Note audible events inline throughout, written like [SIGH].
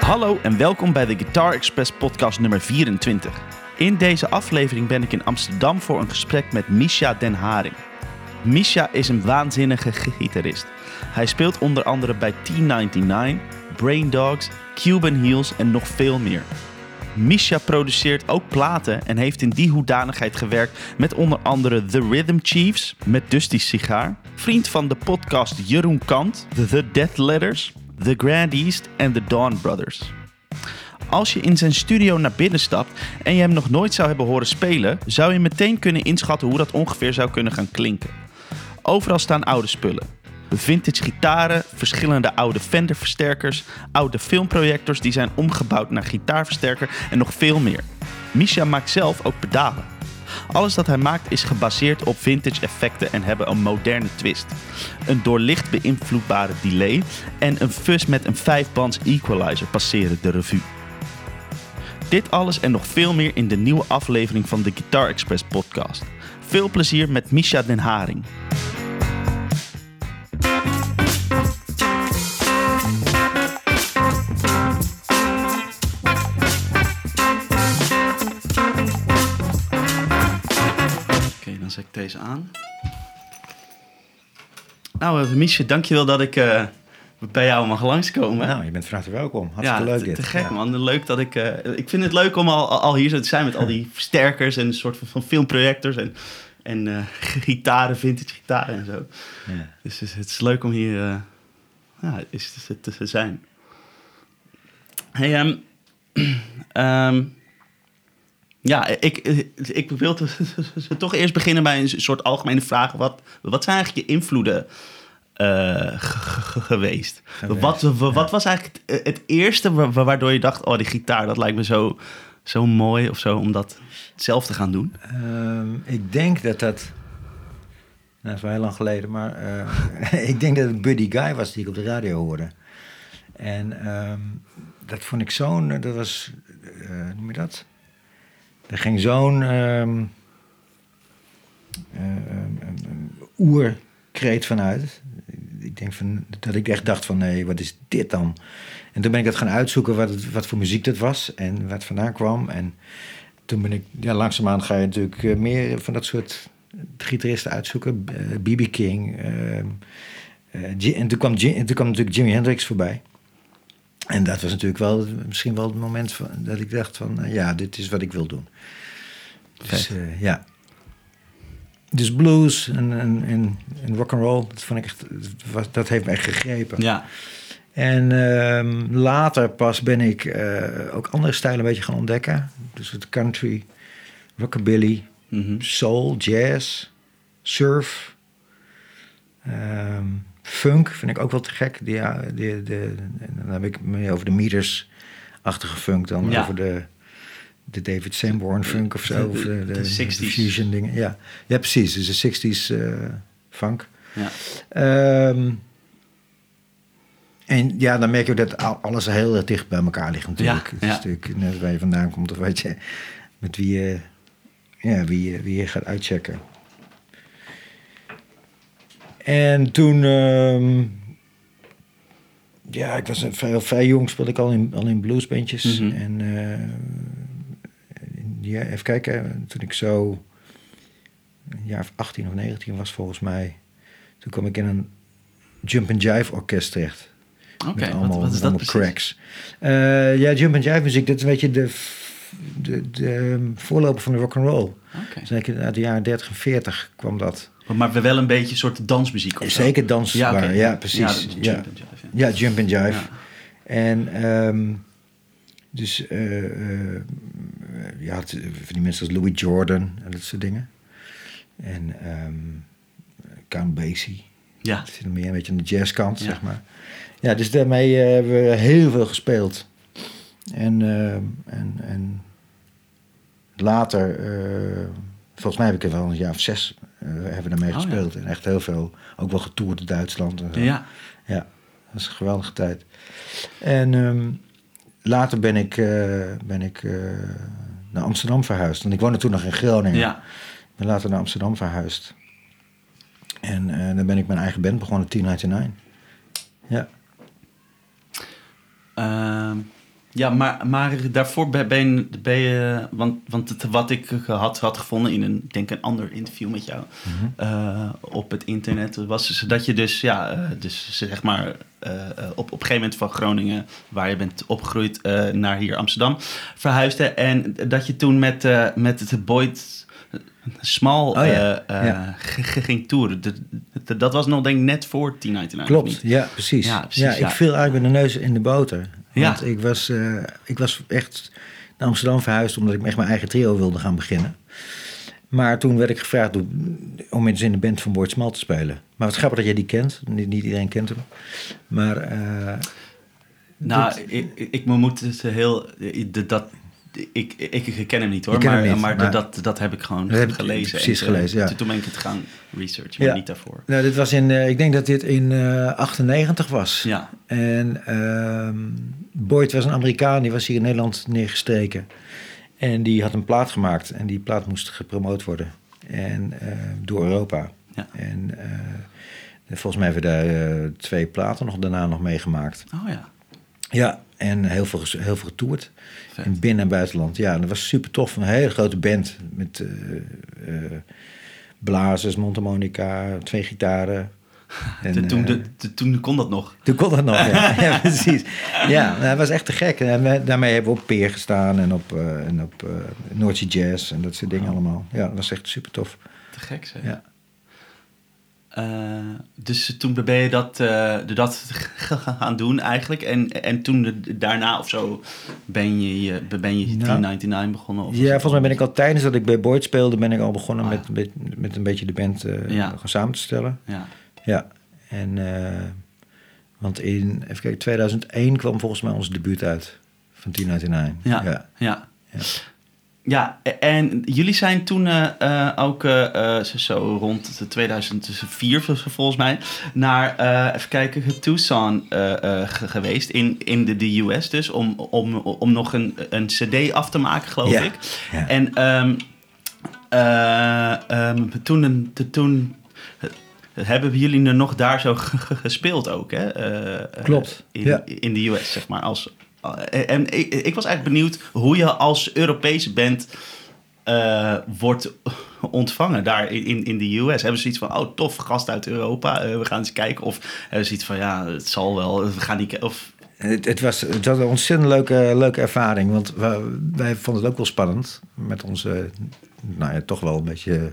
Hallo en welkom bij de Guitar Express podcast nummer 24. In deze aflevering ben ik in Amsterdam voor een gesprek met Misha Den Haring. Misha is een waanzinnige gitarist. Hij speelt onder andere bij T99, Brain Dogs, Cuban Heels en nog veel meer. Misha produceert ook platen en heeft in die hoedanigheid gewerkt met onder andere The Rhythm Chiefs, met Dusty Sigaar, vriend van de podcast Jeroen Kant, The Death Letters, The Grand East en The Dawn Brothers. Als je in zijn studio naar binnen stapt en je hem nog nooit zou hebben horen spelen, zou je meteen kunnen inschatten hoe dat ongeveer zou kunnen gaan klinken. Overal staan oude spullen. Vintage gitaren, verschillende oude Fender versterkers, oude filmprojectors die zijn omgebouwd naar gitaarversterker en nog veel meer. Misha maakt zelf ook pedalen. Alles dat hij maakt is gebaseerd op vintage effecten en hebben een moderne twist. Een door licht beïnvloedbare delay en een fuzz met een 5-bands equalizer passeren de revue. Dit alles en nog veel meer in de nieuwe aflevering van de Guitar Express podcast. Veel plezier met Misha Den Haring. Zet ik deze aan. Nou, uh, Misha, dankjewel dat ik eh, bij jou mag langskomen. Nou, je bent van harte welkom. Hartstikke leuk te, dit. te gek Ja. man. Leuk dat ik... eh, ik vind het leuk om al, al hier zo te zijn met al die [LAUGHS] versterkers en een soort van, van filmprojectors en, en eh, [LAUGHS] gitaren, vintage gitaren en zo. Ja. Dus het, het is leuk om hier eh, ja, is, te, te, te zijn. Hey, ehm, [CLEARS THROAT] ja, ik, ik wil [LAUGHS] toch eerst beginnen bij een soort algemene vraag. Wat, wat zijn eigenlijk je invloeden eh, geweest? Geweest, Wat, wat, ja. was eigenlijk het, het eerste wa- wa- waardoor je dacht... oh, die gitaar, dat lijkt me zo, zo mooi of zo... om dat zelf te gaan doen? Ehm, ik denk dat dat... Nou, dat is wel heel lang geleden, maar eh, [LAUGHS] ik denk dat het Buddy Guy was die ik op de radio hoorde. En ehm, dat vond ik zo'n, dat was, eh, noem je dat? Er ging zo'n ehm, oerkreet vanuit. Ik denk van, dat ik echt dacht van, nee, wat is dit dan? En toen ben ik dat gaan uitzoeken wat, het, wat voor muziek dat was en het vandaan kwam. En toen ben ik, ja, langzaamaan ga je natuurlijk meer van dat soort gitaristen uitzoeken. B.B. King. ehm, eh, en toen kwam, en toen kwam natuurlijk Jimi Hendrix voorbij. En dat was natuurlijk wel misschien wel het moment van, dat ik dacht van, eh, ja, dit is wat ik wil doen. Dus eh, ja. Dus blues en, en, en, en rock and roll, dat vond ik echt, dat, was, dat heeft me echt gegrepen. Ja, En ehm, later pas ben ik eh, ook andere stijlen een beetje gaan ontdekken. Dus het country, rockabilly, mhm. soul, jazz, surf, ehm, funk vind ik ook wel te gek. Die, die, de, dan heb ik meer over de meters-achtige funk dan Ja. over de, de David Sanborn funk of zo. De- of de, de- de, de 60s. de fusion dingen. Ja. ja, precies. Dus de 60s eh, funk. ja. Ehm, en ja, dan merk je dat al- alles heel erg dicht bij elkaar ligt natuurlijk. Ja, Het natuurlijk net waar je vandaan komt of weet je, met wie je, ja, wie, je- wie je gaat uitchecken. En toen, ehm, ja, ik was een vrij, vrij jong, speelde ik al in, al in bluesbandjes. Mhm. En eh, ja, even kijken, toen ik zo een jaar of 18 of 19 was volgens mij, toen kwam ik in een jump and jive orkest terecht. Oké, wat, allemaal, wat is dat cracks. Eh, ja, jump and jive muziek, dat is een beetje de, de, de voorloper van de rock and roll. Oké. Zeker uit de jaren 30 en 40 kwam dat. Maar wel een beetje een soort dansmuziek of zo? Zeker dansbaar, ja, precies. Ja, jump and jive, ja. jump and jive. En ehm, dus je had van die mensen als Louis Jordan en dat soort dingen. En ehm Count Basie. Ja. Dat zit meer een beetje aan de jazzkant, Ja. zeg maar. Ja, dus daarmee eh, hebben we heel veel gespeeld. En, ehm, en, en later, volgens mij heb ik er wel een jaar of zes eh, hebben we daarmee Oh, ja. gespeeld. En echt heel veel, ook wel getoerd in Duitsland. En zo. Ja. Ja, dat is een geweldige tijd. En ehm, later ben ik, eh, ben ik eh, naar Amsterdam verhuisd. Want ik woonde toen nog in Groningen. Ja. Ik ben later naar Amsterdam verhuisd. En dan ben ik mijn eigen band begonnen, T99. Ja. Ja, maar, maar daarvoor ben ben je, ben je want, want het, wat ik had, had gevonden in een, ik denk een ander interview met jou eh, op het internet, was dus dat je dus, ja, eh, dus zeg maar eh, op, op een gegeven moment van Groningen, waar je bent opgegroeid, naar hier Amsterdam verhuisde. En dat je toen met, met het Boyd Small Oh ja, eh, eh, ja. ging toeren. De- de- dat was nog denk ik net voor 1099. Klopt, ja, precies. Ja, Ja, precies, ik ja. viel eigenlijk met de neus in de boter. Ja. Want ik was, eh, ik was echt naar Amsterdam verhuisd... omdat ik echt mijn eigen trio wilde gaan beginnen. Maar toen werd ik gevraagd om eens in de band van Boyd Smal te spelen. Maar wat grappig dat jij die kent. Niet, niet iedereen kent hem. Maar Nou, ik, ik, ik moet het heel. de- Dat, ik, ik, ik ken hem niet hoor, maar, niet, maar, maar- dat, dat heb ik gewoon heb gelezen. precies En, eh, gelezen, ja. Toen, ben ik het gaan researchen, maar Ja. niet daarvoor. nou, dit was in, eh, ik denk dat dit in eh 98 was. Ja, En ehm Boyd was een Amerikaan, die was hier in Nederland neergestreken. En die had een plaat gemaakt en die plaat moest gepromoot worden. En door Europa. Ja. En volgens mij hebben we daar twee platen nog daarna nog meegemaakt. oh ja. Ja, en heel veel, heel veel getoerd. Vet. In binnen- en buitenland. Ja, dat was super tof. Een hele grote band met eh, eh, blazers, mondharmonica, twee gitaren. [LAUGHS] En, De- toen, eh, de, de- toen kon dat nog. toen kon dat nog, ja. [LAUGHS] [LAUGHS] ja precies. Ja, nou, dat was echt te gek. En we- daarmee hebben we op Peer gestaan en op, eh en op North Sea Jazz en dat soort dingen allemaal. Ja, dat was echt super tof. Te gek zeg. Ja. Eh, dus toen ben je dat, eh, dat [LAUGHS] gaan doen eigenlijk. En, en toen de- daarna of zo ben je, je, ben je Nou. 1099 begonnen? Of ja, volgens mij ben ik al tijdens dat ik bij Boyd speelde, ben ik al begonnen Ah, ja. met, met, met een beetje de band eh, Ja. gewoon samen te stellen. Ja. Ja, en want in, even kijken, 2001 kwam volgens mij ons debuut uit van 1099. Ja, ja. ja. Ja. Ja, en jullie zijn toen eh, eh, ook eh, zo- rond de 2004 vol- volgens mij naar, even kijken, Tucson ge- geweest in, in de, de US dus, om, om, om nog een, een cd af te maken geloof ik. En toen, toen hebben jullie er nog daar zo [LAUGHS] gespeeld ook, hè? Klopt, In, ja. in de US, zeg maar. Als, en ik, ik was eigenlijk benieuwd hoe je als Europese band eh, wordt ontvangen daar in, in, de US. Hebben ze iets van, oh tof, gast uit Europa, eh, we gaan eens kijken. Of hebben ze iets van, ja, het zal wel, we gaan niet... Of, Het, het, was, het was een ontzettend leuke, leuke ervaring. Want wij, wij vonden het ook wel spannend. Met onze, nou ja, toch wel een beetje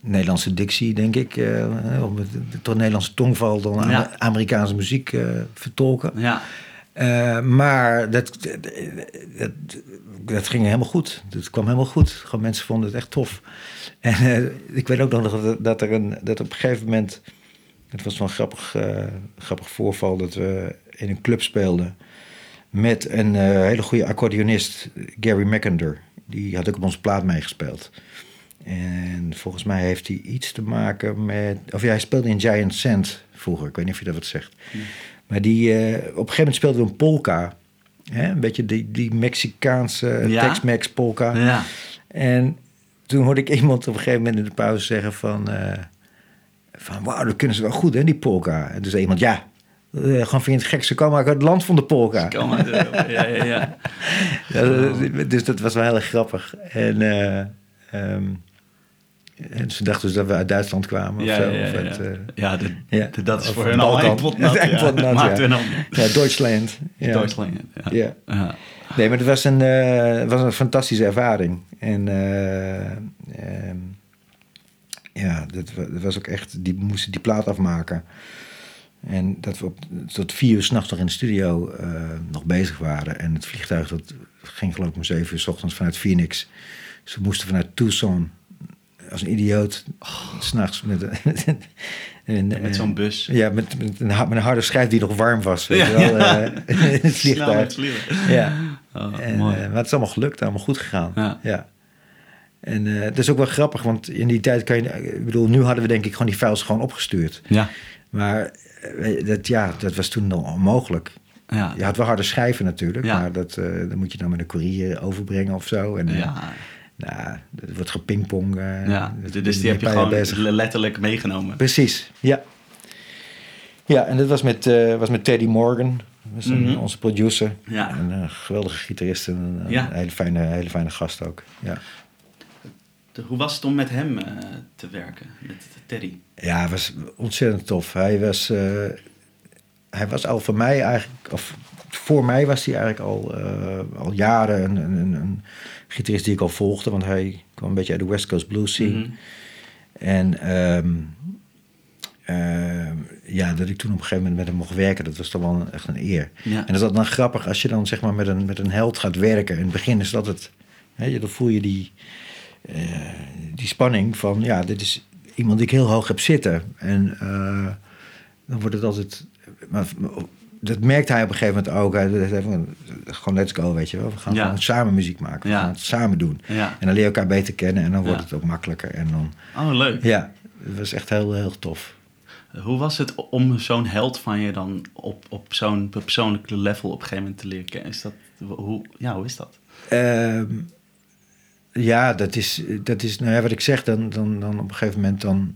Nederlandse dictie, denk ik. eh, om het- toch Nederlandse tongval dan Ja. Amerikaanse muziek eh, vertolken. ja, Eh, maar dat, dat, dat ging helemaal goed. Het kwam helemaal goed. Gewoon mensen vonden het echt tof. En eh, ik weet ook nog dat, dat er een, dat op een gegeven moment... Het was wel een grappig, eh, grappig voorval dat we in een club speelden... met een hele goede accordeonist, Gary McInder. Die had ook op onze plaat meegespeeld. En volgens mij heeft hij iets te maken met... Of ja, hij speelde in Giant Sand vroeger. Ik weet niet of je dat wat zegt. Maar die, eh, op een gegeven moment speelde we een polka. Hè? Een beetje die, die Mexicaanse Ja? Tex-Mex polka. ja. En toen hoorde ik iemand op een gegeven moment in de pauze zeggen van... eh, van wauw, dat kunnen ze wel goed, hè, die polka. En toen zei iemand, ja, eh, gewoon vind je het gek, ze komen uit het land van de polka. Kom uit Europa. [LAUGHS] Ja, ja, ja. Ja, dus dat was wel heel erg grappig. En, eh, ehm, en ze dachten dus dat we uit Duitsland kwamen Ja, of zo. ja, of eh, Ja, de, ja. de- dat is Of voor hun al een [LAUGHS] Ja. Maakt ja. al ja, Deutschland. Ja. Duitsland. Ja. Nee, maar het was een, eh, was een fantastische ervaring. En eh, ehm, ja, dat, dat was ook echt... Die moesten die plaat afmaken. En dat we op, tot vier uur s'nachts nog in de studio nog bezig waren. En het vliegtuig dat ging geloof ik om zeven uur s ochtends vanuit Phoenix. Ze moesten vanuit Tucson als een idioot s'nachts met, [LAUGHS] Met eh, zo'n bus. Ja, met, met, een, ha- met een harde schijf die nog warm was. Weet Ja, wel, [LAUGHS] ja. eh, het met vliegtuig. Ja. Oh, En, mooi. eh, maar het is allemaal gelukt, allemaal goed gegaan. Ja. En eh het is ook wel grappig, want in die tijd kan je... Ik bedoel, nu hadden we denk ik gewoon die files gewoon opgestuurd. ja. Maar eh, dat, ja, dat was toen nog onmogelijk. Ja. Je had wel harde schijven natuurlijk, Ja. maar dat, eh, dan moet je dan met een courier overbrengen of zo. En, eh, Ja. Nou, het wordt gepingpong. eh, ja. Dus die heb je gewoon bezig. letterlijk meegenomen. Precies, ja. Ja, en dat was met, eh, was met Teddy Morgan. was een- Mhm. onze producer. Ja. Een eh, geweldige gitarist en een, Ja. een hele, fijne, hele fijne gast ook. Ja. Hoe was het om met hem eh, te werken, met Teddy? Ja, het was ontzettend tof. Hij was, hij was al voor mij eigenlijk, of voor mij was hij eigenlijk al, al jaren een, een, een, een gitarist die ik al volgde, want hij kwam een beetje uit de West Coast blues scene. Mhm. En ehm, ehm, ja, dat ik toen op een gegeven moment met hem mocht werken, dat was toch wel echt een eer. Ja. En dat is dat dan grappig als je dan zeg maar met een, met een held gaat werken. In het begin is dat het, hè, je- dan voel je die, eh, die spanning van, ja, dit is iemand die ik heel hoog heb zitten. En eh, dan wordt het altijd, maar, dat merkte hij op een gegeven moment ook. Hij zei van, gewoon let's go, weet je wel. We gaan Ja. gewoon samen muziek maken. We Ja. gaan het samen doen. Ja. En dan leer je elkaar beter kennen en dan wordt het ook makkelijker. En dan, Oh, leuk. ja, het was echt heel, heel tof. Hoe was het om zo'n held van je dan op, op zo'n persoonlijke level op een gegeven moment te leren kennen? Is dat, hoe, ja, hoe is dat? Ehm, ja, dat is, dat is nou ja, wat ik zeg, dan, dan, dan op een gegeven moment dan,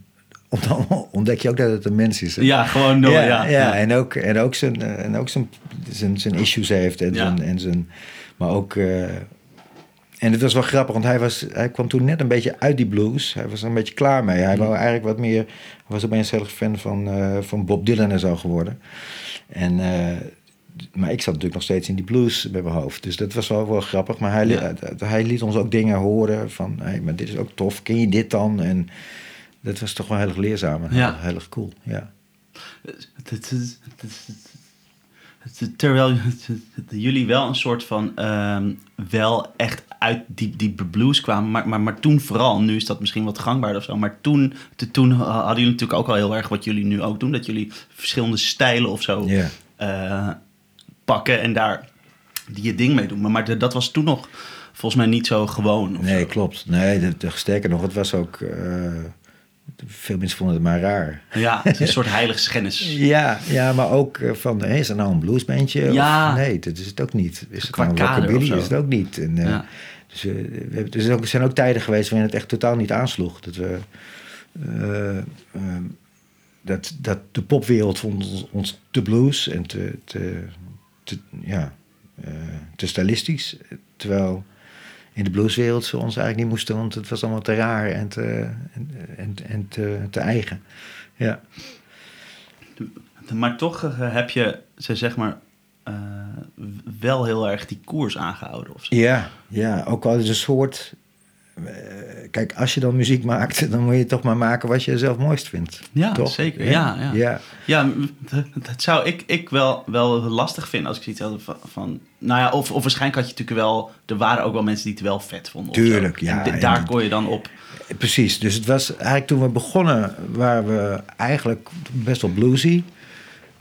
dan ontdek je ook dat het een mens is. hè? Ja, gewoon door, ja, ja. ja, En ook, en ook, zijn, eh, en ook zijn, zijn, zijn issues heeft. En Ja. zijn, en zijn, maar ook... eh, en het was wel grappig, want hij, was, hij kwam toen net een beetje uit die blues. Hij was er een beetje klaar mee. Hij wou eigenlijk wat meer... Hij was opeens heel erg fan van, eh, van Bob Dylan en zo geworden. En, maar ik zat natuurlijk nog steeds in die blues bij mijn hoofd. Dus dat was wel, wel grappig. Maar hij, li- Ja. hij liet ons ook dingen horen van... Hey, maar dit is ook tof, ken je dit dan? En dat was toch wel heel erg leerzaam en Ja. heel, erg cool. Ja. Terwijl jullie wel een soort van ehm, wel echt uit die, die blues kwamen, maar, maar, maar toen vooral, nu is dat misschien wat gangbaarder of zo, maar toen, te- toen hadden jullie natuurlijk ook al heel erg wat jullie nu ook doen, dat jullie verschillende stijlen of zo eh, pakken en daar die je ding mee doen. Maar, maar de- dat was toen nog volgens mij niet zo gewoon. Nee, zo. klopt. Nee, de, de, sterker nog, het was ook... eh, veel mensen vonden het maar raar. Ja, het is een soort [LAUGHS] heiligschennis. Ja, ja maar ook eh, van, hé, is er nou een bluesbandje? Ja. Of, nee, dat is het ook niet. Is het Qua nou een. Is het ook niet. En, eh, Ja. Dus eh, we er, zijn ook, tijden geweest waarin het echt totaal niet aansloeg. Dat, we, dat, dat de popwereld vond ons, ons te blues en te, te, te, ja, te stylistisch. Terwijl in de blueswereld ze ons eigenlijk niet moesten, want het was allemaal te raar en te, en, en, en te, te eigen. Ja. Maar toch eh, heb je ze zeg maar eh, wel heel erg die koers aangehouden of zo. Ja, ja, ook al is een soort. Eh, kijk, als je dan muziek maakt, [LAUGHS] dan moet je toch maar maken wat je zelf mooist vindt. Ja, toch? zeker. Ja, ja. ja. Ja, dat- zou ik, ik wel, wel lastig vinden als ik zoiets had van, van... Nou ja, of, of waarschijnlijk had je natuurlijk wel... Er waren ook wel mensen die het wel vet vonden. Tuurlijk, ja, En en daar dat- kon je dan op... Precies, dus het was eigenlijk toen we begonnen, waren we eigenlijk best wel bluesy.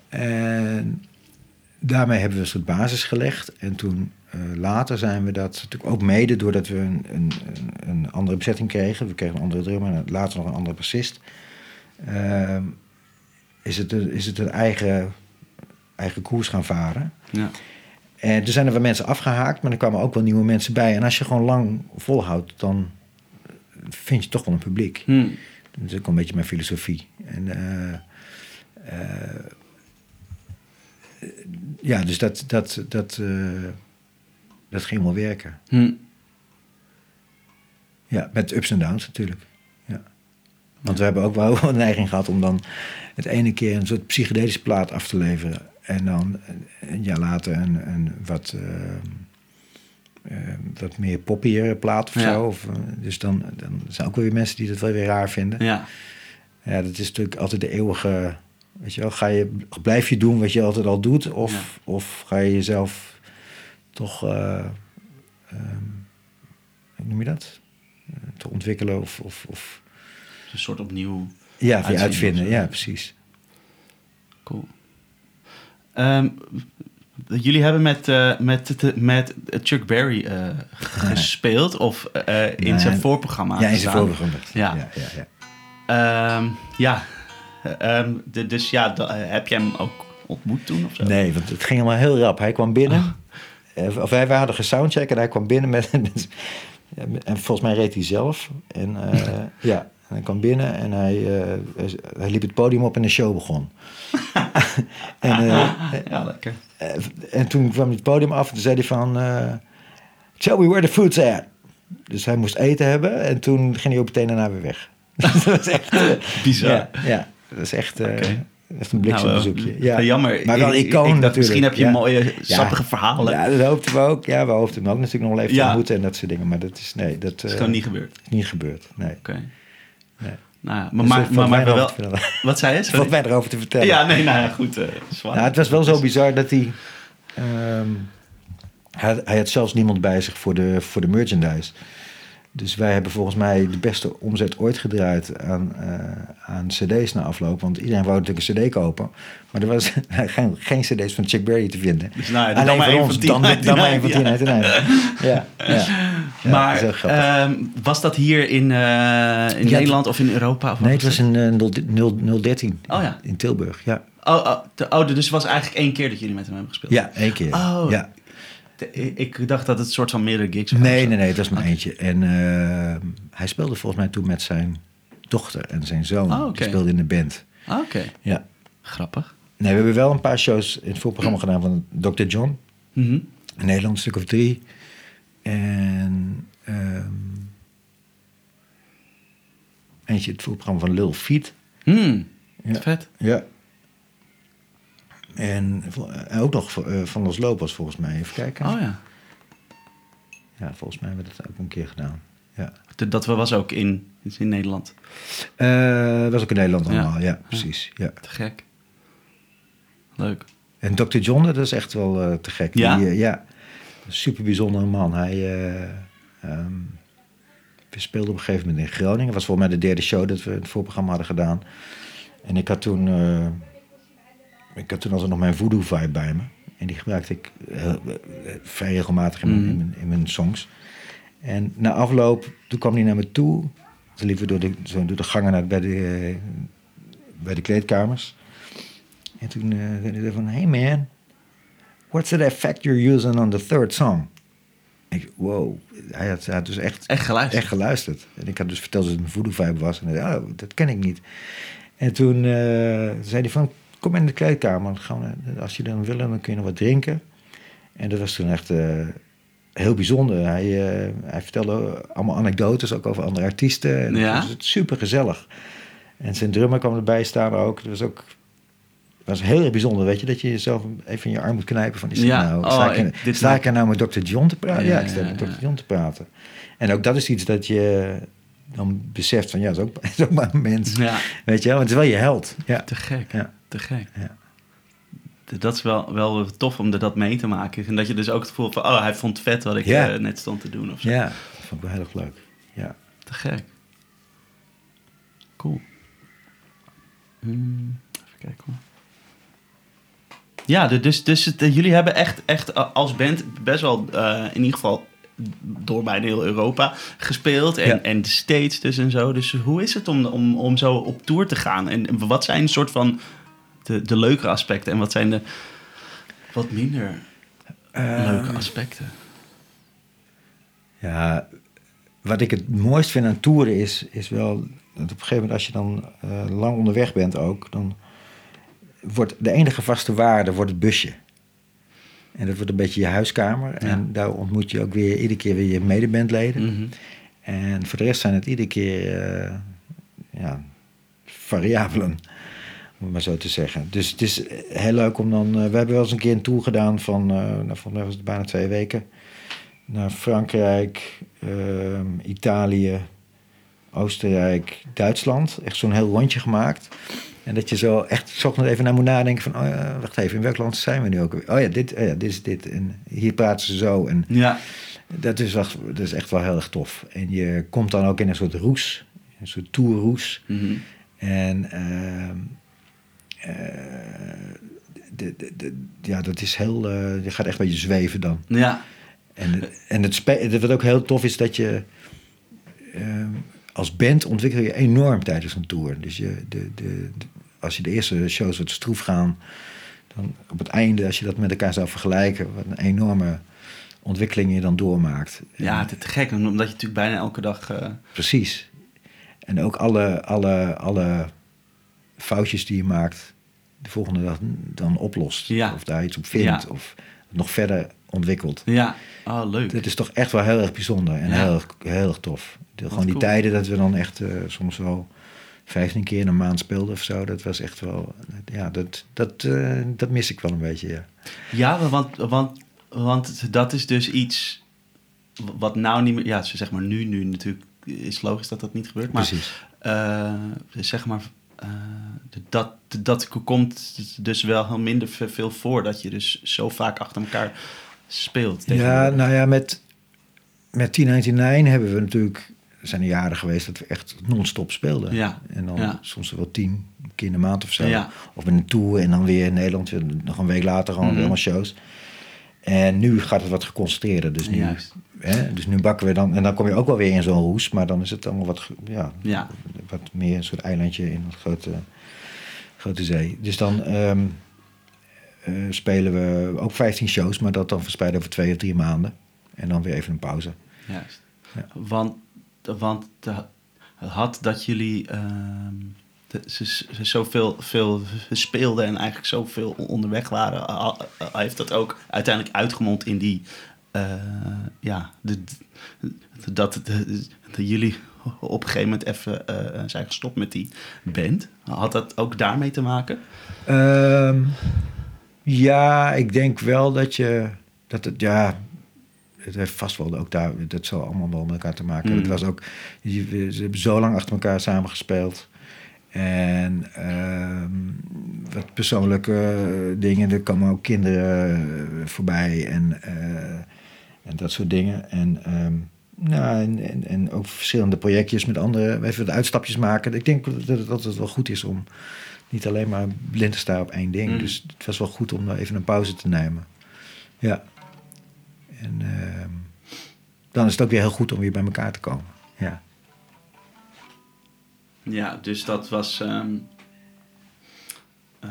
En daarmee hebben we een soort basis gelegd. En toen eh, later zijn we dat natuurlijk ook mede doordat we een, een, een, andere bezetting kregen. We kregen een andere drummer en later nog een andere bassist. Ehm, is, het, een- is het een eigen, eigen koers gaan varen. Ja. En er zijn er wel mensen afgehaakt, maar er kwamen ook wel nieuwe mensen bij. En als je gewoon lang volhoudt, dan vind je toch wel een publiek. Hm. Dat is ook een beetje mijn filosofie. En, eh, eh, ja, dus dat, dat, dat, eh, dat ging wel werken. Hm. Ja, met ups en downs natuurlijk. Ja. Want we hebben ook wel [LAUGHS] een neiging gehad om dan het ene keer een soort psychedelische plaat af te leveren. En dan een jaar later een, een wat, eh, eh, wat meer poppier plaat of Ja. zo. Of, eh, dus dan, dan zijn ook weer mensen die dat wel weer raar vinden. Ja. Ja, dat is natuurlijk altijd de eeuwige. Weet je wel, ga je, blijf je doen wat je altijd al doet? Of, Ja. of ga je jezelf toch. eh, ehm, hoe noem je dat? Eh, te ontwikkelen of. of, of Een soort opnieuw... ja, Uitvinden uitvinden. Ja, precies. Cool. Ehm, jullie hebben met, eh, met, met Chuck Berry [LAUGHS] gespeeld of in Nee. zijn voorprogramma ja, in zijn voorprogramma. Ja. ja, ja, ja. Ehm, ja, de- dus ja, heb jij hem ook ontmoet toen of zo? Nee, want het ging allemaal heel rap. Hij kwam binnen. Eh, Of wij, hadden gesoundcheck en hij kwam binnen met... [LAUGHS] met- en volgens mij reed hij zelf. En eh, ja, en hij kwam binnen en hij, eh, hij liep het podium op en de show begon. [LAUGHS] en, Ja, lekker. en toen kwam hij het podium af en toen zei hij van... Tell me where the food's at. Dus hij moest eten hebben en toen ging hij ook meteen daarna weer weg. [LAUGHS] dat was echt... Bizar. Ja, ja, dat is echt... Echt een bliksembezoekje. Nou, ja. eh, Jammer. Maar wel Ik- ik- icoon ik dacht, natuurlijk. Misschien heb je Ja. mooie, sappige verhalen. Ja, dat hoopten we ook. Ja, we hoopten hem ook natuurlijk nog wel even te ontmoeten en dat soort dingen. Maar dat is, nee, dat is eh, gewoon niet gebeurd. niet gebeurd. Nee. Oké. Nee. Nou ja, maar, Dus maar, maar, wel... [LAUGHS] Wat zei je? Valt mij erover te vertellen. Ja, nee, nou ja, goed. eh, zwaar. Nou, het was wel zo bizar dat hij, ehm, hij... Hij had zelfs niemand bij zich voor de, voor de merchandise. Dus wij hebben volgens mij de beste omzet ooit gedraaid aan, eh, aan cd's na afloop. Want iedereen wou natuurlijk een cd kopen. Maar er was [LAUGHS] geen, geen cd's van Chuck Berry te vinden. Dus nou dan Alleen maar één ons, van 10 dan, dan die maar één van [LAUGHS] tien uit de Ja, maar ehm, was dat hier in, eh, in Ja, Nederland of in Europa? Of nee, het was in eh, 0, 013 Oh ja. in Tilburg. Ja, Oh, oh, de, oh, dus het was eigenlijk één keer dat jullie met hem hebben gespeeld? ja één keer. Oh, ja. Ik dacht dat het een soort van meerdere gigs waren. Nee, nee, nee, dat is maar eentje. En eh, hij speelde volgens mij toen met zijn dochter en zijn zoon. Oh, oké. Die speelde in de band. Ah, Oké, Ja. grappig. Nee, we hebben wel een paar shows in het voorprogramma gedaan van Dr. John. Mhm. In Nederland een stuk of drie. En ehm, eentje het voorprogramma van Lil Feet. Hmm, Ja. Vet. Ja. En en ook nog eh, van Los Lopez volgens mij. Even kijken. Oh ja. Ja, volgens mij hebben we dat ook een keer gedaan. Ja. Dat was ook in, in Nederland. Eh, dat was ook in Nederland allemaal, ja, precies. Ja. Te gek. Leuk. En Dr. John, dat is echt wel eh, te gek. Ja? Die, eh, ja. Super bijzondere man. Hij eh, ehm, we speelden op een gegeven moment in Groningen. Het was volgens mij de derde show dat we het voorprogramma hadden gedaan. En ik had toen, eh, ik had toen altijd nog mijn voodoo vibe bij me. En die gebruikte ik eh, eh, vrij regelmatig in, mijn- Mhm. in, mijn, in mijn songs. En na afloop, toen kwam hij naar me toe. Toen liepen door de, zo door de gangen naar, bij, de, eh, bij de kleedkamers. En toen zei hij van, hey man, what's that effect you're using on the third song? Ik, wow, hij had, hij had dus echt, Echt geluisterd. echt geluisterd. En ik had dus verteld dat het een voodoo vibe was. En hij zei, oh, dat ken ik niet. En toen zei hij van, kom in de kleedkamer. Dan gaan we, als je dan wil, dan kun je nog wat drinken. En dat was toen echt eh, heel bijzonder. Hij, eh, hij vertelde allemaal anekdotes, ook over andere artiesten. En Ja? Het was super gezellig. En zijn drummer kwam erbij staan ook. Het was ook het was heel erg bijzonder, weet je, dat je jezelf even in je arm moet knijpen van, is Ja, nou, sta, ik, ik- er- dit sta ik er nou met Dr. John te praten? Ja, Ja, ik sta ja, met. John te praten. En ook dat is iets dat je dan beseft van, ja, dat is ook, [LAUGHS] is ook maar een mens. Weet je wel, want het is wel je held. Ja. te gek. Ja. Te gek. Ja. Dat is wel, wel tof om er dat mee te maken. En dat je dus ook het gevoel van... Oh, hij vond het vet wat ik Ja. eh, net stond te doen of zo. ja, dat vond ik wel heel erg leuk. Ja. Te gek. Cool. Hmm, even kijken hoor. Ja, dus, dus het, eh, jullie hebben echt, echt eh, als band best wel eh, in ieder geval door bijna heel Europa gespeeld. En, Ja. en de States dus en zo. Dus hoe is het om, om, om zo op tour te gaan? En, en wat zijn een soort van de, de leuke aspecten? En wat zijn de wat minder leuke Eh, aspecten? Ja, wat ik het mooist vind aan toeren is, is wel... Dat op een gegeven moment als je dan eh, lang onderweg bent ook... dan wordt de enige vaste waarde wordt het busje. En dat wordt een beetje je huiskamer. En daar ontmoet je ook weer iedere keer weer je medebandleden. Mhm. En voor de rest zijn het iedere keer eh, ja, variabelen, om het maar zo te zeggen. Dus het is heel leuk om dan... eh, we hebben wel eens een keer een tour gedaan van, eh nou, volgens mij was het bijna twee weken. Naar Frankrijk, ehm, Italië, Oostenrijk, Duitsland. Echt zo'n heel rondje gemaakt. En dat je zo echt s ochtends even naar moet nadenken van... Oh ja, wacht even, in welk land zijn we nu ook? weer? Oh ja, dit, oh ja, dit is dit. En hier praten ze zo. En Ja, dat is, echt, dat is echt wel heel erg tof. En je komt dan ook in een soort roes, een soort tourroes. Mhm. En ehm, eh, de, de, de- ja, dat is heel. eh, je gaat echt een beetje zweven dan. ja. En, en het spe- wat ook heel tof is dat je. ehm, als band ontwikkel je enorm tijdens een tour. Dus je, de, de, als je de eerste shows wat stroef gaan, dan op het einde, als je dat met elkaar zou vergelijken, wat een enorme ontwikkeling je dan doormaakt. Ja, het is te gek, omdat je natuurlijk bijna elke dag... eh, Precies. En ook alle, alle, alle foutjes die je maakt, de volgende dag dan oplost. Ja. Of daar iets op vindt. Ja. Of nog verder ontwikkelt. Ja, oh, leuk. Dat is toch echt wel heel erg bijzonder en Ja. heel, erg, heel erg tof. De, gewoon die cool. tijden dat we dan echt eh, soms wel 15 keer in een maand speelden of zo. Dat was echt wel, ja, dat, dat, eh, dat mis ik wel een beetje, ja. Ja, want, want, want dat is dus iets wat nou niet meer... Ja, zeg maar nu, nu natuurlijk is logisch dat dat niet gebeurt. Maar Precies. eh, zeg maar, eh, dat, dat komt dus wel heel minder ve- veel voor. Dat je dus zo vaak achter elkaar speelt. Ja, nou ja, met, met 1099 hebben we natuurlijk... Er zijn er jaren geweest dat we echt non-stop speelden. Ja, En dan ja. soms wel tien keer in de maand of zo. Ja. Of met een tour en dan weer in Nederland. Nog een week later gewoon Mhm. weer allemaal shows. En nu gaat het wat geconcentreerder. Dus nu, Juist. hè, dus nu bakken we dan... En dan kom je ook wel weer in zo'n roes. Maar dan is het allemaal wat, ja, Ja. wat meer een soort eilandje in een grote, grote zee. Dus dan ehm, eh, spelen we ook 15 shows. Maar dat dan verspreid over twee of drie maanden. En dan weer even een pauze. Juist. Ja. Want, want de- had dat jullie ehm, ze, ze zoveel veel speelden en eigenlijk zoveel onderweg waren, heeft dat ook uiteindelijk uitgemond in die, eh, ja, de, de- dat de, de jullie op een gegeven moment even eh, zijn gestopt met die band. Had dat ook daarmee te maken? Ehm, ja, ik denk wel dat je... Dat het, ja, het heeft vast wel ook daar... Dat zal allemaal wel met elkaar te maken hebben. Mm. Het was ook... je- Ze hebben zo lang achter elkaar samengespeeld. En ehm, wat persoonlijke dingen. Er komen ook kinderen eh, voorbij. En, eh, en dat soort dingen. En... ehm, nou, en, en, en ook verschillende projectjes met anderen. Even wat uitstapjes maken. Ik denk dat het, dat het wel goed is om niet alleen maar blind te staan op één ding. Mm. Dus het was wel goed om daar even een pauze te nemen. Ja. En ehm, dan is het ook weer heel goed om weer bij elkaar te komen. Ja. Ja, dus dat was. ehm, eh,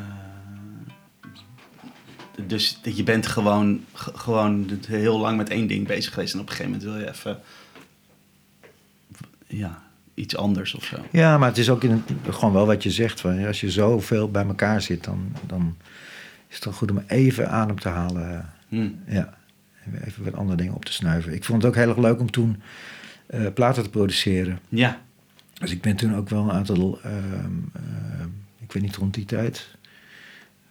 dus je bent gewoon, gewoon heel lang met één ding bezig geweest. En op een gegeven moment wil je even. Ja, iets anders of zo. ja, maar het is ook in het, gewoon wel wat je zegt. Van, als je zoveel bij elkaar zit, dan, dan is het wel goed om even adem te halen. Hm. Ja. En Even wat andere dingen op te snuiven. Ik vond het ook heel erg leuk om toen eh, platen te produceren. Ja, Dus ik ben toen ook wel een aantal, ehm, ehm, ik weet niet rond die tijd,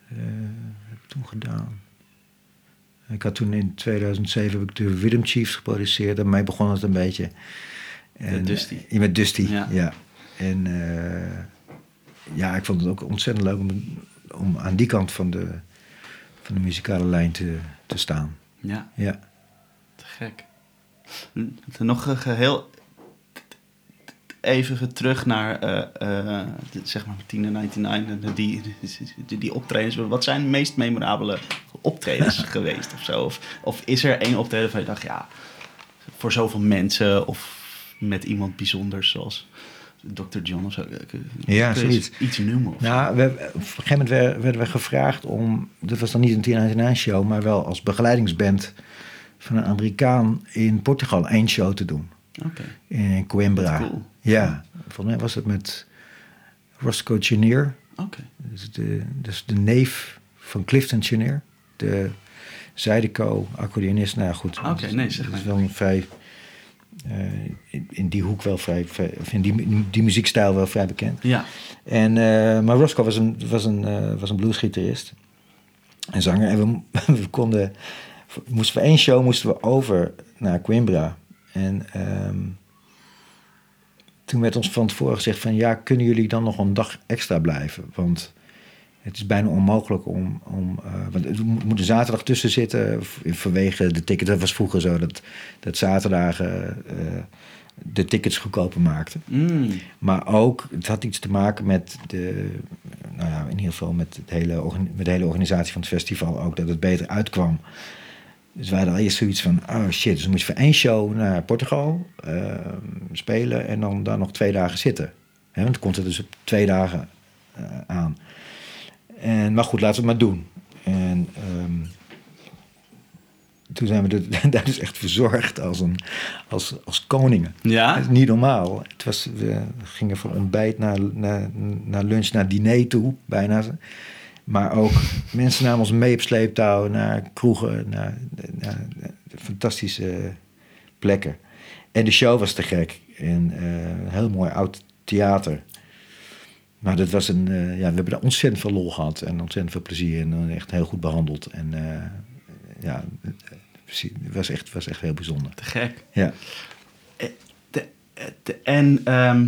eh, heb ik toen gedaan. Ik had toen in 2007 heb ik de Rhythm Chiefs geproduceerd. Daarmee begon het een beetje. Met Dusty. Ja, met Dusty, Ja. ja. En eh, ja, ik vond het ook ontzettend leuk om, om aan die kant van de, van de muzikale lijn te, te staan. ja, Ja. te gek. Nog een geheel. Even terug naar, eh, eh, de- zeg maar, 1099, die, die, die optredens. Wat zijn de meest memorabele optredens [LAUGHS] geweest of zo? Of, of is er één optreden van je dacht, ja, voor zoveel mensen of met iemand bijzonders zoals Dr. John of zo? Ja, zoiets. Iets noemen? Nou, we, op een gegeven moment werden, we gevraagd om... Dat was dan niet een 1099 show, maar wel als begeleidingsband... van een Amerikaan in Portugal één show te doen. In Coimbra. Cool. Ja, volgens mij was het met Roscoe Chenier. Dus de, dus de neef van Clifton Chenier. De Zydeco, accordeonist. Nou goed. Oké, is- nee, zeg dat is maar. wel een vrij... eh, in, in die hoek wel vrij... vrij- of in die, die muziekstijl wel vrij bekend. Ja. En, eh, maar Roscoe was een, was een, eh, was een bluesgitarist en zanger. En we, [LAUGHS] we konden, moesten voor één show moesten we over naar Coimbra. En ehm, toen werd ons van tevoren gezegd van... ja, kunnen jullie dan nog een dag extra blijven? Want het is bijna onmogelijk om... om eh, want er moet een zaterdag tussen zitten v- vanwege de ticket. Dat was vroeger zo dat, dat zaterdagen eh, de tickets goedkoper maakten. Mm. Maar ook, het had iets te maken met de, nou ja, in ieder geval met, het hele, met de hele organisatie van het festival ook, dat het beter uitkwam. Dus wij hadden eerst zoiets van, oh shit, dus dan moet je voor één show naar Portugal ehm, spelen en dan daar nog twee dagen zitten. Hè, want het komt er dus op twee dagen eh, aan. En, maar goed, laten we het maar doen. En ehm, toen zijn we [LAUGHS] daar dus echt verzorgd als, een, als, als koningen. Ja? Dat is niet normaal. Het was, we gingen van ontbijt naar, naar, naar lunch naar diner toe, bijna. Maar ook [LAUGHS] mensen namen ons mee op sleeptouw naar kroegen, naar, naar, fantastische plekken. En de show was te gek. En eh, een heel mooi oud theater. Maar dat was een, eh, ja, we hebben daar ontzettend veel lol gehad en ontzettend veel plezier en echt heel goed behandeld. En eh, ja, het was echt, was echt heel bijzonder. Te gek. Ja. De- de- en ehm,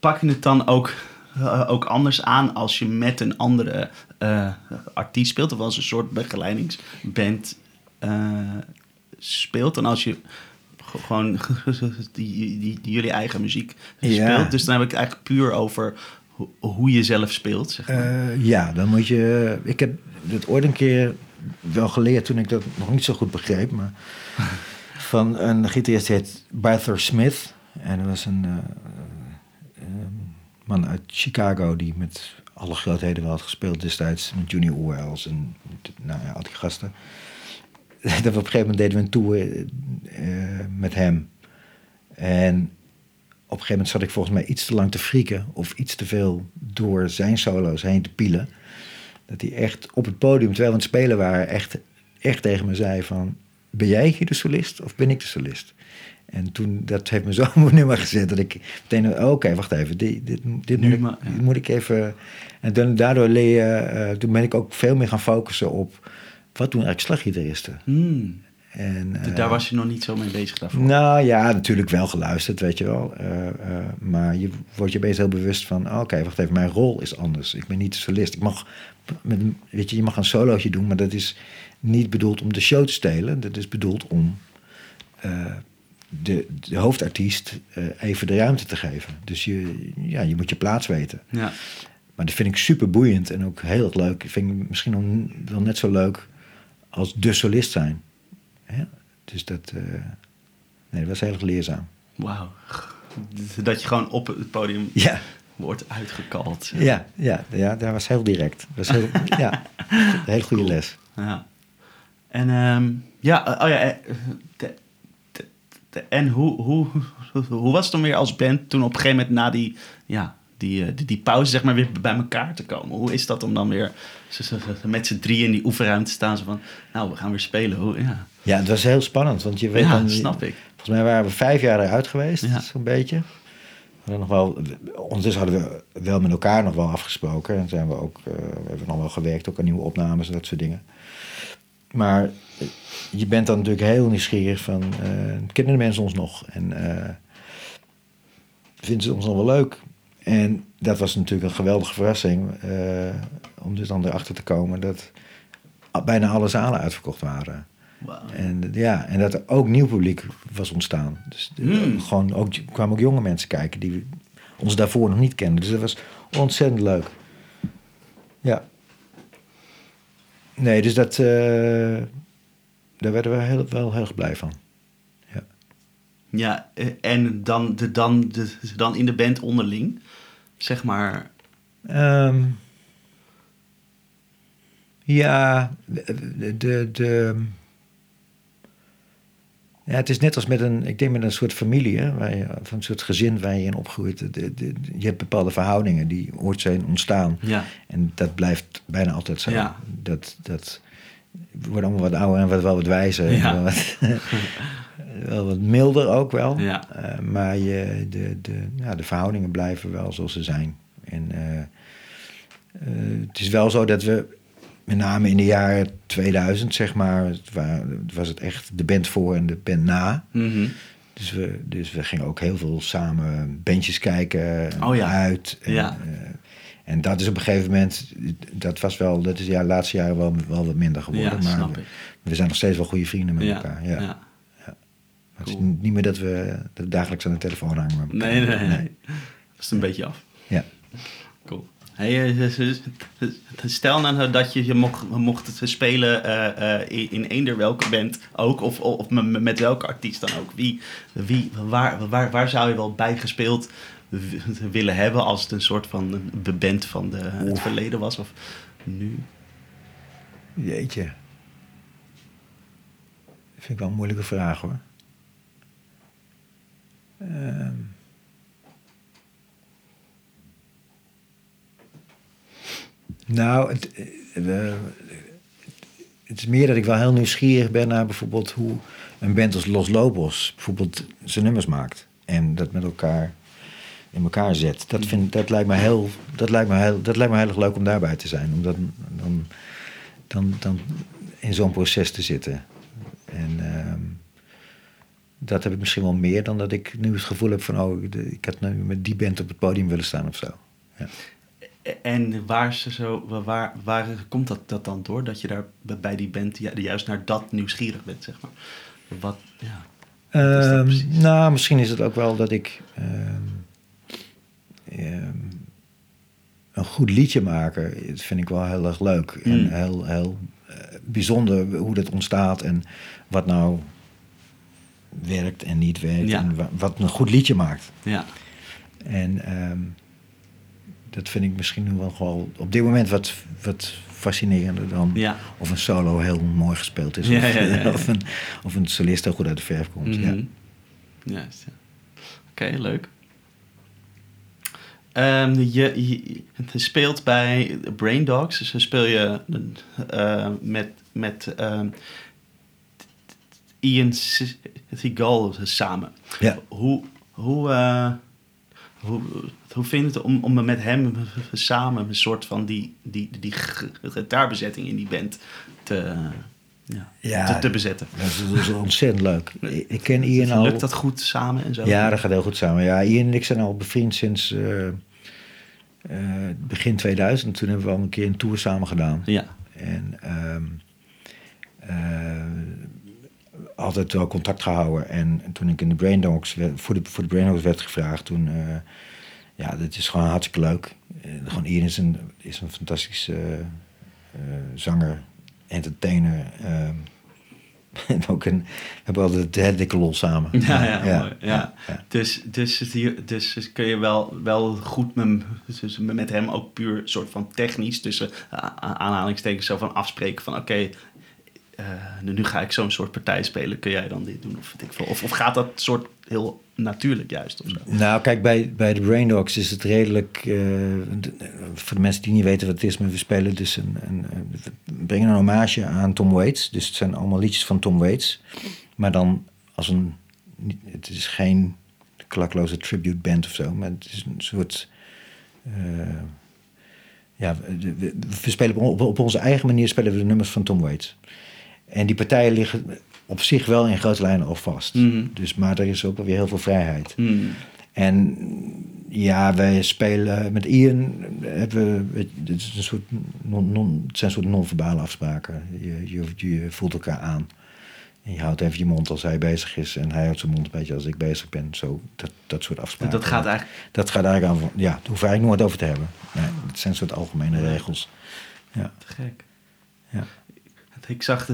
pak je het dan ook, eh, ook anders aan als je met een andere eh, artiest speelt, of als een soort begeleidingsband eh, speelt, dan als je gewoon [LAUGHS] die, die, die jullie eigen muziek Ja. speelt. Dus dan heb ik het eigenlijk puur over ho- hoe je zelf speelt. Zeg maar. Ja, dan moet je. Ik heb het ooit een keer wel geleerd toen ik dat nog niet zo goed begreep. Maar [LAUGHS] van een gitarist heet Barthor Smith. En dat was een man uit Chicago die met alle grootheden wel had gespeeld destijds. Met Junior Wells en nou ja, al die gasten. [LAUGHS] Dat op een gegeven moment deden we een tour eh, met hem. En op een gegeven moment zat ik volgens mij iets te lang te frieken of iets te veel door zijn solo's heen te pielen. Dat hij echt op het podium, terwijl we aan het spelen waren, echt, echt tegen me zei van... Ben jij hier de solist of ben ik de solist? En toen, dat heeft me zo op mijn nummer gezet dat ik meteen... oh, Oké, wacht even, dit, dit, dit, moet, ik, maar, ja. dit moet ik even... En dan, daardoor leer je... eh, toen ben ik ook veel meer gaan focussen op... Wat doen eigenlijk slaggitaristen? Hmm, En, eh, daar was je nog niet zo mee bezig daarvoor. nou ja, natuurlijk wel geluisterd, weet je wel. Eh, eh, maar je wordt je opeens heel bewust van... oh, oké, wacht even, mijn rol is anders. Ik ben niet de solist. Ik mag, met, weet je, je mag een solootje doen... maar dat is niet bedoeld om de show te stelen. Dat is bedoeld om eh, de, de hoofdartiest eh, even de ruimte te geven. Dus je, ja, je moet je plaats weten. Ja. Maar dat vind ik super boeiend en ook heel erg leuk. Ik vind ik misschien wel net zo leuk als de solist zijn. Hè? Dus dat, eh, nee, dat was heel erg leerzaam. Wauw. Dat je gewoon op het podium Ja, wordt uitgekald. ja, ja, ja dat was heel direct. Dat was heel, [LAUGHS] ja, een hele goede les. Ja. En ehm, ja, eh, oh ja. de- en hoe, hoe, hoe was het dan weer als band toen op een gegeven moment na die, ja, die, eh, die, die pauze zeg maar weer bij elkaar te komen? Hoe is dat om dan weer met z'n drieën in die oefenruimte te staan? Zo van, nou, we gaan weer spelen. Hoe, ja, Ja, het was heel spannend, want je weet ja dan... snap ik. Volgens mij waren we vijf jaar eruit geweest, Ja. zo'n beetje. We nog wel, ondertussen hadden we wel met elkaar nog wel afgesproken. En zijn we ook, eh, we hebben nog wel gewerkt, ook aan nieuwe opnames en dat soort dingen. Maar je bent dan natuurlijk heel nieuwsgierig van, eh, kennen de mensen ons nog? En eh, vinden ze ons nog wel leuk? En dat was natuurlijk een geweldige verrassing, eh, om dus dan erachter te komen dat bijna alle zalen uitverkocht waren. En ja, en dat er ook nieuw publiek was ontstaan. Dus Hmm. gewoon ook, kwamen ook jonge mensen kijken die ons daarvoor nog niet kenden. Dus dat was ontzettend leuk. Ja. Nee, dus dat, eh, daar werden we heel, wel heel erg blij van. Ja. Ja, eh, en dan, de, dan, de, dan in de band onderling, zeg maar. Ehm, ja, de, de, de- ja, het is net als met een, ik denk met een soort familie, hè, waar je, of een soort gezin waar je in opgroeit. De, de, de- je hebt bepaalde verhoudingen die ooit zijn ontstaan. Ja, En dat blijft bijna altijd zo. Ja. Dat, dat, we worden allemaal wat ouder en wat, wel wat wijzer. Ja. Wel, wat, [LAUGHS] wel wat milder ook wel. Ja. Eh, maar je, de, de, ja, de verhoudingen blijven wel zoals ze zijn. En eh, eh, het is wel zo dat we, met name in de jaren 2000, zeg maar, was het echt de band voor en de band na. Mhm. Dus we, dus we gingen ook heel veel samen bandjes kijken en Oh ja. uit. En, Ja. eh, en dat is op een gegeven moment, dat was wel, dat is ja, de laatste jaren wel, wel wat minder geworden. Ja, maar we, zijn nog steeds wel goede vrienden met ja, elkaar. Ja. ja. Het is niet meer dat we, dat we dagelijks aan de telefoon hangen elkaar. Nee, nee, nee. Dat is een beetje af. Ja. Cool. Eh, stel nou dat je, je mocht, mocht spelen eh, in eender welke band ook, of, of met, welke artiest dan ook. Wie, wie, waar, waar, waar zou je wel bij gespeeld willen hebben als het een soort van een band van de, het verleden was? Of nu? Jeetje. Dat vind ik wel een moeilijke vraag hoor. Ehm. Nou, het, eh, het is meer dat ik wel heel nieuwsgierig ben naar bijvoorbeeld hoe een band als Los Lobos bijvoorbeeld zijn nummers maakt. En dat met elkaar in elkaar zet. Dat, vind, dat, lijkt me heel, dat, lijkt me heel, dat lijkt me heel erg leuk om daarbij te zijn. Om dan, dan, dan, dan in zo'n proces te zitten. En ehm, dat heb ik misschien wel meer dan dat ik nu het gevoel heb van... oh, ik had nu met die band op het podium willen staan of zo. Ja. En waar, ze zo, waar, waar komt dat, dat dan door? Dat je daar bij die band juist naar dat nieuwsgierig bent, zeg maar. Wat, ja. Um, nou, misschien is het ook wel dat ik um, um, een goed liedje maken. Dat vind ik wel heel erg leuk. En Mm. heel, heel uh, bijzonder hoe dat ontstaat en wat nou werkt en niet werkt. Ja. En wa- wat een goed liedje maakt. Ja. En ehm, dat vind ik misschien wel gewoon op dit moment wat, wat fascinerender dan Ja. of een solo heel mooi gespeeld is. Ja, of, ja, of, een, of een solist heel goed uit de verf komt. ja. Juist, ja. Oké, leuk. Ehm, je, je, je speelt bij Brain Dogs, dus dan speel je eh, met, met ehm, Ian Seagal samen. Ja. Hoe, hoe, eh, hoe, hoe vind je het om, om met hem samen een soort van die, die, die gitaarbezetting in die band te, ja, Ja. te, te bezetten? Dat is, ontzettend leuk. Ik, ken Ian al... Lukt dat goed samen en zo? Ja, dat gaat heel goed samen. Ja, Ian en ik zijn al bevriend sinds eh, eh, begin 2000. Toen hebben we al een keer een tour samen gedaan. Ja. En ehm, eh, altijd wel contact gehouden. En toen ik in de Brain Dogs werd- voor, de, voor de Brain Dogs werd gevraagd, toen... eh, ja, dat is gewoon hartstikke leuk. Eh, gewoon Ian is een, is een fantastische eh, zanger, entertainer. ehm, [LAUGHS] en ook een, we hebben altijd de dikke lol samen. Ja, ja, ja, mooi, ja. ja. Dus, dus, dus, dus kun je wel, wel goed met, dus met hem ook puur soort van technisch, tussen aanhalingstekens zo van afspreken van oké, eh, nu, ga ik zo'n soort partij spelen, kun jij dan dit doen? Of, ik of, of gaat dat soort heel natuurlijk juist? Nou, kijk, bij, bij de Brain Dogs is het redelijk... eh, de- voor de mensen die niet weten wat het is... maar we spelen dus een... een, we brengen een hommage aan Tom Waits. Dus het zijn allemaal liedjes van Tom Waits. Maar dan als een... Het is geen klakloze tribute band of zo... maar het is een soort... eh, ja, we spelen op, op onze eigen manier spelen we de nummers van Tom Waits. En die partijen liggen op zich wel in grote lijnen al vast. Mhm. Dus, maar er is ook weer heel veel vrijheid. Hmm. En ja, wij spelen met Ian. Hebben we, je, het, is een soort non, non, het zijn soort non-verbale afspraken. Je, je, je voelt elkaar aan. En je houdt even je mond als hij bezig is. En hij houdt zijn mond een beetje als ik bezig ben. Zo, dat, dat soort afspraken. Dat gaat eigenlijk, Dat gaat eigenlijk aan. van- Ja, daar hoef ik eigenlijk nooit over te hebben. Nee, het zijn soort algemene regels. Ja. te gek. Ja. Ik zag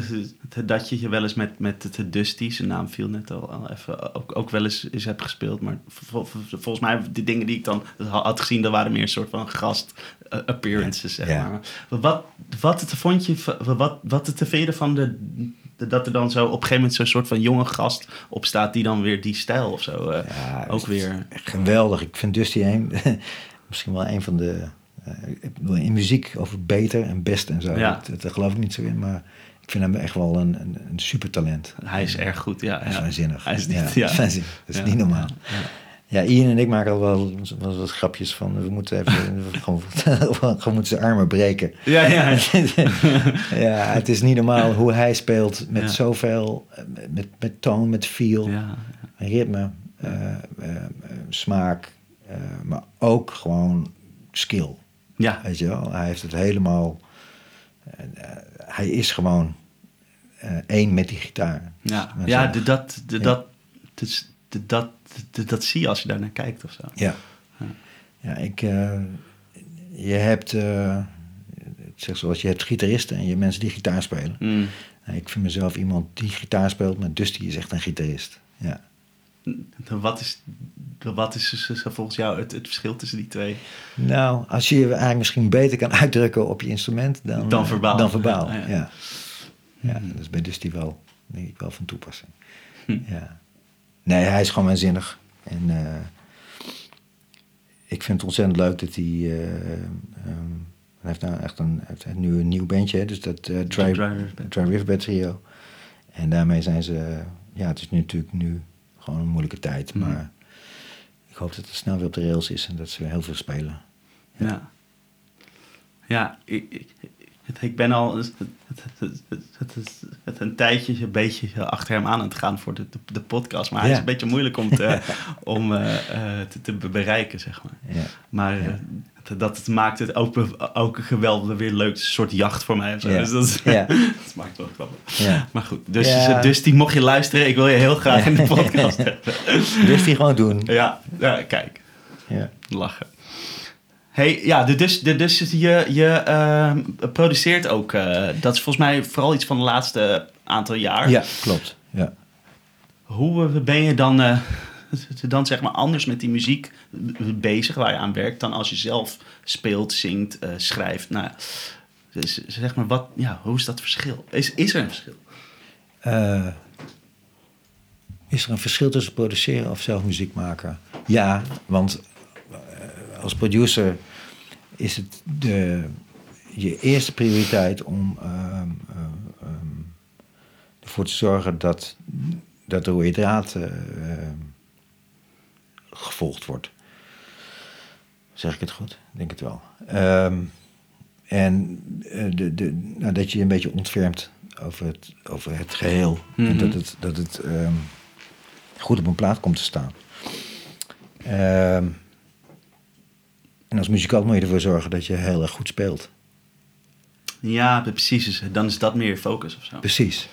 dat je je wel eens met, met de Dusty, zijn naam viel net al, al even, ook, ook wel eens, eens hebt gespeeld. Maar vol- vol- volgens mij, de dingen die ik dan had gezien, dat waren meer een soort van gast eh, appearances, zeg Ja. maar. Maar Wat, wat het vond je, wat, wat het te vinden van de, dat er dan zo op een gegeven moment zo'n soort van jonge gast op staat die dan weer die stijl of zo eh, Ja, ook is weer... Geweldig. Ik vind Dusty een, [LAUGHS] misschien wel een van de. eh, in muziek over beter en best en zo. Ja. Dat, dat geloof ik niet zo in, maar ik vind hem echt wel een, een, een super talent. Hij is erg goed, ja. Hij is waanzinnig. Hij is niet, ja. Dat is niet normaal. ja, Ja, Ian en ik maken al wel, wel wat grapjes van. We moeten even [LAUGHS] gewoon, gewoon moeten zijn armen breken. Ja, ja, ja. [LAUGHS] ja, het is niet normaal hoe hij speelt met Ja. zoveel, met, met toon, met feel ja. ritme, eh, eh, eh, smaak, maar ook gewoon skill. ja. Weet je wel, hij heeft het helemaal. hij is gewoon één met die gitaar. Ja, ja de, dat, de, Ja. dat, dus de, dat, de, dat zie je als je daar naar kijkt of zo. Ja. Ja, ik. eh, je hebt. eh, ik zeg zoals je hebt gitaristen en je hebt mensen die gitaar spelen. Mm. Ik vind mezelf iemand die gitaar speelt, maar Dusty is echt een gitarist. Ja. Wat is, wat is dus volgens jou het, het verschil tussen die twee? Nou, als je je eigenlijk misschien beter kan uitdrukken op je instrument dan, Dan eh, verbaal. Dan verbaal. Ja, Ja, ja. ja. dat is bij Dusty wel, denk ik, wel van toepassing. Hm. Ja. Nee, hij is gewoon waanzinnig. En eh, ik vind het ontzettend leuk dat hij eh, ehm, Hij heeft nou echt een, heeft nu een nieuw bandje, hè, dus dat uh, Dry, Dry River Band. Dry River Band Trio. En daarmee zijn ze, ja, het is nu natuurlijk nu gewoon een moeilijke tijd, Mhm. maar ik hoop dat het snel weer op de rails is en dat ze weer heel veel spelen. Ja. Ja, ik, ik, ik- ik ben al het, het, het, een tijdje een beetje achter hem aan aan het gaan voor de, de, de podcast. Maar hij Ja. is een beetje moeilijk om, te, [LAUGHS] om eh, eh, te, te bereiken, zeg maar. Ja, Maar Ja. eh, dat- dat het maakt het ook, ook een geweldig weer leuk soort jacht voor mij. zo. Ja. Dus dat, is- Ja. [LAUGHS] dat maakt wel grappig. ja. Maar goed, dus, dus die mocht je luisteren. Ik wil je heel graag in de podcast [LAUGHS] hebben. Dus die gewoon doen. Ja, ja, kijk. Ja. Lachen. Hey, ja, dus, dus je, je ehm, produceert ook. eh, dat is volgens mij vooral iets van de laatste aantal jaar. ja, klopt. Ja. Hoe eh, ben je dan, eh, [LAUGHS] dan zeg maar anders met die muziek bezig waar je aan werkt dan als je zelf speelt, zingt, schrijft? Nou, dus, zeg maar, wat, ja, hoe is dat verschil? Is, is er een verschil? Is er een verschil tussen produceren of zelf muziek maken? Ja, want als producer is het de, je eerste prioriteit om ehm, eh, ehm, ervoor te zorgen dat, dat de rode draad eh, ehm, gevolgd wordt. Zeg ik het goed? Ik denk het wel. Ehm, en eh, de, de, nou, dat je je een beetje ontfermt over het, over het geheel. En Mhm. dat het, dat het ehm, goed op een plaat komt te staan. En als muzikant moet je ervoor zorgen dat je heel erg goed speelt. Ja, precies. Dus Dan is dat meer focus of zo. Precies.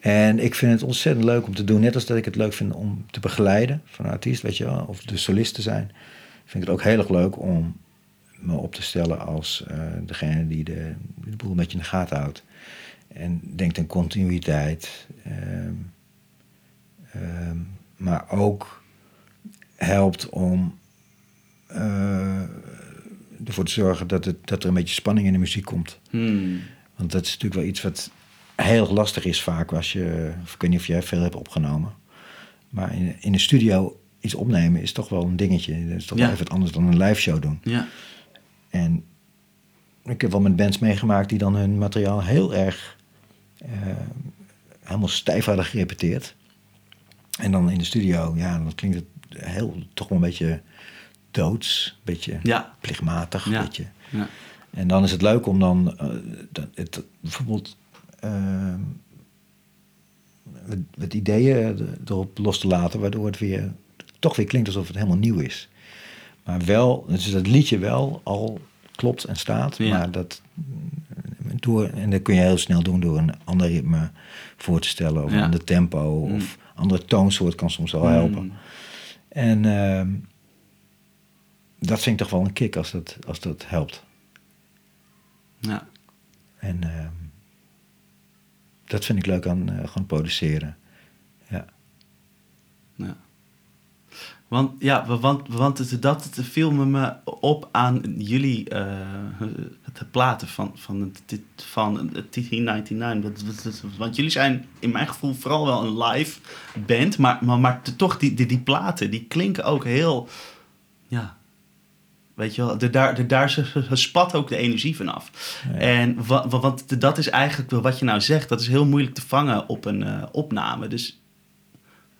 En ik vind het ontzettend leuk om te doen. Net als dat ik het leuk vind om te begeleiden van een artiest, weet je wel, of de solist te zijn. Vind ik het ook heel erg leuk om me op te stellen als eh, degene die de, de boel een beetje in de gaten houdt. En denkt aan continuïteit. ehm, ehm, maar ook helpt om ervoor te zorgen dat, het, dat er een beetje spanning in de muziek komt. Hmm. Want dat is natuurlijk wel iets wat heel lastig is vaak als je... of Ik weet niet of jij veel hebt opgenomen. Maar in, in de studio iets opnemen is toch wel een dingetje. Dat is toch Ja. wel even wat anders dan een live show doen. Ja. En ik heb wel met bands meegemaakt die dan hun materiaal heel erg... eh, helemaal stijf hadden gerepeteerd. En dan in de studio, ja, dan klinkt het heel, toch wel een beetje doods. Een beetje Ja. plichtmatig, Ja. weet je. Ja. En dan is het leuk om dan eh, het, bijvoorbeeld wat, wat ideeën erop los te laten, waardoor het weer toch weer klinkt alsof het helemaal nieuw is. Maar wel, dus dat liedje wel al klopt en staat, Ja. maar dat door, en dat kun je heel snel doen door een ander ritme voor te stellen, of een ander tempo, of andere toonsoort kan soms wel helpen. Mm. En ehm, dat vind ik toch wel een kick als dat, als dat helpt. Ja. En ehm, dat vind ik leuk aan eh, gewoon produceren. Ja. Ja. Want ja, want, want dat viel me op aan jullie eh, het platen van, van, het, dit- van het 1999. Dat- dat- dat- Want jullie zijn in mijn gevoel vooral wel een live band, maar, maar, maar toch die, die, die platen, die klinken ook heel, ja, weet je wel, de, daar, de, daar spat ook de energie vanaf. Ja. En wa, wa- want dat is eigenlijk wat je nou zegt, dat is heel moeilijk te vangen op een eh, opname. Dus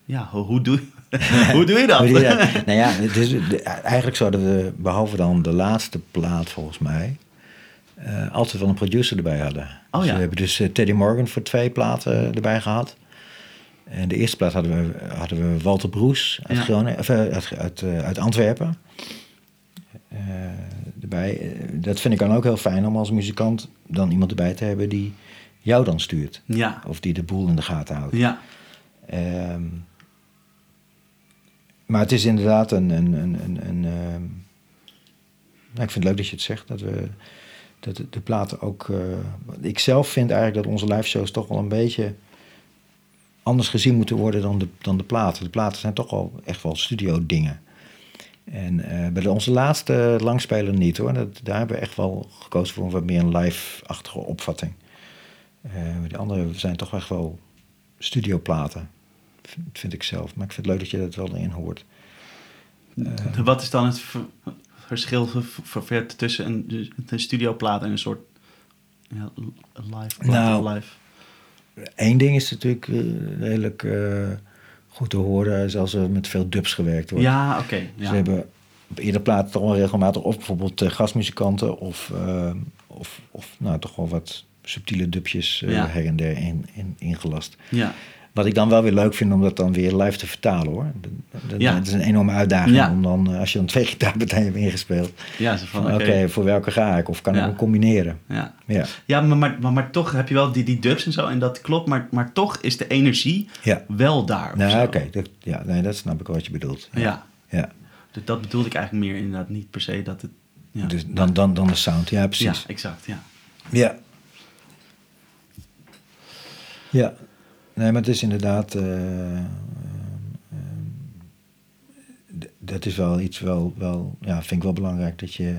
ja, hoe, hoe, doe, [LAUGHS] hoe doe je dat? Hoe doe je dat? nou ja, het is, de- eigenlijk zouden we, behalve dan de laatste plaat volgens mij, eh, altijd wel een producer erbij hadden. Oh Dus ja. We hebben dus eh, Teddy Morgan voor twee platen erbij gehad. En de eerste plaat hadden we, hadden we Walter Broes uit, Ja. Groningen, of, uit, uit, uit Antwerpen. Eh, erbij. Eh, Dat vind ik dan ook heel fijn om als muzikant dan iemand erbij te hebben die jou dan stuurt. Ja, Of die de boel in de gaten houdt. ja, Ehm, maar het is inderdaad een. een, een, een, een, ehm, nou, ik vind het leuk dat je het zegt. Dat we. Dat de, de platen ook. eh, ik zelf vind eigenlijk dat onze live shows toch wel een beetje. anders gezien moeten worden dan de, dan de platen. De platen zijn toch al echt wel studio dingen. En eh, bij onze laatste langspeler niet hoor. Dat, daar hebben we echt wel gekozen voor een wat meer een live-achtige opvatting. Eh, die andere zijn toch echt wel studioplaten. Vind, vind ik zelf. Maar ik vind het leuk dat je dat wel erin hoort. Wat is dan het ver- verschil v- v- tussen een, een studioplaat en een soort ja, live? Nou, live. Eén ding is natuurlijk eh, redelijk eh, goed te horen, is als er met veel dubs gewerkt wordt. Ja, oké. ja. Ze hebben op eerder platen toch wel regelmatig of bijvoorbeeld eh, gastmuzikanten of, eh, of, of nou, toch wel wat subtiele dubjes eh, Ja. her en der in, in, ingelast. ja. Wat ik dan wel weer leuk vind om dat dan weer live te vertalen hoor. Dat, Ja. is een enorme uitdaging Ja. om dan, eh, als je dan twee [LAUGHS] gitaarpartijen hebt ingespeeld. Ja, zo van, Van, oké. Voor welke ga ik? Of kan ik Ja. hem combineren? Ja, Ja, ja maar, maar, maar, maar toch heb je wel die, die dubs en zo. En dat klopt. Maar, maar toch is de energie ja. wel daar. Nou, oké. dat- Ja, nee, dat snap ik wat je bedoelt. Ja. ja. Dus dat bedoelde ik eigenlijk meer inderdaad niet per se dat het... Ja, Dus dan, dan, dan de sound. Ja, ja precies. exact. Ja. Ja. Ja. Nee, maar het is inderdaad... eh, eh, d- dat is wel iets wel, wel... Ja, vind ik wel belangrijk dat je...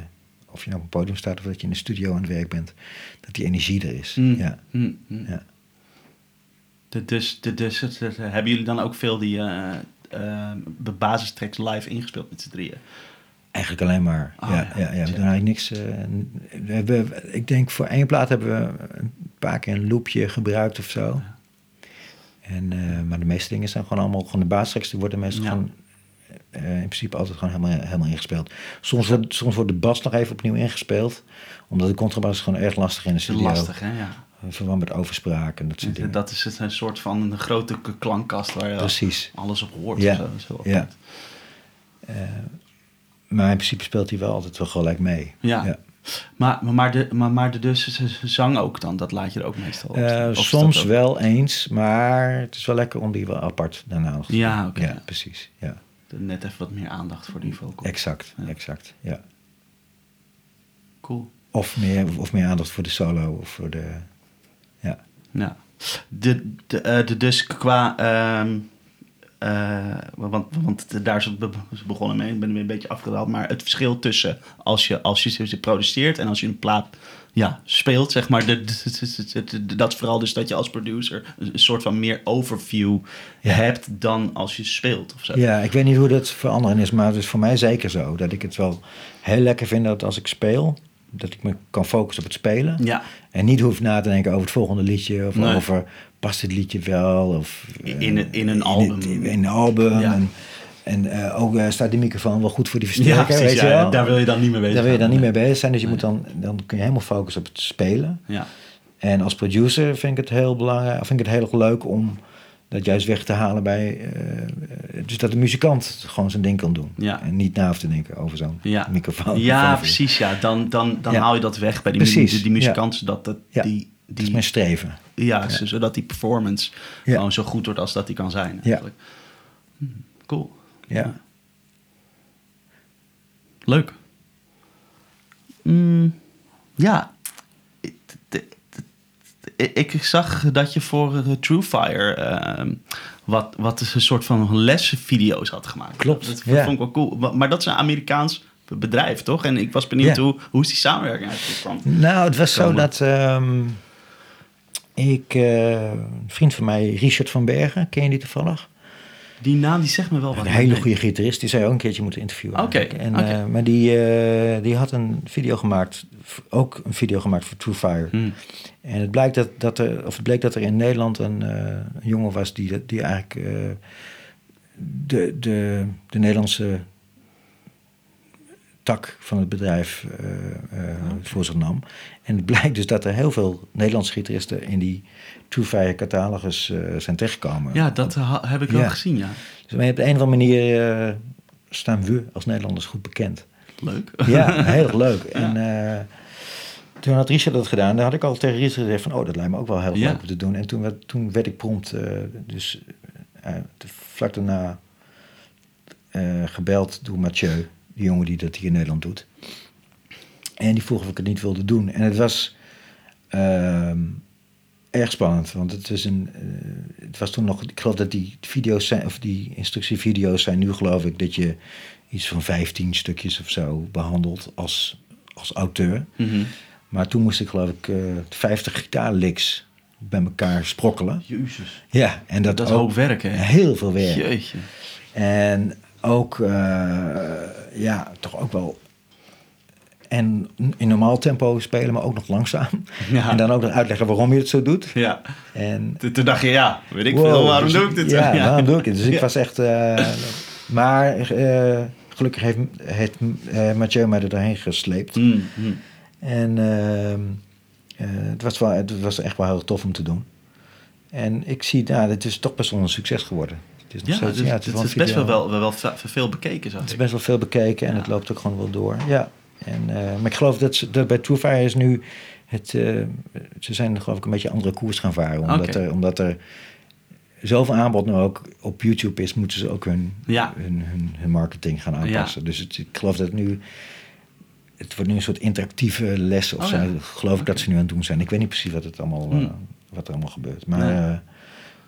Of je nou op een podium staat of dat je in de studio aan het werk bent... dat die energie er is. Mm, Ja. mm, mm. Ja. De- Dus, de, dus het- het- hebben jullie dan ook veel die eh eh, de basistracks live ingespeeld met z'n drieën? Eigenlijk alleen maar. Oh, ja, ja. ja. Ja, we doen eigenlijk niks. eh, we hebben, ik denk voor één plaat hebben we een paar keer een loopje gebruikt of zo. En, eh, maar de meeste dingen zijn gewoon allemaal gewoon de basistracks. Die worden meestal Ja. gewoon eh, in principe altijd gewoon helemaal, helemaal ingespeeld. Soms wordt, soms wordt de bas nog even opnieuw ingespeeld. Omdat de contrabas is gewoon erg lastig in de studio. lastig, hè? Ja. Verband met overspraak en dat soort dingen. Dat is het, een soort van een grote klankkast waar je Precies. alles op hoort. Ja. zo. Ja. Eh, maar in principe speelt hij wel altijd wel gelijk mee. Ja. Ja. Maar, maar, maar, de, maar, maar de dus zang ook dan, dat laat je er ook meestal op. Eh, soms wel eens, maar het is wel lekker om die wel apart daarna te Ja, oké. Ja, precies. Ja, Net even wat meer aandacht voor die vocal. exact, Ja. exact. Ja. Cool. Of, meer, of meer aandacht voor de solo of voor de... Ja. Ja. De, de, eh, de, dus qua... ehm, eh, want, want daar is het begonnen mee. Ik ben weer een beetje afgedaald. Maar het verschil tussen als je, als je ze produceert en als je een plaat ja, speelt, zeg maar. De, de- de- de- de- dat vooral dus dat je als producer een soort van meer overview Ja. hebt dan als je speelt of zo. ja, ik weet niet hoe dat voor anderen is, maar het is voor mij zeker zo. Dat ik het wel heel lekker vind dat als ik speel, dat ik me kan focussen op het spelen. Ja. En niet hoef na te denken over het volgende liedje of Nee. over past dit liedje wel of In- eh, in een- in een het- album. in een album Ja. en, en eh, ook eh, staat die microfoon wel goed voor die Ja, versterker, precies, weet je wel? daar wil je dan niet mee bezig Daar wil je dan niet mee bezig zijn, dus je Nee. moet dan, dan kun je helemaal focussen op het spelen. Ja. En als producer vind ik het heel belangrijk, vind ik het heel erg leuk om dat juist weg te halen bij, eh, dus dat de muzikant gewoon zijn ding kan doen. Ja. En niet na hoeft te denken over zo'n Ja, microfoon. ja [LAUGHS] precies. Ja. Dan, dan, dan Ja. haal je dat weg bij die, Precies, die, die muzikanten, zodat dat, Ja. die, Dat is die, mijn streven. ja, zodat die performance Ja. gewoon zo goed wordt als dat die kan zijn. Eigenlijk. Hm, Cool. Ja. Leuk. Mm, ja. Ik- zag dat je voor eh, Truefire ehm, wat, wat is een soort van lesvideo's had gemaakt. Klopt, Dat ja. vond ik wel cool. Maar- Maar dat is een Amerikaans bedrijf, toch? En ik was benieuwd Ja. hoe, hoe is die samenwerking eigenlijk kwam. Nou, het was zo dat ehm, ik, eh, een vriend van mij, Richard van Bergen, ken je die toevallig? Die naam die zegt me wel wat. Een hele goede gitarist, die zou je ook een keertje moeten interviewen. Oké, eh, maar die, eh, die had een video gemaakt, ook een video gemaakt voor True Fire. Hm. En het, blijkt dat, dat er, of het bleek dat er in Nederland een, eh, een jongen was die, die eigenlijk de, de, de Nederlandse tak van het bedrijf eh, voor zich nam. En het [LAUGHS] blijkt dus dat er heel veel Nederlandse gitaristen in die True Fire catalogus eh, zijn terechtgekomen. Ja, dat heb ik wel Ja. gezien, ja. Dus op een of andere manier eh, staan we als Nederlanders goed bekend. Leuk. Ja, [LAUGHS] heel erg leuk. En eh, toen had Richard dat gedaan. Daar had ik al tegen Richard gezegd van... oh, dat lijkt me ook wel heel leuk om te doen. En toen werd, toen werd ik prompt... dus vlak daarna gebeld door Mathieu. Die jongen die dat hier in Nederland doet. En die vroeg of ik het niet wilde doen. En het was ehm, erg spannend. Want het, is een, eh, het was toen nog... Ik geloof dat die video's zijn... of die instructievideo's zijn nu geloof ik... dat je iets van 15 stukjes of zo behandelt als, als auteur. Mhm. Maar toen moest ik geloof ik eh 50 gitaarlicks bij elkaar sprokkelen. Jezus. Ja, en dat, Dat is ook hoop werk, hè? heel veel werk. Jeetje. En ook, eh, ja, toch ook wel en in normaal tempo spelen, maar ook nog langzaam. [LAUGHS] Ja. En dan ook nog uitleggen waarom je het zo doet. Ja. En Toen dacht je, ja, weet ik Wow, veel, waarom dus doe ik dit? [LAUGHS] Ja, waarom doe ik het? Dus ik Ja. was echt... eh, maar eh, gelukkig heeft, heeft eh, Mathieu mij er doorheen gesleept. Mm, mm. En ehm, eh, het, was wel, het was echt wel heel tof om te doen. En ik zie, nou, het is toch best wel een succes geworden. Het is, Ja, steeds- dus, ja, het, is best wel, wel, wel ve- veel bekeken, Het is best wel veel bekeken en Ja. het loopt ook gewoon wel door. Ja. En, eh, maar ik geloof dat, ze, dat bij is nu... Het, eh, ze zijn geloof ik een beetje een andere koers gaan varen. Omdat, er, omdat er zoveel aanbod nu ook op YouTube is... moeten ze ook hun, Ja. hun, hun, hun marketing gaan aanpassen. Dus het, ik geloof dat nu... Het wordt nu een soort interactieve les of Oh, zo. ja. Geloof ik dat ze nu aan het doen zijn. Ik weet niet precies wat, het allemaal, Hmm. eh, wat er allemaal gebeurt. Maar Nee.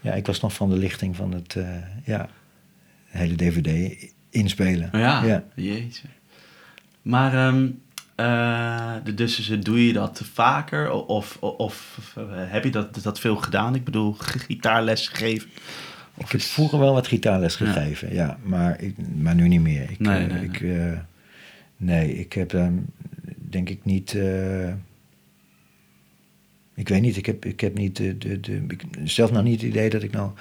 ja, ik was nog van de lichting van het... ja, hele DVD inspelen. Ja, ja. jeetje. Maar eh, de- dus doe je dat vaker? Of, of, of eh, heb je dat, dat veel gedaan? Ik bedoel, gitaarles gegeven? Of Ik heb vroeger wel wat gitaarles gegeven, ja. Maar, ik, maar nu niet meer. Ik, Nee, eh, nee, ik, eh, nee, ik heb ehm, denk ik niet... ik weet niet, ik heb, ik heb niet de, de, de, ik, zelf nog niet het idee dat ik nou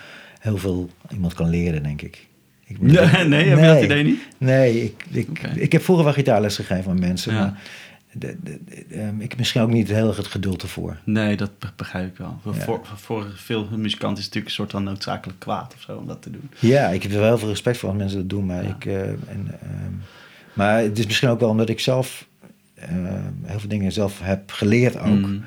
heel veel iemand kan leren, denk ik. Ik Nee, [LAUGHS] nee, heb je dat idee niet? Nee, ik, ik, ik heb vroeger wel gitaarles gegeven aan mensen, Ja. maar de, de, de- ehm, ik heb misschien ook niet heel erg het geduld ervoor. Nee, dat be- begrijp ik wel. Voor, Ja. voor, voor veel muzikanten is het natuurlijk een soort van noodzakelijk kwaad of zo om dat te doen. Ja, ik heb er wel heel veel respect voor als mensen dat doen. Maar, Ja. ik, eh, en, ehm, maar het is misschien ook wel omdat ik zelf eh, heel veel dingen zelf heb geleerd ook. Mm.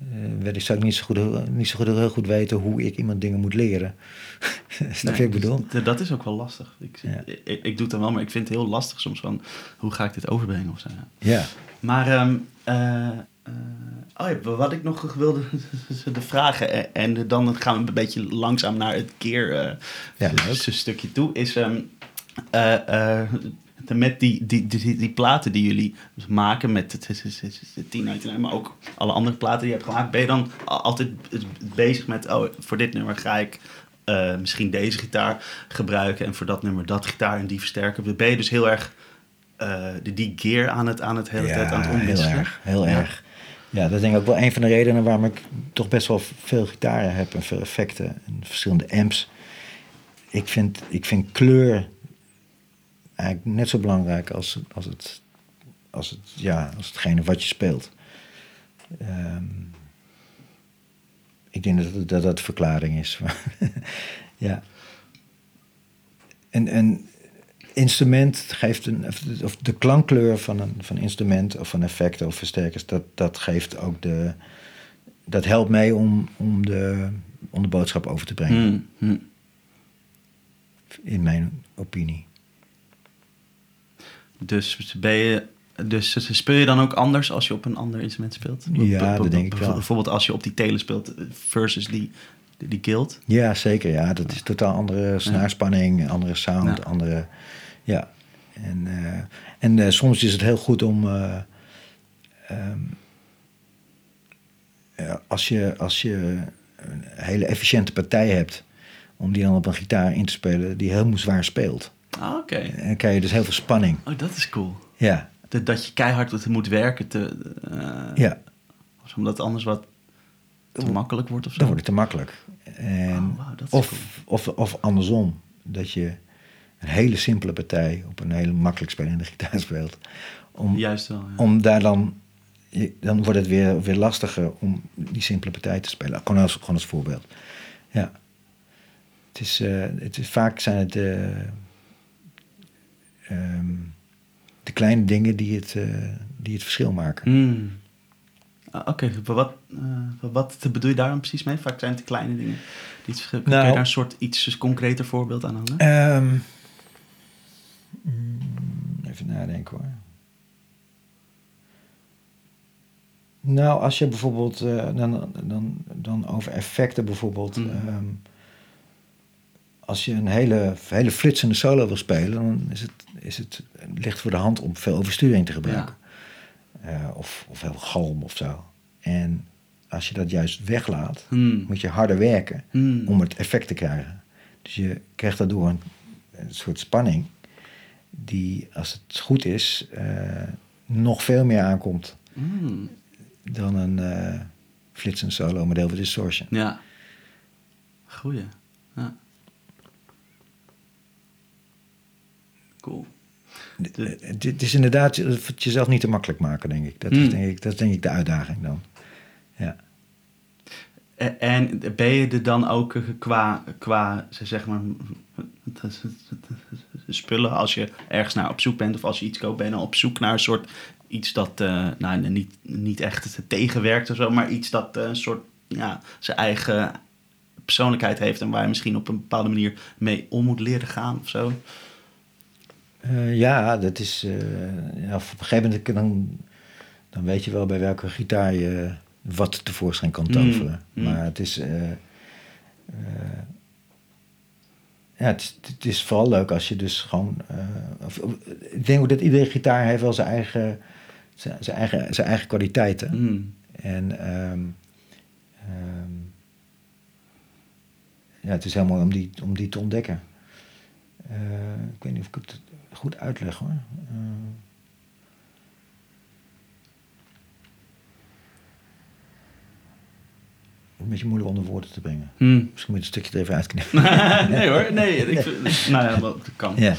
Eh, weet ik, zou ik niet zo, goed, niet zo goed, heel goed weten hoe ik iemand dingen moet leren. [LAUGHS] Snap je ik Nee, bedoel? dus Dat is ook wel lastig. Ik, Ja. ik, ik, ik doe het dan wel, maar ik vind het heel lastig soms van hoe ga ik dit overbrengen of zo. Ja. Maar ehm, eh, eh, oh ja, wat ik nog [LAUGHS] wilde [LAUGHS] de vragen en dan gaan we een beetje langzaam naar het keer eh, Ja, leuk. stukje toe. Is ehm, eh, eh, met die, die, die, die, platen die jullie maken met het 1099, maar ook alle andere platen die je hebt gemaakt, ben je dan al- altijd bezig met, oh, voor dit nummer ga ik eh, misschien deze gitaar gebruiken en voor dat nummer dat gitaar en die versterken. Ben je dus heel erg eh, die, gear aan het, aan het hele tijd aan het heel omwisselen? erg. Heel Ja. erg. Ja, dat is denk ik ook wel een van de redenen waarom ik toch best wel veel gitaren heb en veel effecten en verschillende amps. Ik vind, ik vind kleur eigenlijk net zo belangrijk als, als, het, als, het, ja, als hetgene wat je speelt. Ehm, ik denk dat dat, dat de verklaring is. [LAUGHS] ja. En, en instrument geeft een, of de klankkleur van een, van instrument of van effecten of versterkers, dat, dat geeft ook de, dat helpt mee om, om, de, om de boodschap over te brengen, Hmm, hmm. in mijn opinie. Dus ben je. Dus speel je dan ook anders als je op een ander instrument speelt? Ja, dat denk ik wel. Bijvoorbeeld als je op die tele speelt eh, versus die, die, guild. Ja, zeker. Ja, dat is totaal andere snaarspanning, andere sound, Ja. andere. Ja. En, eh, en eh, soms is het heel goed om. eh, ehm, als, je, als je een hele efficiënte partij hebt, om die dan op een gitaar in te spelen die heel zwaar speelt. Ah, oké. Dan krijg je dus heel veel spanning. Oh, dat is cool. Ja, Dat, dat je keihard moet werken, te, eh, ja. omdat het anders wat te makkelijk wordt of zo. dan wordt het te makkelijk. En, Oh, wauw, dat is of, cool. of, of andersom, dat je een hele simpele partij op een hele makkelijk spelende [LAUGHS] gitaar speelt. Om, Juist wel. Ja. om daar dan, dan wordt het weer, weer lastiger om die simpele partij te spelen. Gewoon als, gewoon als voorbeeld. Ja. Het is, eh, het is, vaak zijn het de, ehm, de kleine dingen die het, eh, die het verschil maken. Hmm. Ah, Oké, maar wat, eh, wat bedoel je daar dan precies mee? Vaak zijn het de kleine dingen die het verschil. Kun Nou- je daar een soort iets concreter voorbeeld aan hangen? Ehm, mm, even nadenken hoor. Nou, als je bijvoorbeeld eh, dan, dan, dan over effecten bijvoorbeeld. Mhm. ehm, als je een hele, hele flitsende solo wil spelen, dan is het, is het ligt voor de hand om veel oversturing te gebruiken. Eh, of, of heel galm of zo. En als je dat juist weglaat, Hmm. moet je harder werken Hmm. om het effect te krijgen. Dus je krijgt daardoor een, een soort spanning die, als het goed is, eh, nog veel meer aankomt Mm, dan een flitsend solo model voor distortion. ja. Goeie. Ja. Cool. Eh, Het het is inderdaad het jezelf niet te makkelijk maken, denk ik. Dat, is, Mm. denk ik dat is denk ik de uitdaging dan. Ja. En ben je er dan ook eh, qua, qua zeg maar, spullen, als je ergens naar op zoek bent of als je iets koopt, ben je dan op zoek naar een soort iets dat eh, nou, niet, niet echt tegenwerkt of zo, maar iets dat eh, een soort ja, zijn eigen persoonlijkheid heeft en waar je misschien op een bepaalde manier mee om moet leren gaan of zo? Eh, ja, dat is. eh, ja, op een gegeven moment dan, dan weet je wel bij welke gitaar je wat tevoorschijn kan toveren. Mm, mm. Maar het is. eh, ja, het, is- het is vooral leuk als je dus gewoon. of- ik denk ook dat iedere gitaar heeft wel zijn eigen, zijn, zijn eigen, zijn eigen kwaliteiten. Mm. En ehm, ehm, ja, het is heel mooi om die, om die te ontdekken. Ik weet niet of ik het goed uitleg hoor. Eh, een beetje moeilijk onder woorden te brengen. Mm. Misschien moet je het stukje er even uitknippen. [LAUGHS] nee hoor, nee. Ik vind, nou ja, dat kan. ja.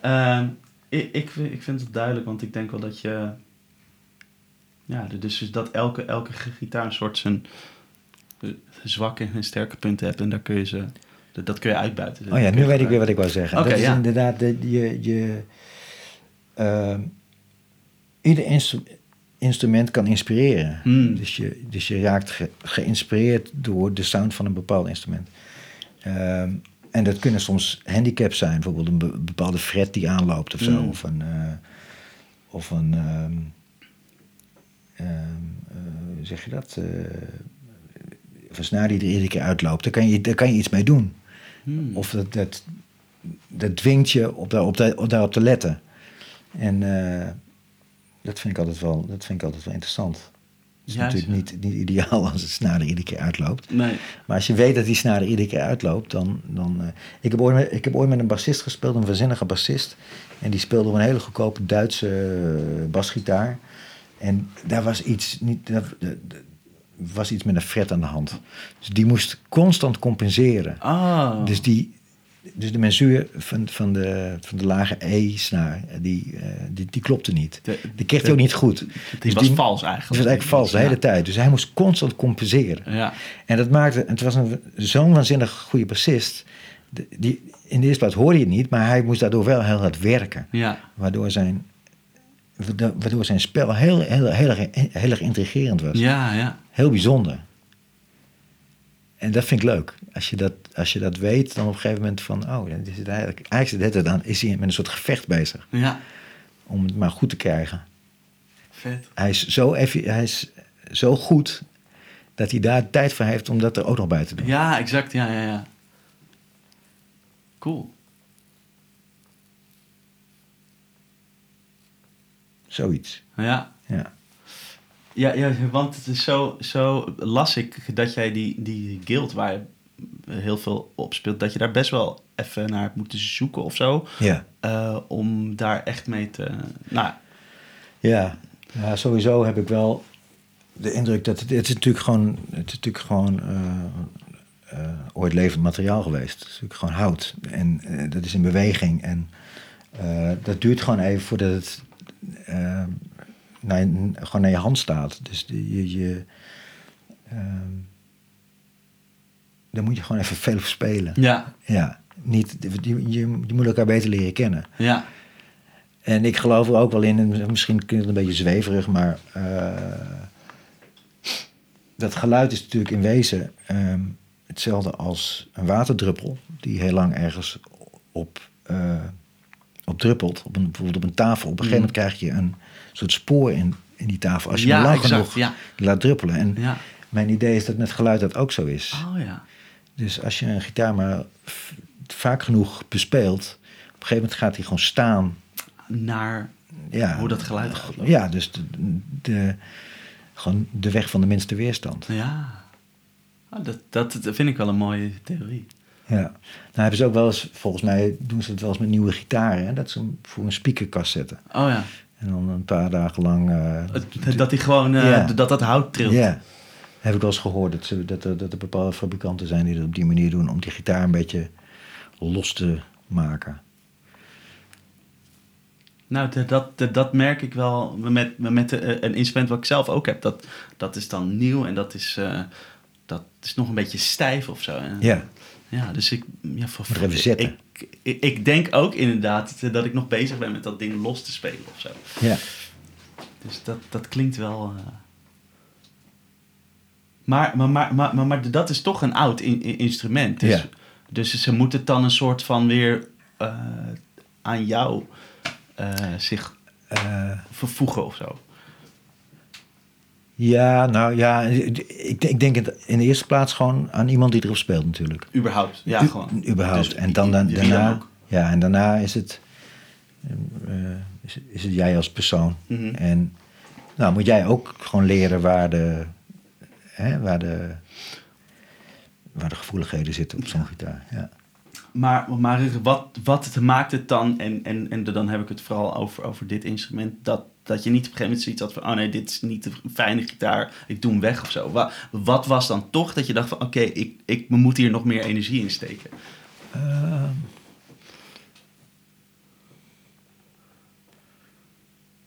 Ehm, ik, ik, vind- ik vind het duidelijk, want ik denk wel dat je. Ja, dus dat elke, elke gitaar een soort zijn zwakke en sterke punten hebt. En daar kun je ze. Dat, dat kun je uitbuiten. Oh ja, nu weet ik weer wat ik wou zeggen. Dat is ja. inderdaad, de, je, je, ehm, ieder instru- instrument kan inspireren. Hmm. Dus, je, dus je raakt ge- geïnspireerd door de sound van een bepaald instrument. Ehm, en dat kunnen soms handicaps zijn, bijvoorbeeld een be- bepaalde fret die aanloopt of zo. Hmm. Of een, eh, of een ehm, eh, hoe zeg je dat? Eh, of een snaar die er iedere keer uitloopt. Daar kan je, daar kan je iets mee doen. Hmm. Of dat, dat, dat dwingt je op, daar, op, daar, op daarop te letten. En eh, dat, vind ik altijd wel, dat vind ik altijd wel interessant. Het is Juist, natuurlijk niet, niet ideaal als het snaar er iedere keer uitloopt. Nee. Maar als je weet dat die snaar er iedere keer uitloopt, dan... dan eh, ik, heb ooit met, ik heb ooit met een bassist gespeeld, een waanzinnige bassist. En die speelde op een hele goedkope Duitse eh, basgitaar. En daar was iets, niet, daar was iets met een fret aan de hand. Dus die moest constant compenseren. Oh. Dus, die, dus de mensuur van, van, de, van de lage E-snaar, die, eh, die, die klopte niet. De- die kreeg hij ook niet goed. Die Dus was vals eigenlijk. Het was eigenlijk vals de Ja. hele tijd. Dus hij moest constant compenseren. Ja. En dat maakte, het was een, zo'n waanzinnig goede bassist. Die, in de eerste plaats hoorde je het niet, maar hij moest daardoor wel heel hard werken. Ja. Waardoor zijn, waardoor zijn spel heel, heel, heel, erg- heel erg intrigerend was. Ja, ja. Heel bijzonder. En dat vind ik leuk. Als je dat, als je dat weet, dan op een gegeven moment van... oh, dan is het eigenlijk, eigenlijk het dan, is hij met een soort gevecht bezig. Ja. Om het maar goed te krijgen. Vet. Hij is zo, effi- hij is zo goed dat hij daar tijd voor heeft om dat er ook nog bij te doen. Ja, exact. Ja, ja, ja. Cool. Zoiets. Ja. Ja. Ja, ja, want het is zo, zo las ik dat jij die, die guild waar heel veel op speelt, dat je daar best wel even naar hebt moeten zoeken of zo. Ja. eh, om daar echt mee te. Nou, Ja. ja, sowieso heb ik wel de indruk dat het, het is natuurlijk gewoon, het is natuurlijk gewoon eh, eh, ooit levend materiaal geweest. Het is natuurlijk gewoon hout. En dat is in beweging. En dat duurt gewoon even voordat het naar, je- gewoon naar je hand staat. Dus de- je, je, ehm, daar moet je gewoon even veel spelen. ja, Ja, niet, je, je, je moet elkaar beter leren kennen. ja, En ik geloof er ook wel in, en misschien klinkt het een beetje zweverig, maar eh, dat geluid is natuurlijk in wezen ehm, hetzelfde als een waterdruppel, die heel lang ergens op, eh, op druppelt, op een, bijvoorbeeld op een tafel. Op een gegeven moment krijg je een soort spoor in, in die tafel, als je Ja, hem lang genoeg ja. laat druppelen. En ja. mijn idee is dat met geluid dat ook zo is. Oh ja. Dus als je een gitaar maar vaak genoeg bespeelt, op een gegeven moment gaat hij gewoon staan Naar ja, hoe dat geluid gaat. Ja, dus de, de, gewoon de weg van de minste weerstand. Ja. Ah, dat, dat vind ik wel een mooie theorie. Ja. Nou hebben ze ook wel eens, volgens mij doen ze het wel eens met nieuwe gitaren, hè, dat ze hem voor een speakerkast zetten. Oh ja. En dan een paar dagen lang... eh, Dat hij gewoon, eh, dat dat hout trilt. Ja, heb ik wel eens gehoord dat, ze, dat, er- dat er bepaalde fabrikanten zijn die dat op die manier doen om die gitaar een beetje los te maken. Nou, dat, dat, dat, merk ik wel met, met eh, een instrument wat ik zelf ook heb. Dat, dat is dan nieuw en dat is, dat is nog een beetje stijf of zo. Ja, Ja, dus ik... Ja, voor, er even zetten. Ik, ik, ik denk ook inderdaad dat ik nog bezig ben met dat ding los te spelen of zo. ja. Dus dat, dat klinkt wel... eh. Maar, maar, maar, maar, maar, maar dat is toch een oud in- in- instrument. Dus, Ja. dus ze moeten het dan een soort van weer eh, aan jou eh, zich Eh, vervoegen of zo. Ja, nou ja, ik, ik denk het in de eerste plaats gewoon aan iemand die erop speelt natuurlijk. Überhaupt. Ja, U- gewoon. Überhaupt. Dus en dan, dan daarna, ja, en daarna is het, eh, is, het- is het jij als persoon. Mhm. En nou moet jij ook gewoon leren waar de, hè, waar de, waar de gevoeligheden zitten op zo'n gitaar. Ja. Maar, maar wat, wat maakt het dan, en, en, en dan heb ik het vooral over, over dit instrument, dat, dat je niet op een gegeven moment zoiets had van, oh nee, dit is niet een fijne gitaar, ik doe hem weg of zo. Wat, wat was dan toch dat je dacht van, oké, ik, ik moet hier nog meer energie in steken? Ehm.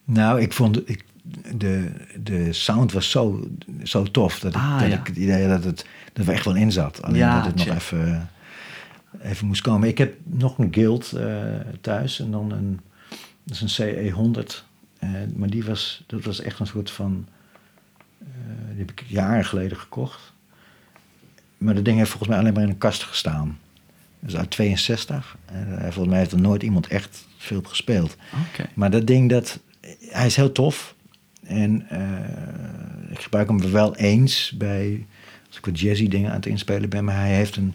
nou, ik vond ik, de, de sound was zo, zo tof dat, ik, Ah, dat ja. ik het idee had dat het dat er echt wel in zat. Alleen Ja, dat het nog even, even moest komen. Ik heb nog een guild eh, thuis en dan een, dat is een CE100. Eh, maar die was, dat was echt een soort van, eh, die heb ik jaren geleden gekocht. Maar dat ding heeft volgens mij alleen maar in een kast gestaan. Dus uit 62. En volgens mij heeft er nooit iemand echt veel op gespeeld. Oké. Maar dat ding, dat, hij is heel tof. En eh, ik gebruik hem wel eens bij, als ik wat jazzy dingen aan het inspelen ben. Maar hij heeft een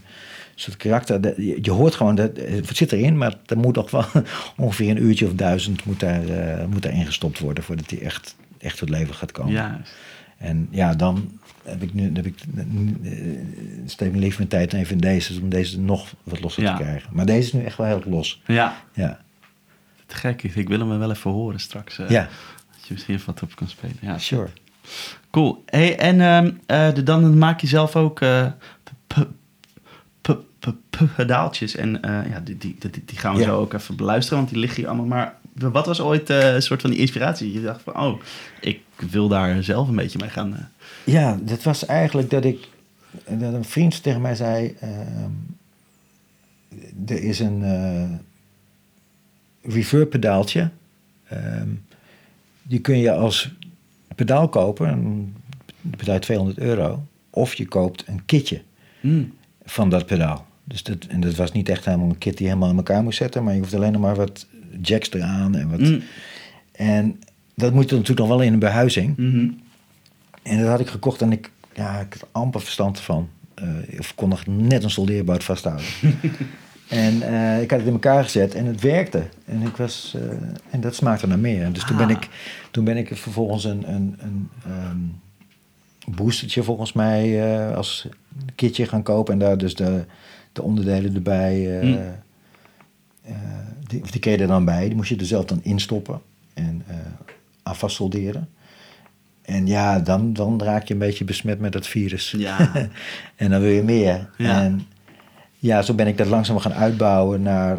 soort karakter. dat- je, je hoort gewoon, dat, het zit erin, maar er moet nog wel [LAUGHS] ongeveer een uurtje of duizend moet daar, eh, moet daar ingestopt worden voordat hij echt, echt tot leven gaat komen. Ja, En ja, dan heb ik nu, heb ik, uh, steek mijn lief mijn tijd even in deze, om deze nog wat losser Ja. te krijgen. Maar deze is nu echt wel heel los. ja. Ja, te gek. Ik wil hem wel even horen straks. eh, ja Dat je misschien even wat op kan spelen. Ja, sure. Cool. Hey, en ehm, eh, de- dan maak je zelf ook eh, pedaaltjes. En eh, ja, die, die, die, die gaan we zo ook even beluisteren, want die liggen hier allemaal. Maar wat was ooit eh, een soort van die inspiratie? Je dacht van, oh, ik wil daar zelf een beetje mee gaan. eh. Ja, dat was eigenlijk dat ik dat een vriend tegen mij zei: ehm, er is een eh reverb pedaaltje. ehm, die kun je als pedaal kopen. en Dat betaalt 200 euro. Of je koopt een kitje Hmm. van dat pedaal. Dus dat, en dat was niet echt helemaal een kit die helemaal in elkaar moest zetten. Maar je hoeft alleen nog maar wat jacks eraan en wat. Mm. En dat moet natuurlijk nog wel in een behuizing. Mhm. En dat had ik gekocht en ik, ja, ik had amper verstand ervan. Eh of kon nog net een soldeerbout vasthouden. [LAUGHS] en eh, ik had het in elkaar gezet en het werkte. En, ik was, eh, en dat smaakte naar meer. Dus toen, ben Ah. ik, toen ben ik vervolgens een, een, een ehm, boostertje volgens mij als kitje gaan kopen. En daar dus de, de onderdelen erbij. eh Hm. eh, die, of die je er dan bij. Die moest je er zelf dan instoppen en eh aan vast solderen. En ja, dan, dan raak je een beetje besmet met dat virus. Ja. [LAUGHS] en dan wil je meer. Ja. En ja, zo ben ik dat langzaam gaan uitbouwen naar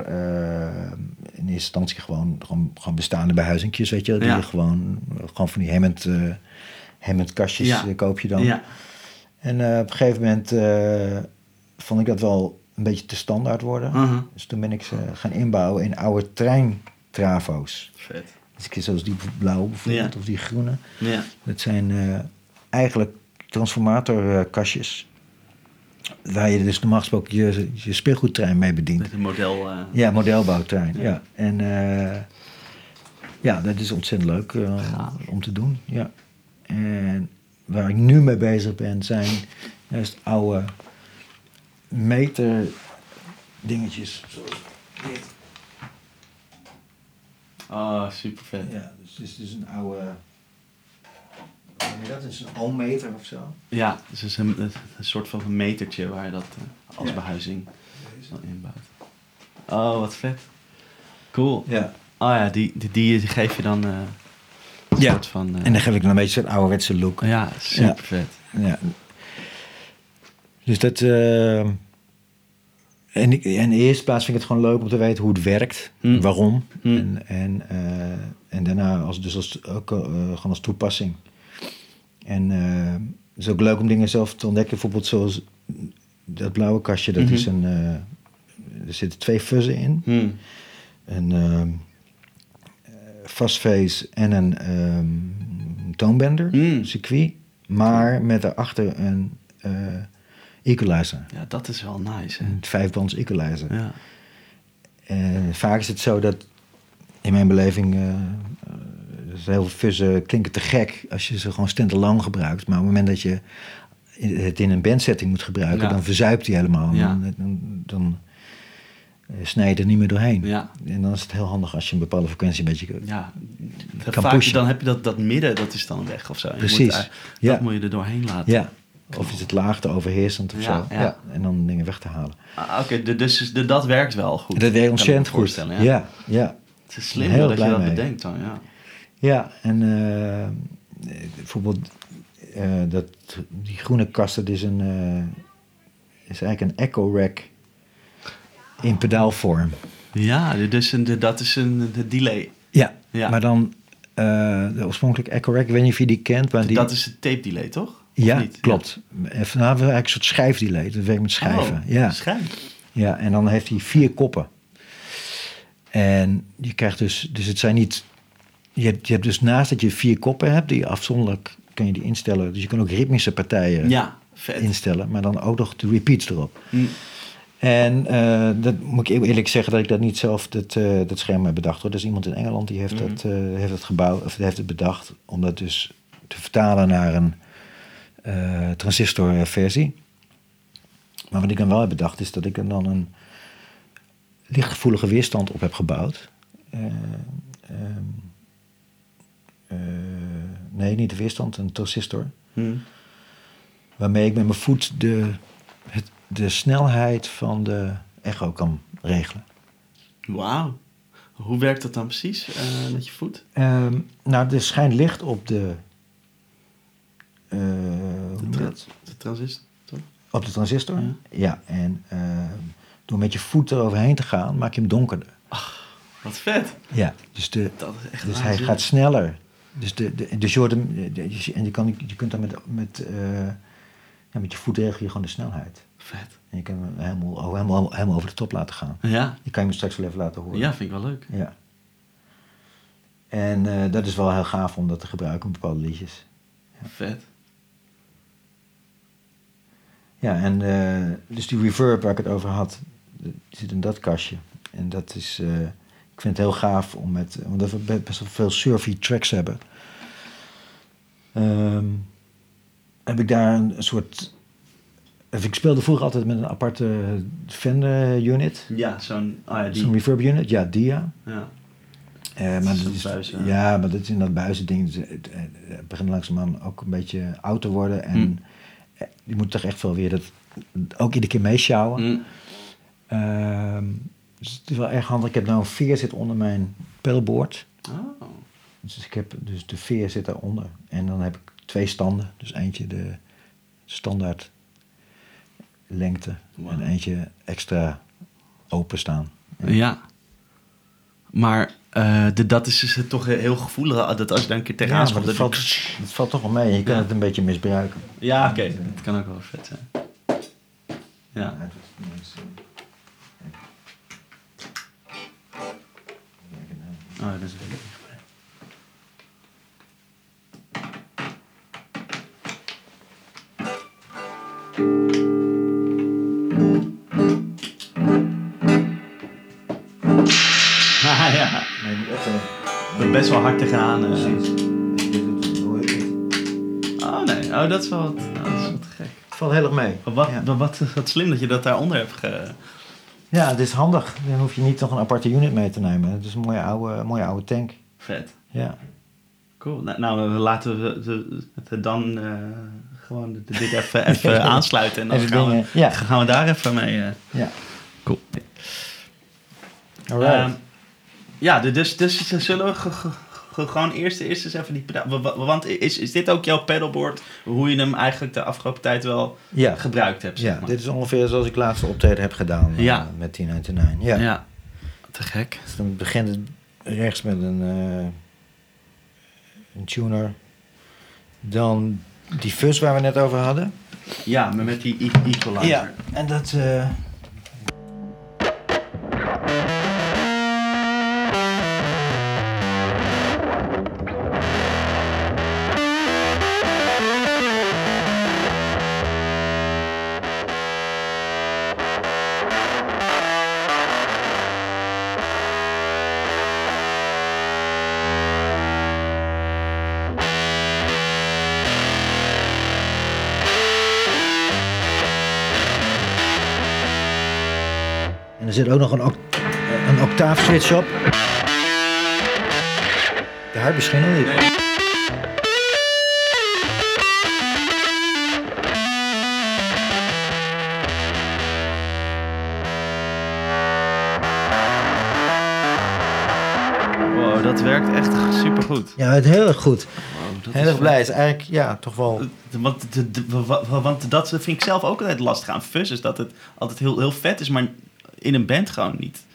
in eerste instantie gewoon, gewoon, gewoon bestaande behuizingjes, weet je. Die je gewoon, gewoon van die hemmend, hemmend kastjes Ja. koop je dan. Ja. En op een gegeven moment vond ik dat wel een beetje te standaard worden. Mhm. Dus toen ben ik ze gaan inbouwen in oude treintravo's. Vet. Dus ik zoals die blauwe bijvoorbeeld, Ja. of die groene. Ja. Dat zijn eh, eigenlijk transformatorkastjes. Waar je dus normaal gesproken je, je speelgoedtrein mee bedient. Met een model. eh, Ja, modelbouwtrein. Ja. Ja. En eh, ja, dat is ontzettend leuk om te doen. Ja. En waar ik nu mee bezig ben, zijn juist oude meter dingetjes. Zoals dit. Oh, super vet. Ja, dus dit is dus een oude. Dat is een ohmmeter of zo. Ja, dus het is een, een soort van een metertje waar je dat eh, als Ja. behuizing dan inbouwt. Oh, wat vet. Cool. Ja. Oh ja, die, die, die geef je dan... eh, een soort van... eh, En dan geef ik dan een beetje zo'n ouderwetse look. ja, super vet. Ja. Dus dat... eh, en, ik, en in de eerste plaats vind ik het gewoon leuk om te weten hoe het werkt. Mm. Waarom. Mm. En, en, eh, en daarna als, dus als, ook eh, gewoon als toepassing. En eh, het is ook leuk om dingen zelf te ontdekken. Bijvoorbeeld zoals dat blauwe kastje. Dat is een... eh, er zitten twee fuzzen in. Een ehm fastface en een ehm toonbender circuit. Maar met daarachter een eh, equalizer. Ja, dat is wel nice, hè? Een vijfbands equalizer. Ja. En vaak is het zo dat in mijn beleving... eh, eh, dus heel veel fuzzen klinken te gek als je ze gewoon stand-alone gebruikt. Maar op het moment dat je het in een bandsetting moet gebruiken... Ja. dan verzuipt hij helemaal. Ja. Dan, dan, dan eh, snij je er niet meer doorheen. Ja. En dan is het heel handig als je een bepaalde frequentie een beetje... Ja, Kan vaak pushen. dan heb je dat, dat midden, dat is dan weg of zo. Je Precies, Moet, eh. Dat moet je er doorheen laten. Ja. Of is het laag te overheersend of Ja, zo. ja. En dan dingen weg te halen. Ah, Oké, de- dus de, dat werkt wel goed. dat werkt ontzettend goed. voorstellen, Ja. Ja. Ja. Het is slim Heel dat je dat mee. bedenkt dan, ja. Ja, en eh, bijvoorbeeld eh, dat, die groene kast, dat is, een, eh, is eigenlijk een echo rack in pedaalvorm. Ja, dus een, dat is een de delay. Ja, Ja. maar dan de oorspronkelijke echo rack, ik weet niet of je die kent. Maar die, Dat is het tape delay, toch? Ja, niet? klopt. Even, nou, eigenlijk een soort schijfdelay, dat werkt met schijven. Oh, ja. schijf. Ja, en dan heeft hij vier koppen. En je krijgt dus, dus het zijn niet, je hebt, je hebt dus naast dat je vier koppen hebt, die afzonderlijk kun je die instellen. Dus je kan ook ritmische partijen Ja, instellen, maar dan ook nog de repeats erop. Hm. En eh, dat moet ik eerlijk zeggen dat ik dat niet zelf dat, eh, dat scherm heb bedacht. Hoor. Er is iemand in Engeland die heeft, Mhm. dat, eh, heeft het gebouwd, of heeft het bedacht om dat dus te vertalen naar een eh transistorversie. Maar wat ik dan wel heb bedacht is dat ik er dan een lichtgevoelige weerstand op heb gebouwd. Eh, ehm, eh, nee, niet de weerstand, een transistor. Hm. Waarmee ik met mijn voet de, het, de snelheid van de echo kan regelen. Wauw. Hoe werkt dat dan precies met je voet? Ehm, nou, er schijnt licht op de, De, tra- dat? de transistor? op de transistor. Ja. Ja, en ehm, door met je voet eroverheen te gaan, maak je hem donkerder. Wat vet. Ja, dus, de, Dat is echt dus hij gaat sneller. Dus, de, de, dus je, hoort hem, de- de- en je, kan, je kunt dan met, met, eh, ja, met je voet regel je gewoon de snelheid. Vet. En je kan hem helemaal, oh, helemaal, helemaal over de top laten gaan. Ja. Die kan je me straks wel even laten horen. ja, vind ik wel leuk. Ja. En eh, dat is wel heel gaaf om dat te gebruiken op bepaalde liedjes. Vet. Ja, en eh, dus die reverb waar ik het over had, die zit in dat kastje. En dat is, eh, ik vind het heel gaaf om met, omdat we be- best wel veel surfy tracks hebben. Ehm, heb ik daar een, soort, ik speelde vroeger altijd met een aparte Fender unit. Ja, zo'n... Oh ja, die. Zo'n reverb unit, ja, Dia. Ja. Eh, maar dat is, buis, ja. ja, maar dat is in dat buizen ding. dus Het, het, het begint langzaamaan ook een beetje oud te worden. En Mm. Je moet toch echt wel weer dat ook iedere keer meesjouwen. Hm. Ehm, dus het is wel erg handig. Ik heb nou een veer zit onder mijn pedalboard. Oh. Dus ik heb dus de veer zit daaronder. En dan heb ik twee standen. Dus eentje de standaard lengte Wow. en eentje extra openstaan. Ja. Maar eh, de, dat is dus toch heel gevoelig. Dat als je daar een keer tegenaan Ja, dat dat valt, dat valt toch wel mee. Je kan het een beetje misbruiken. Ja, oké. Dat kan ook wel vet zijn. Ja. Oh, dat is wel dichtbij. Best wel hard het nooit niet. Oh nee, oh, dat is wel wat, oh, dat is wat gek. Het valt heel erg mee. Wat, Ja. wat, wat slim dat je dat daaronder hebt ge... Ja, het is handig. Dan hoef je niet nog een aparte unit mee te nemen. Het is een mooie oude, mooie oude tank. Vet. Ja. Cool. Nou, nou laten we het dan eh, gewoon dit [LAUGHS] even, even aansluiten. En dan Even gaan, dingen, we, ja. gaan we daar even mee. eh. Ja. Cool. Alright. Ehm, ja, dus, dus zullen we ge- ge- ge- gewoon eerst, eerst eens even die Want is, is dit ook jouw pedalboard, hoe je hem eigenlijk de afgelopen tijd wel Ja, gebruikt hebt? zeg ja dit is ongeveer zoals ik laatste optreden heb gedaan eh, Ja. met 1099. Ja. ja. Te gek. Dus dan begint het rechts met een, eh, een tuner. Dan die fuzz waar we net over hadden. Ja, maar met die e- equalizer. en dat... eh, zit ook nog een, een octaaf switch op. De hard misschien nog niet. Wow, dat werkt echt supergoed. Ja, het heel erg goed. Wow, Heel is erg blij. Is eigenlijk, ja, toch wel... De- Want, de, de- wa- wa- want dat vind ik zelf ook altijd lastig aan fuzz. Is dat het altijd heel, heel vet is, maar in een band gewoon niet.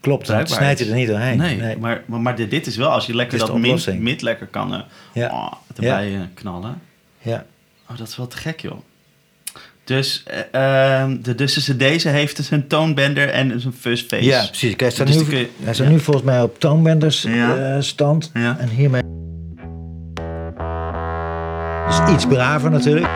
Klopt, dan snijdt is. hij er niet doorheen. Nee, Maar, maar, maar dit dit is wel, als je lekker is dat mid, lekker kan eh, Ja. oh, erbij eh, knallen. Ja. Oh, dat is wel te gek, joh. Dus, eh, ehm, de, dus tussen deze heeft dus een toonbender en dus een fuzz face. Ja, precies. Kijk, hij staat, Dus nu, kun je- hij staat ja. nu volgens mij op toonbenders Ja. stand. Ja. En hiermee... Dus iets braver natuurlijk.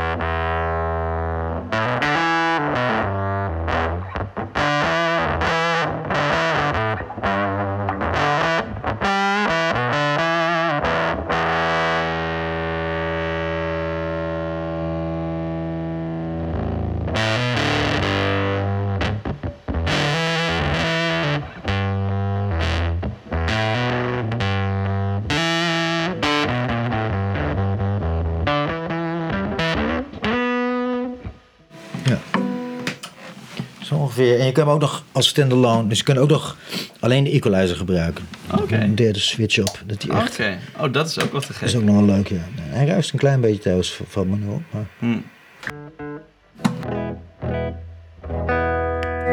Ongeveer. En je kan hem ook nog als standalone. Dus je kunt ook nog alleen de equalizer gebruiken. Oké. Een derde switch op. Dat die echt... Oké. Oh, dat is ook wel te Dat gek. is ook nog wel leuk, ja. Hij ruist een klein beetje trouwens van- me op. Maar... Hm.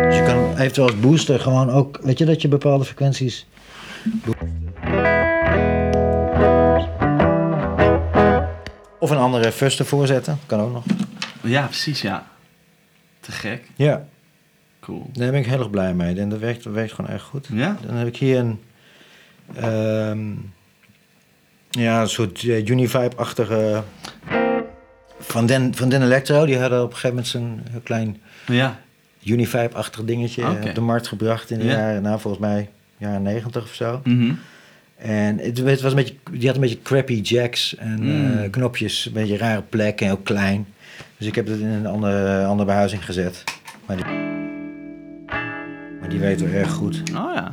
Dus je kan eventueel als booster gewoon ook... Weet je dat je bepaalde frequenties... Of een andere fuzz ervoor zetten. Kan ook nog. Ja, precies, ja. Te gek. Ja. Cool. Daar ben ik heel erg blij mee. En dat werkt, dat werkt gewoon erg goed. Ja? Dan heb ik hier een... ehm, ja, een soort uh, Univibe-achtige... Van Den, van Den Electro. Die hadden op een gegeven moment zo'n heel klein Ja. Univibe-achtig dingetje op de markt gebracht. In de Ja. jaren, nou volgens mij jaren negentig of zo. Mhm. En het, het was een beetje, die had een beetje crappy jacks en Mm. eh, knopjes. Een beetje rare plek en heel klein. Dus ik heb het in een andere, andere behuizing gezet. Maar die, die weet wel erg goed. Oh ja.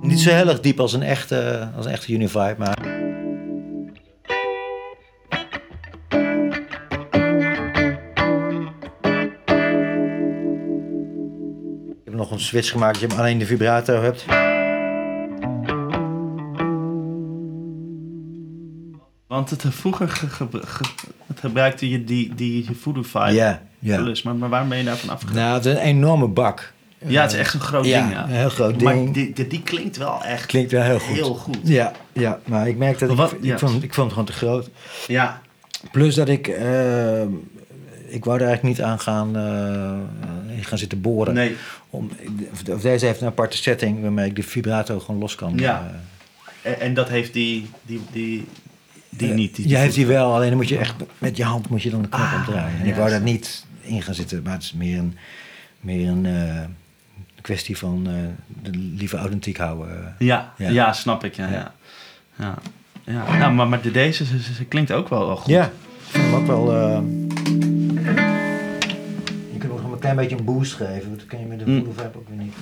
Niet zo heel erg diep als een echte, als een echte Univibe, maar... Ik heb nog een switch gemaakt dat je alleen de vibrato hebt. Want het, eh, vroeger ge- ge- ge- het gebruikte je die, die Voodoo Vibe Ja, ja. plus. Maar, maar waarom ben je daarvan afgegaan? Nou, het is een enorme bak. ja, het is echt een groot ja, ding. Ja. een heel groot Maar ding. die, die, die klinkt wel echt Klinkt wel heel goed. heel goed. Ja, ja, maar ik merkte dat Wat- ik, ja. ik, vond, ik vond het gewoon te groot. Ja. Plus dat ik, eh, ik wou er eigenlijk niet aan gaan, eh, in gaan zitten boren. Nee. Om, of- of deze heeft een aparte setting waarmee ik de vibrato gewoon los kan. Ja. eh. En, en dat heeft die, die, die, die Eh, niet. Die, ja, heeft hij wel, alleen dan moet je echt met je hand moet je dan de knop Ah, omdraaien. En ik wou daar niet in gaan zitten, maar het is meer een, meer een eh, kwestie van eh, de lieve authentiek houden. Ja, ja. Ja. snap ik. Ja, Ja. ja. ja. ja. Nou, maar, maar de, deze ze, ze- ze klinkt ook wel, wel goed. Ja, ik vind hem ook wel. eh, je kunt ook nog een klein beetje een boost geven. Dat kan je met de Mm. Voodoo Vibe ook weer niet.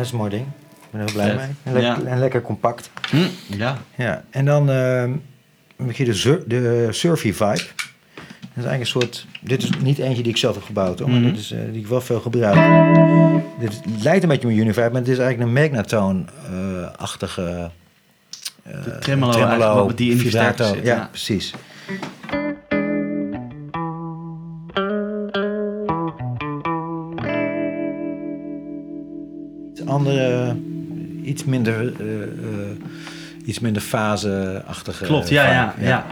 Dat is een mooi ding. ben er heel blij mee. En Ja. en lekker compact. Hm, ja. Ja, en dan ehm, heb je de, Sur- de Surfy Vibe. Dat is eigenlijk een soort... Dit is niet eentje die ik zelf heb gebouwd, hoor, Mhm. maar dit is, eh, die ik wel veel gebruik. Dit lijkt een beetje op een Univibe, maar het is eigenlijk een Magnatone-achtige... eh, De tremolo eigenlijk, wat die in die vibrato. ja. precies. Iets minder, eh, eh, iets minder fase-achtige. Klopt, ja, ja, vibe, ja.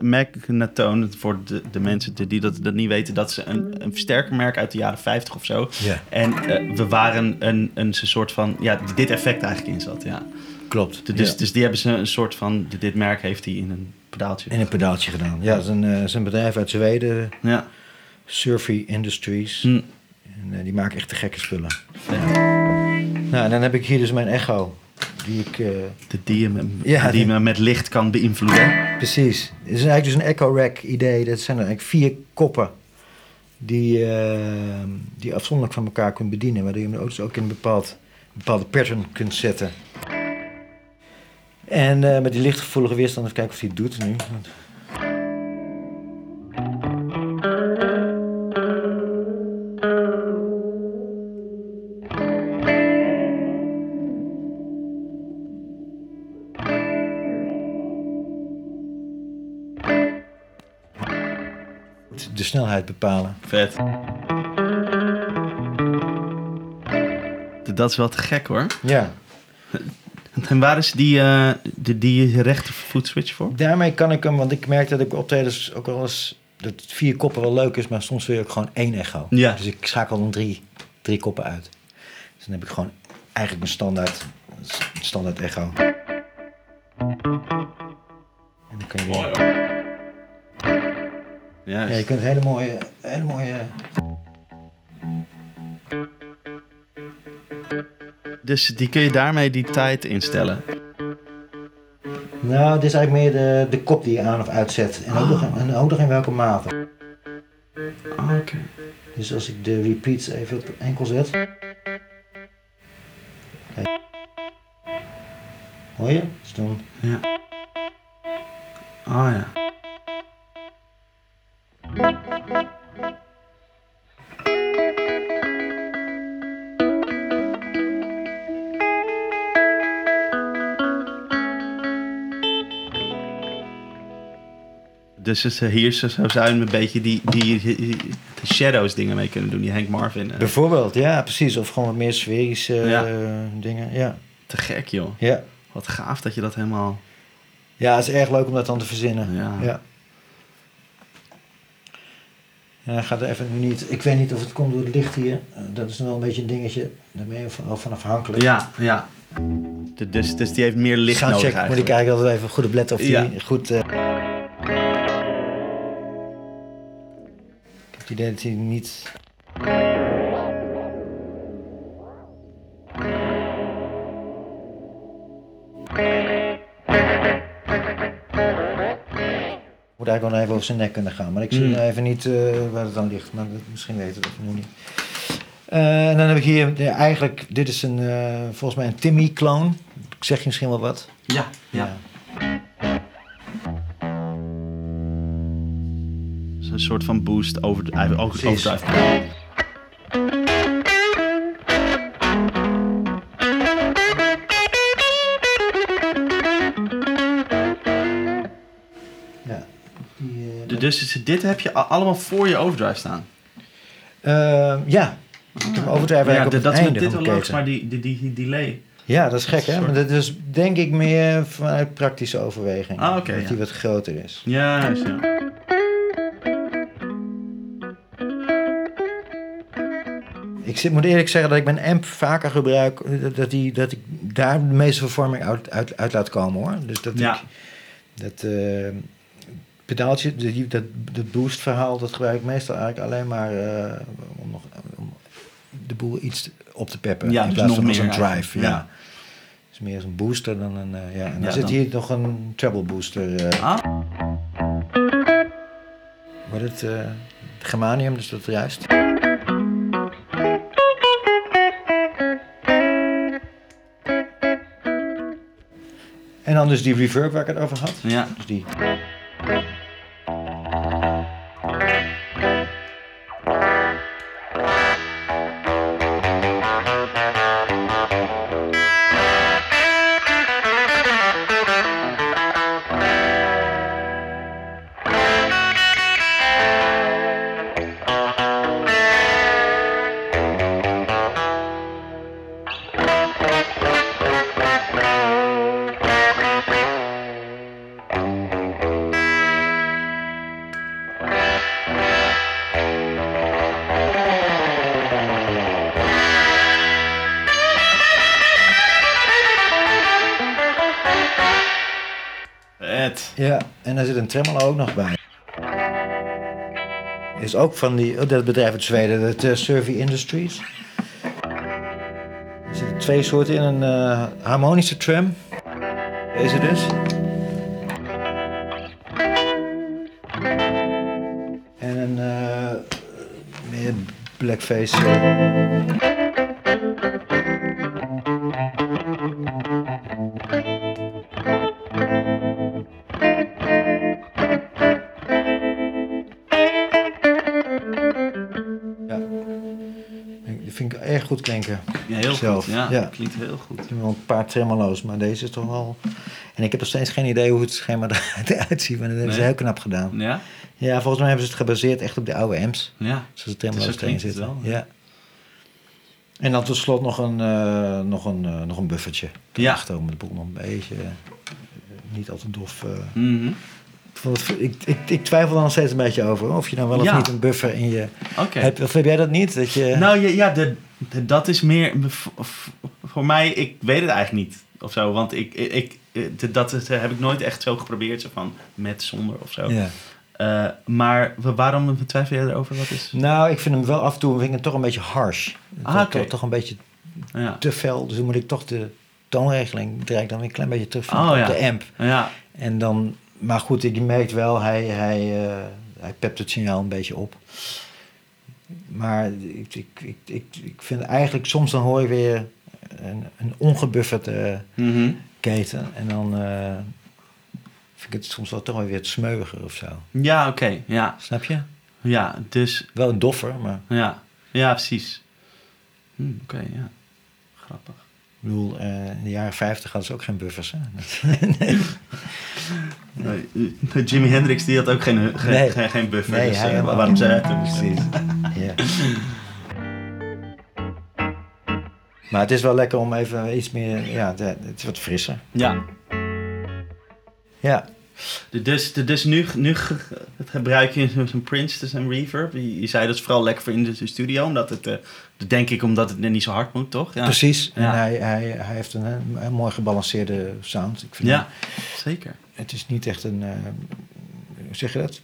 Magnatone, voor de, de mensen die dat, dat niet weten, dat is een, een versterkermerk uit de jaren 50 of zo. Ja. En eh, we waren een, een soort van, ja, dit effect eigenlijk in zat, ja. Klopt. Dus, ja. dus die hebben ze een soort van, dit merk heeft hij in een pedaaltje. In een pedaaltje gedaan. Ja, dat is een, dat is een bedrijf uit Zweden, Ja. Surfy Industries. Hm. En, eh, die maken echt de gekke spullen. Nou, en dan heb ik hier dus mijn Echo. Die ik, eh, De die je me, Ja, die die- me met licht kan beïnvloeden. precies. Het is eigenlijk dus een Echo Rack idee. Dat zijn er eigenlijk vier koppen. Die, eh, die je afzonderlijk van elkaar kunt bedienen. Waardoor je hem ook, dus ook in een bepaald, bepaalde pattern kunt zetten. En met die lichtgevoelige weerstand, even kijken of hij het doet nu. Snelheid bepalen. Vet. Dat is wel te gek hoor. Ja, [LAUGHS] En waar is die, eh die, die rechtervoet switch voor? daarmee kan ik hem, want ik merk dat ik op optredens ook wel eens dat vier koppen wel leuk is, maar soms wil je ook gewoon één echo. Ja. Dus ik schakel dan drie, drie koppen uit. Dus dan heb ik gewoon eigenlijk mijn standaard, standaard echo. En dan kun je, Ja, ja, je kunt hele mooie, hele mooie. Dus die kun je daarmee die tijd instellen. Nou, dit is eigenlijk meer de, de kop die je aan of uitzet. En ook, nog, in- en ook nog in welke mate. Ah, Oké. Dus als ik de repeats even op enkel zet. Kijk. Hoor je? Dus dan Ja. Ah ja. Dus hier zo zo zou je een beetje die, die, die, de shadows dingen mee kunnen doen. Die Hank Marvin. eh, Bijvoorbeeld, ja, precies. Of gewoon wat meer sferische Ja. eh, dingen. Ja. te gek joh. Ja. Wat gaaf dat je dat helemaal... ja, het is erg leuk om dat dan te verzinnen. Ja. Ja. Ja, gaat er even nu niet. Ik weet niet of het komt door het licht hier. Eh, dat is nog wel een beetje een dingetje. Daar ben je wel van afhankelijk. Ja, ja. De- Dus, dus die heeft meer licht Soundcheck nodig moet ik eigenlijk. eigenlijk altijd even goed op letten of die Ja. goed. eh, Ik heb het idee dat hij niet. Moet eigenlijk wel even over zijn nek kunnen gaan. Maar ik zie Mm. nu even niet eh, waar het aan ligt. Maar misschien weten we dat nu niet. Eh, en dan heb ik hier de- eigenlijk, dit is een, eh, volgens mij een Timmy-clone. Ik zeg je misschien wel wat. Ja, ja. Dus een soort van boost over, over, overdrive. Dus dit heb je allemaal voor je overdrive staan. Ehm, ja, ik heb overdrive Ja, eigenlijk dat is met dit wel logisch, maar die, die, die, delay. Ja, dat is gek hè, maar dat is denk ik meer vanuit praktische overweging. Ah, oké, dat ja. die wat groter is. Ja, juist, ja. Ik zit, moet eerlijk zeggen dat ik mijn amp vaker gebruik, eh, dat, die, dat ik daar de meeste vervorming uit, uit, uit laat komen hoor. Dus dat Ja. ik dat eh, pedaaltje, die, dat, dat boost verhaal, dat gebruik ik meestal eigenlijk alleen maar eh, om, nog, om de boel iets op te peppen. Ja, in dus plaats nog van meer een drive. Ja. Is meer als een booster dan een. eh, ja. En dan Ja, zit dan- hier nog een treble booster. Ah, Wordt het eh germanium, dus dat is juist. En dan dus die reverb waar ik het over had. Ja. Dus die. Tremolo ook nog bij. Is ook van die, oh, dat bedrijf uit Zweden, het uh, Survey Industries. Er zitten twee soorten in, een eh, harmonische tram. Deze dus. En een eh, meer blackface. Goed klinken. Ja, heel Zelf, goed. Ja, ja. klinkt heel goed. Ik heb wel een paar tremolo's, maar deze is toch wel... En ik heb nog steeds geen idee hoe het schema [LAUGHS] eruit ziet, maar dat hebben ze heel knap gedaan. Ja? Ja, volgens mij hebben ze het gebaseerd echt op de oude amps. Ja. Zoals de tremolo's erin zitten. wel. Ja. En dan tot slot nog een, eh, nog een, eh, nog een buffertje. Ja. Echt om de boel nog een beetje... eh, niet al te dof... Mhm. Ik, ik, ik, ik twijfel er nog steeds een beetje over. Of je dan wel of Ja. niet een buffer in je... Oké. Heb, of heb jij dat niet? Dat je... Nou ja, ja de- dat is meer voor mij. Ik weet het eigenlijk niet of zo, want ik, ik, dat is- heb ik nooit echt zo geprobeerd, zo van met zonder of zo. ja. Eh, maar wa- waarom twijfel je erover? Wat is? Nou, ik vind hem wel af en toe vind ik hem toch een beetje harsh. Ah, toch, toch, een beetje Ja. te fel. Dus dan moet ik toch de toonregeling draai ik dan weer een klein beetje terug Oh, op ja. de amp. Ja. En dan, maar goed, ik merk wel, hij, hij, eh, hij pept het signaal een beetje op. Maar ik, ik, ik, ik, ik vind eigenlijk, soms dan hoor je weer een, een ongebufferde Mhm. keten. En dan eh, vind ik het soms wel toch wel weer het smeuiger of zo. Ja, oké. Ja. Snap je? ja, dus Wel een doffer, maar ja, ja precies. Hm, oké, ja. Grappig. Ik bedoel, eh, in de jaren 50 hadden ze ook geen buffers. Hè? [LAUGHS] Nee, eh, Jimi Hendrix die had ook geen, geen, Nee. geen, geen buffer. Nee, dus, hij eh, waarom zei hij het? Precies. ja. [LAUGHS] Maar het is wel lekker om even iets meer, ja, het is wat frisser. Ja. Ja, Dus, dus nu, nu ge- het gebruik je zo'n Princeton en reverb. Je, zei dat is vooral lekker voor in de studio. Omdat het, eh, denk ik omdat het niet zo hard moet, toch? Ja, precies. En hij, hij, hij heeft een, een, een mooi gebalanceerde sound. Ik vind ja zeker. het is niet echt een, eh, hoe zeg je dat?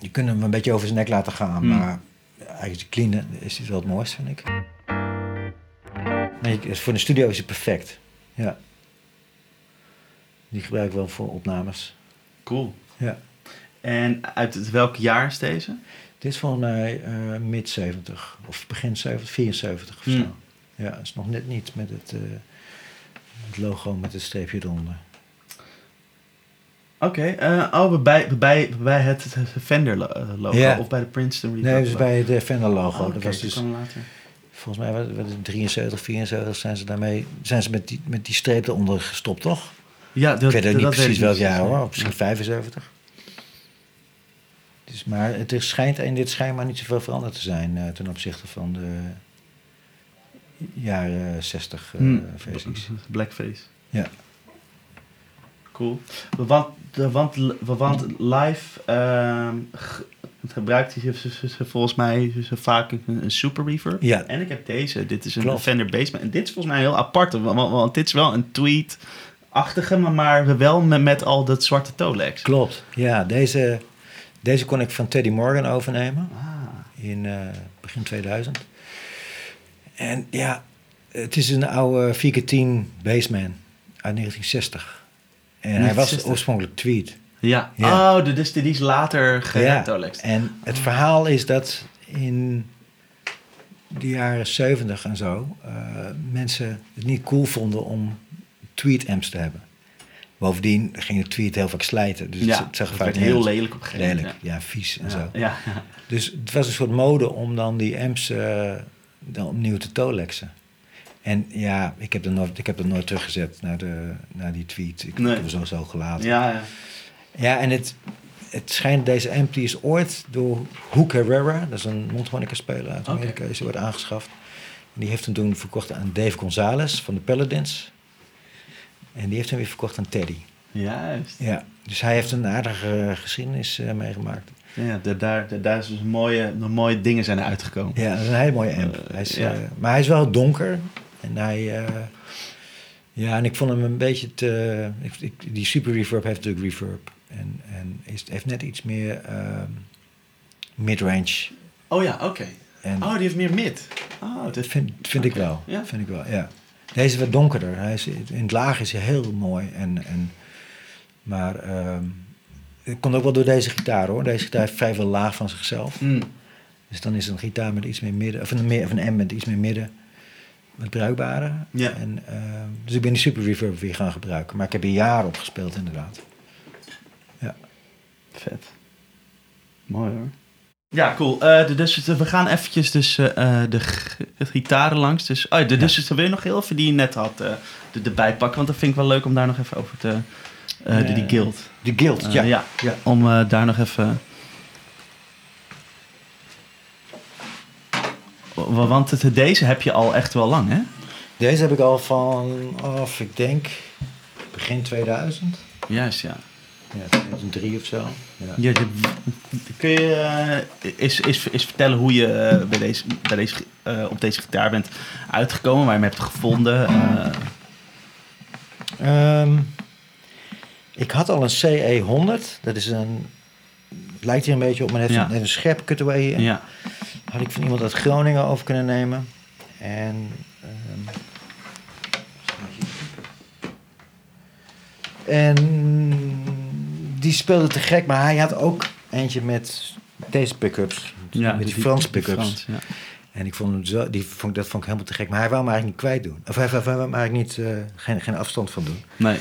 Je kunt hem een beetje over zijn nek laten gaan, Hmm. maar eigenlijk clean is hij wel het mooiste, vind ik. Nee, voor de studio is hij perfect. Ja. Die gebruik ik wel voor opnames. Cool. Ja. En uit het- welk jaar is deze? Dit is volgens mij eh, mid 70 of begin 70, 74 of zo. Hmm. Ja, het is nog net niet met het, eh, het logo met het streepje eronder. Oké. eh, oh, bij, bij, bij het, het Fender lo- logo. Of bij de Princeton reverb. Nee, dus bij het Fender logo. Oh, dat was dat dus, later. volgens mij was het 73, 74 zijn ze daarmee, zijn ze met die, met die streep eronder gestopt, toch? Ja, dat, ik weet ook niet precies welk jaar hoor, misschien 75. Dus, maar het is, schijnt in dit schijnbaar niet zoveel veranderd te zijn eh, ten opzichte van de jaren 60 eh, Hmm. versies. Blackface. Ja. Cool. Want, want, want live ge- gebruikt hij volgens mij vaak een, super reverb. Ja. En ik heb deze. Dit is een Klopt. Fender Bassman. En dit is volgens mij heel apart. Want, want, dit is wel een tweet-achtige, maar, maar wel met, met al dat zwarte Tolex. Klopt. Ja, deze, deze kon ik van Teddy Morgan overnemen Ah. in eh, begin 2000. En ja, het is een oude 4x10 Bassman uit 1960. En hij was 1960. oorspronkelijk tweed. Ja. Ja. Oh, dus die is later getolext. En het verhaal is dat in de jaren 70 en zo eh, mensen het niet cool vonden om tweet-amps te hebben. Bovendien ging de tweet heel vaak slijten. Dus ja, het zag het vaak werd heel lelijk op een gegeven moment. Lelijk, ja, vies en Ja. zo. Ja. Dus het was een soort mode om dan die amps eh, dan opnieuw te tolexen. En ja, ik heb, er nooit, ik heb dat nooit teruggezet naar, de, naar die tweet. Ik, Nee. heb hem sowieso gelaten. ja, ja. Ja, en het, het schijnt deze amp die is ooit door Hook Herrera, dat is een mondharmonica speler uit. Amerika, is ooit aangeschaft. En die heeft hem toen verkocht aan Dave Gonzalez van de Paladins. En die heeft hem weer verkocht aan Teddy. Juist. Ja, dus hij heeft een aardige eh, geschiedenis eh, meegemaakt. Ja, daar, daar, daar, is dus mooie, mooie dingen zijn er uitgekomen. Ja, dat is een hele mooie amp. Eh, hij is, ja. maar hij is wel donker. En hij... ja, en ik vond hem een beetje te... ik- ik- die super reverb heeft natuurlijk reverb. En, en is, heeft net iets meer ehm, midrange. Oh ja, oké. Oh, die heeft meer mid. Oh, dat vind, vind ik wel. Ja. Vind ik wel, ja. Deze is wat donkerder. Hij is, in het laag is hij heel mooi. En, en, maar ehm, het komt ook wel door deze gitaar hoor. Deze gitaar heeft vrij veel laag van zichzelf. Mm. Dus dan is een gitaar met iets meer midden, of een, of een M met iets meer midden, wat bruikbaarder. Ja. En, eh, dus ik ben die super reverb weer gaan gebruiken. Maar ik heb er jaren op gespeeld inderdaad. Ja. Vet. Mooi hoor. Ja, cool. Eh, de- dus we gaan eventjes dus, eh, eh, de gitaren langs. Dus, oh, de, dus wil je nog heel even die je net had de, erbij pakken? Want dat vind ik wel leuk om daar nog even over te... de, die guild. De Guild, ja. ja. ja. Om daar nog even... Wa- Want deze heb je al echt wel lang, hè? Deze heb ik al van, of ik denk, begin 2000. Juist, ja. Ja, 2003 of zo. Ja. Kun je eh, eens, eens, eens vertellen hoe je eh, bij deze, bij deze, eh, op deze gitaar bent uitgekomen, waar je hem hebt gevonden? eh? Ehm, ik had al een CE100. Dat is een, het lijkt hier een beetje op, maar heeft Ja. een, scherp cutaway hier. ja. had ik van iemand uit Groningen over kunnen nemen. En. ehm, en die speelde te gek, maar hij had ook eentje met deze pick-ups. ja, met die, Frans pick-ups. Ja. En ik vond hem zo, die vond, dat vond ik helemaal te gek. Maar hij wou me eigenlijk niet kwijt doen. Of hij, hij wou me eigenlijk niet, eh, geen, geen afstand van doen. Nee.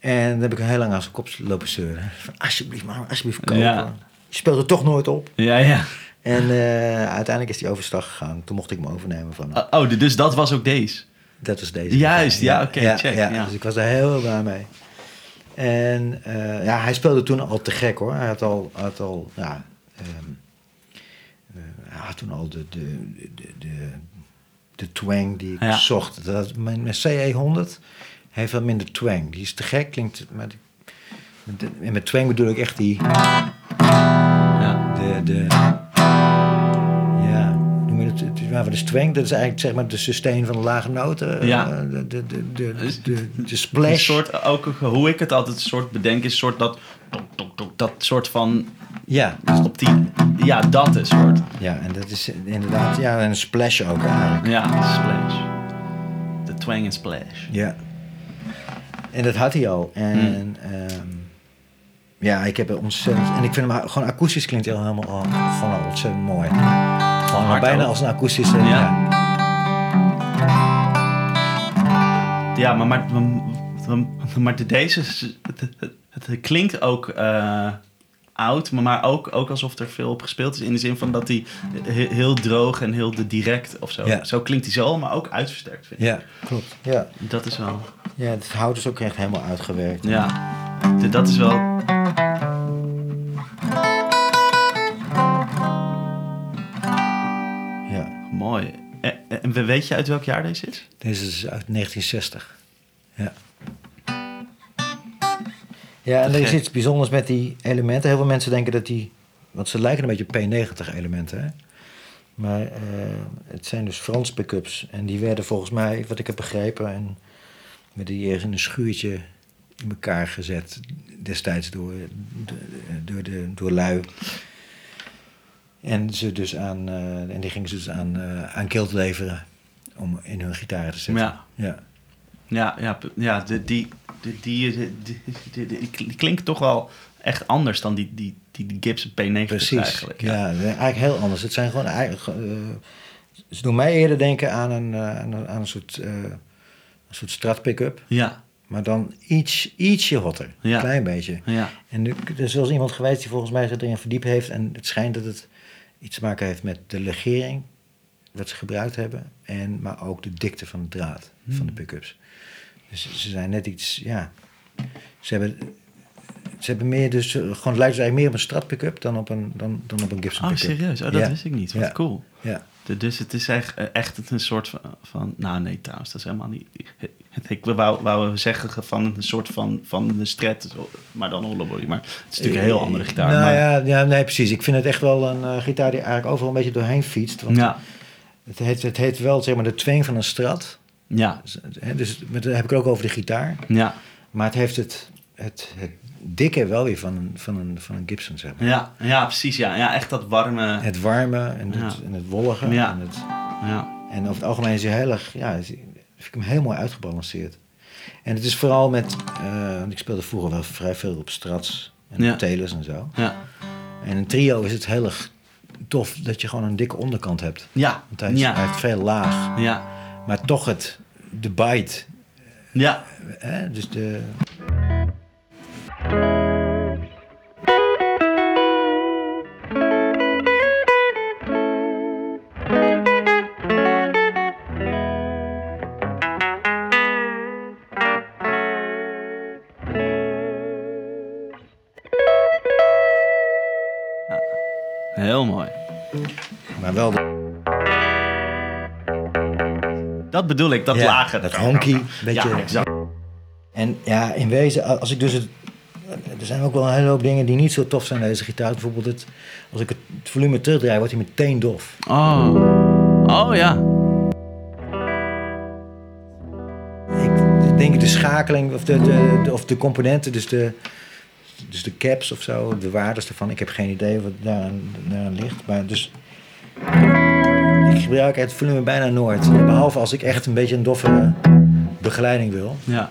En dan heb ik heel lang aan zijn kop lopen zeuren. Van, alsjeblieft, maar alsjeblieft kopen. Ja. Je speelt er toch nooit op. Ja, ja. En eh, uiteindelijk is hij overstag gegaan. Toen mocht ik hem overnemen van hem. Oh, dus dat was ook deze? Dat was deze. Juist, ja, oké, check, ja. Dus ik was daar heel blij mee. En eh, ja, hij speelde toen al te gek hoor. Hij had al, had al ja, ehm, eh, hij had toen al de, de, de, de, de twang die ik Ja. zocht. Dat, mijn, mijn CE100 heeft wat minder twang. Die is te gek, klinkt... Maar die, met en met twang bedoel ik echt die... Ja. De, de, je het, het is- is twang? Dat is eigenlijk zeg maar de sustain van de lage noten. Ja. eh, De, de, de, de, Dus- de, de Een splash. soort, ook hoe ik het altijd een soort bedenk, is een soort dat, dat soort van, Ja, op die, ja, dat is soort. ja, en dat is inderdaad, ja, en een splash ook eigenlijk. Ja, splash. De twang en splash. Ja. En dat had hij al. En ehm, ja, ik heb er ontzettend... En ik vind hem gewoon akoestisch klinkt al helemaal al, gewoon al ontzettend mooi. Hard bijna ook. als een akoestische... Ja. ja. Ja, maar, maar, maar, maar de- deze, het, het, het klinkt ook eh, oud, maar, maar ook, ook alsof er veel op gespeeld is. In de zin van dat hij he- heel droog en heel direct of zo. Ja. Zo klinkt hij zo, maar ook uitversterkt vind ik. Ja, klopt. Ja. Dat is wel, ja, het hout is ook echt helemaal uitgewerkt. ja, dat is wel, mooi. En, en weet je uit welk jaar deze is? Deze is uit 1960. Ja. Ja, en er is iets bijzonders met die elementen. Heel veel mensen denken dat die... Want ze lijken een beetje op P90-elementen, hè? Maar eh, het zijn dus Frans pick-ups. En die werden volgens mij, wat ik heb begrepen... en werden die ergens in een schuurtje in elkaar gezet... destijds door, door, de, door lui. En, ze dus aan, eh, en die gingen ze dus aan, eh aan Guild leveren... om in hun gitaren te zetten. Ja. Ja. Ja, ja, ja de, die, de, die, die, die, die, die- klinkt toch wel echt anders dan die, die, die, die Gibson P90 Precies. eigenlijk. ja. eigenlijk heel anders. Het zijn gewoon eigenlijk. eh, ze doen mij eerder denken aan een, eh, aan een, aan een soort, eh, een soort strat pick-up. Ja, Maar dan iets, ietsje hotter. Ja. Een klein beetje. ja, En nu, er is wel eens iemand geweest die volgens mij zich erin verdiept heeft. En het schijnt dat het iets te maken heeft met de legering. Wat ze gebruikt hebben. En, maar ook de dikte van de draad van de pick-ups. Dus ze zijn net iets, ja. Ze hebben, ze hebben meer dus, eh, gewoon het lijkt dus eigenlijk meer op een strat pick-up dan op een, dan, dan op een Gibson Oh, pick-up. serieus? Oh, dat Ja. wist ik niet. Wat Ja. cool. Ja. De- Dus het is echt, echt een soort van, van... Nou, nee, trouwens, dat is helemaal niet... [LAUGHS] Ik wou, wou zeggen van een soort van, van de stret, maar dan hollowbody. Maar het is natuurlijk een heel andere gitaar. Nou maar, ja, ja, nee, precies. Ik vind het echt wel een eh, gitaar die eigenlijk overal een beetje doorheen fietst. Want ja, het, heet, het heet wel zeg maar de twang van een strat. ja, Dus, hè, Dus met, heb ik het ook over de gitaar. ja, Maar het heeft het, het, het dikke wel weer van een, van een, van een Gibson, zeg maar. ja, ja, precies. Ja. ja, echt dat warme... Het warme en het, Ja. en het wollige. Ja. En, het, Ja, en over het algemeen is hij heel erg, ja, vind ik hem heel mooi uitgebalanceerd. En het is vooral met, eh, want ik speelde vroeger wel vrij veel op strats en Ja. op telers en zo. ja, En een trio is het heel erg tof dat je gewoon een dikke onderkant hebt. ja, Want hij, is- ja, hij heeft veel laag, ja, maar toch het, de bite. ja. Hè? Dus de, bedoel ik, dat Ja, lage. dat honky, beetje- Ja, exact. En ja, in wezen, als ik dus het. Er zijn ook wel een hele hoop dingen die niet zo tof zijn aan deze gitaar. Bijvoorbeeld, het, als ik het volume terugdraai, wordt hij meteen dof. Oh. Oh ja. Ik denk de schakeling of de, de, de- of de componenten, dus de, dus de caps of zo, de waardes ervan. Ik heb geen idee wat daaraan, daaraan ligt. Maar dus. Ik gebruik het volume bijna nooit. Behalve als ik echt een beetje een doffe begeleiding wil. Ja.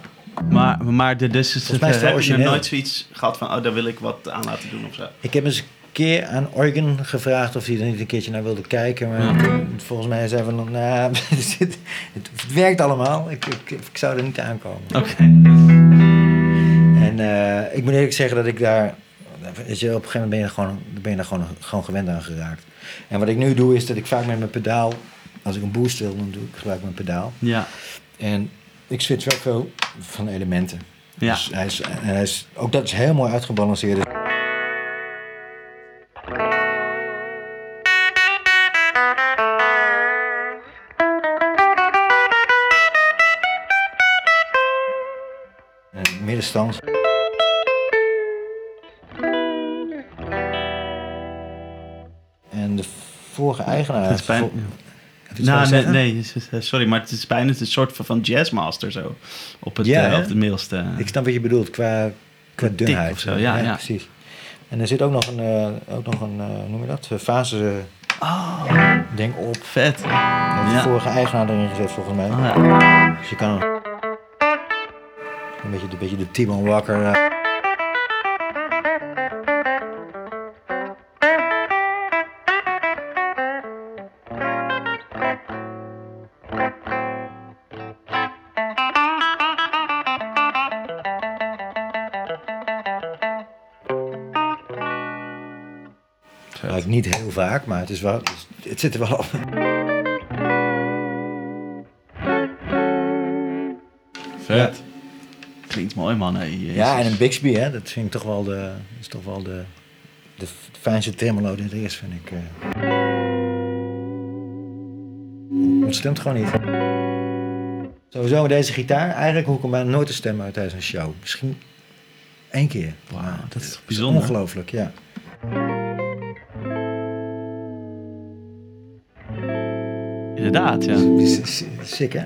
Maar, maar de, dus Volgens mij is het heb je nog nooit zoiets gehad van, oh, daar wil ik wat aan laten doen of zo. Ik heb eens een keer aan Organ gevraagd of hij er niet een keertje naar wilde kijken. Maar Ja. volgens mij zei van, nou, [LAUGHS] het, het, het werkt allemaal. Ik, ik, ik zou er niet aankomen. Oké. En eh, ik moet eerlijk zeggen dat ik daar... Weet je, op een gegeven moment ben je, gewoon, ben je daar gewoon, gewoon gewend aan geraakt. En wat ik nu doe is dat ik vaak met mijn pedaal... Als ik een boost wil, dan doe ik gebruik mijn pedaal. Ja. En ik switch wel veel van elementen. Ja. Dus hij is, hij is, ook dat is heel mooi uitgebalanceerd. En middenstand. Vorige eigenaar... Het is bijna, nou, nee, sorry, maar het is bijna een soort van, jazzmaster zo. Op het, Ja, hè? op het middelste. Ik snap wat je bedoelt, qua, qua dunheid. of zo, ja, ja. precies. En er zit ook nog een, eh, ook nog een eh, noem je dat, fase, Oh, denk op. vet. Heeft de vorige eigenaar erin gezet, volgens mij. Oh, ja. Dus je kan een, een beetje, een beetje de Timon Walker. Vaak, maar het, is wel, het zit er wel op. Vet. Klinkt mooi, man. Jezus. Ja, en een Bixby, hè, dat vind ik toch wel de, is toch wel de, de fijnste tremolo die er is, vind ik. eh. Het stemt gewoon niet. Sowieso met deze gitaar, eigenlijk hoef ik hem bijna nooit te stemmen uit tijdens een show. Misschien één keer. Wauw, Maar dat is bijzonder. Ongelooflijk, ja. Inderdaad, ja. Sick, hè?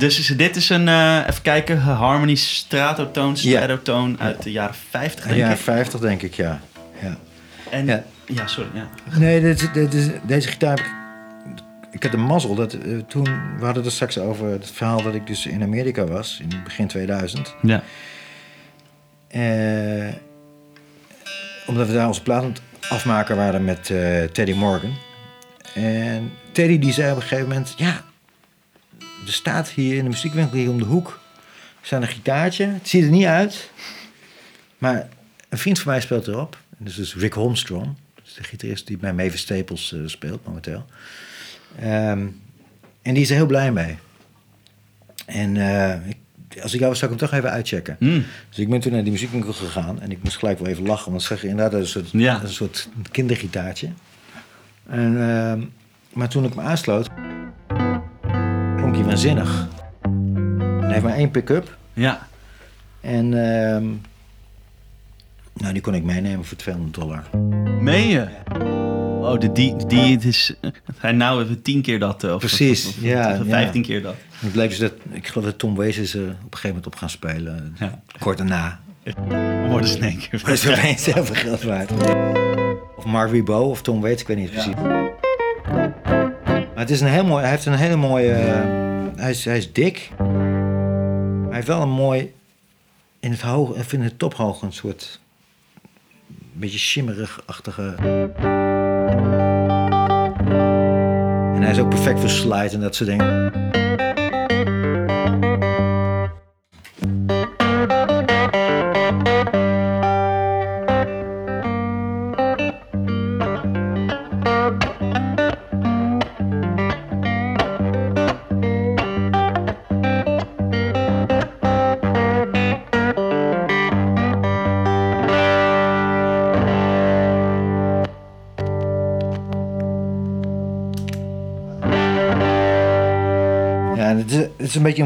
Dus dit is een, eh, even kijken, Harmony Stratotoon, Ja. Stratotoon uit de jaren 50 denk Ja, ik. 50 denk ik, ja. ja. En, ja. Ja. sorry. Ja. Nee, dit, dit deze gitaar heb ik... Ik had de mazzel dat eh, toen... We hadden het straks over het verhaal dat ik dus in Amerika was. In begin 2000. ja. Eh, omdat we daar onze plaat aan het afmaken waren met Teddy Morgan. En Teddy die zei op een gegeven moment... Ja, staat hier in de muziekwinkel hier om de hoek... staat een gitaartje. Het ziet er niet uit. Maar een vriend van mij speelt erop. En Dat is dus Rick Holmstrom. Dat is de gitarist die bij Mavis Staples eh, speelt momenteel. Ehm, en die is er heel blij mee. En eh, ik, als ik jou was, zou ik hem toch even uitchecken. Hmm. Dus ik ben toen naar die muziekwinkel gegaan en ik moest gelijk wel even lachen, want ze zeggen inderdaad dat is een soort, Ja. een soort kindergitaartje. En, ehm, maar toen ik hem aansloot, hij waanzinnig. Hij heeft maar één pick-up ja. en ehm, nou, die kon ik meenemen voor 200 dollar. Meen je? Oh, de, die, die het is... Hij nou even tien keer dat. eh, Of, Precies, of, of, ja, of ja. vijftien keer dat. Het dus dat, ik geloof dat Tom Waits is er op een gegeven moment op gaan spelen, Ja. kort daarna. Worden ze in één keer. Dat is opeens heel veel geld waard. Of Mark Ribot of Tom Waits, ik weet niet precies. Maar het is een heel mooi, hij heeft een hele mooie, eh, hij, is, hij is dik. Hij heeft wel een mooi, in het hoog, of in het tophoog een soort, beetje shimmerig-achtige. En hij is ook perfect voor slide en dat soort dingen.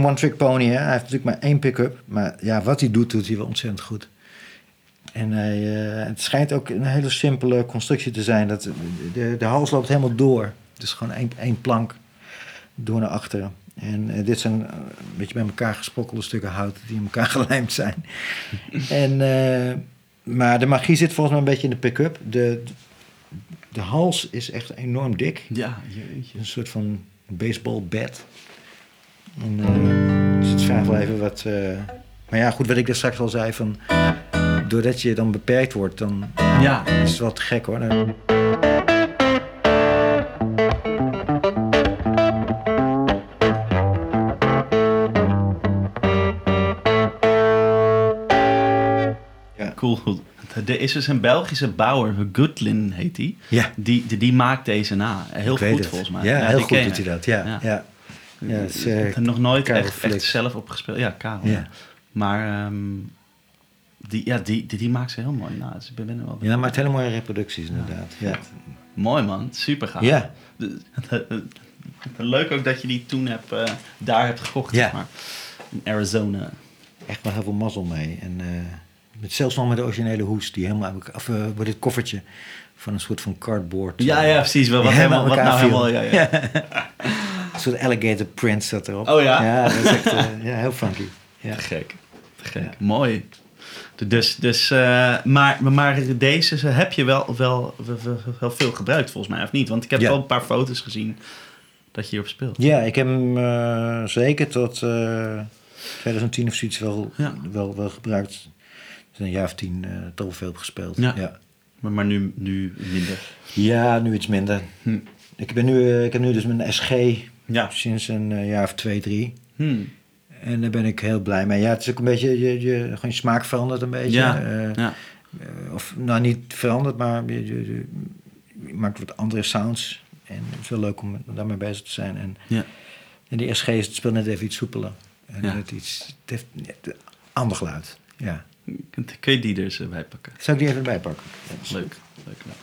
One-trick pony. Hè? Hij heeft natuurlijk maar één pick-up. Maar ja, wat hij doet, doet hij wel ontzettend goed. En hij, eh, het schijnt ook een hele simpele constructie te zijn. Dat de, de hals loopt helemaal door. Dus gewoon één, één plank door naar achteren. En eh, dit zijn eh, een beetje bij elkaar gesprokkelde stukken hout die in elkaar [LAUGHS] gelijmd zijn. en, maar de magie zit volgens mij een beetje in de pick-up. De, de hals is echt enorm dik. Ja, jeetje. Een soort van baseball bat. En, eh, dus het vraagt wel even wat. eh, maar ja, goed, wat ik er straks al zei van. Doordat je dan beperkt wordt, dan Ja. is het wel te gek hoor. Dan- Cool. Er is dus een Belgische bouwer, Goodlin heet die. Ja. Die, die, die maakt deze na. Heel Ik goed volgens mij. Ja, heel die goed doet hij dat. Ja, Ja. Ja. het Ik heb nog nooit echt, zelf opgespeeld. Ja, Karel. Ja. Maar ehm, die, ja, die, die, die maakt ze heel mooi na. Dus ik ben er wel Ja, maakt hele mooie reproducties inderdaad. Ja. Mooi man, super gaaf. Ja. Leuk ook dat je die toen hebt, eh, daar hebt gekocht, Ja. zeg maar. In Arizona. Echt wel heel veel mazzel mee. En eh, met, zelfs nog met de originele hoes, die helemaal of uh, dit koffertje van een soort van cardboard. Ja, ja, precies. Wel, wat, helemaal, wat nou helemaal... Ja, ja. [LAUGHS] [LAUGHS] Een soort alligator print zat erop. Oh ja? Ja, dat is echt eh, ja, heel funky. Ja. Te gek. Te gek. Ja. Mooi. Dus, dus, eh, maar, maar deze ze heb je wel, wel, wel, wel veel gebruikt volgens mij, of niet? Want ik heb Ja. wel een paar foto's gezien dat je hierop speelt. ja, ik heb hem eh, zeker tot eh 2010 of zoiets wel, Ja. wel, wel gebruikt. Dus een jaar of tien toch veel op gespeeld. Ja. ja. Maar, maar nu, nu minder. Ja, nu iets minder. Hm. Ik, ben nu, ik heb nu dus mijn SG Ja. sinds een eh, jaar of twee, drie. Hm. En daar ben ik heel blij mee. Ja, het is ook een beetje, je, je, gewoon je smaak verandert een beetje. Ja. Eh, Ja. eh, of nou niet veranderd, maar je, je, maakt wat andere sounds. En het is wel leuk om daarmee bezig te zijn. En, Ja. en die SG is het speelt net even iets soepeler. En Ja. het, iets, het heeft een ander geluid. Ja. Kun je die er eens bij pakken? Zou ik die even erbij pakken? Ja, dat is Leuk, leuk, leuk.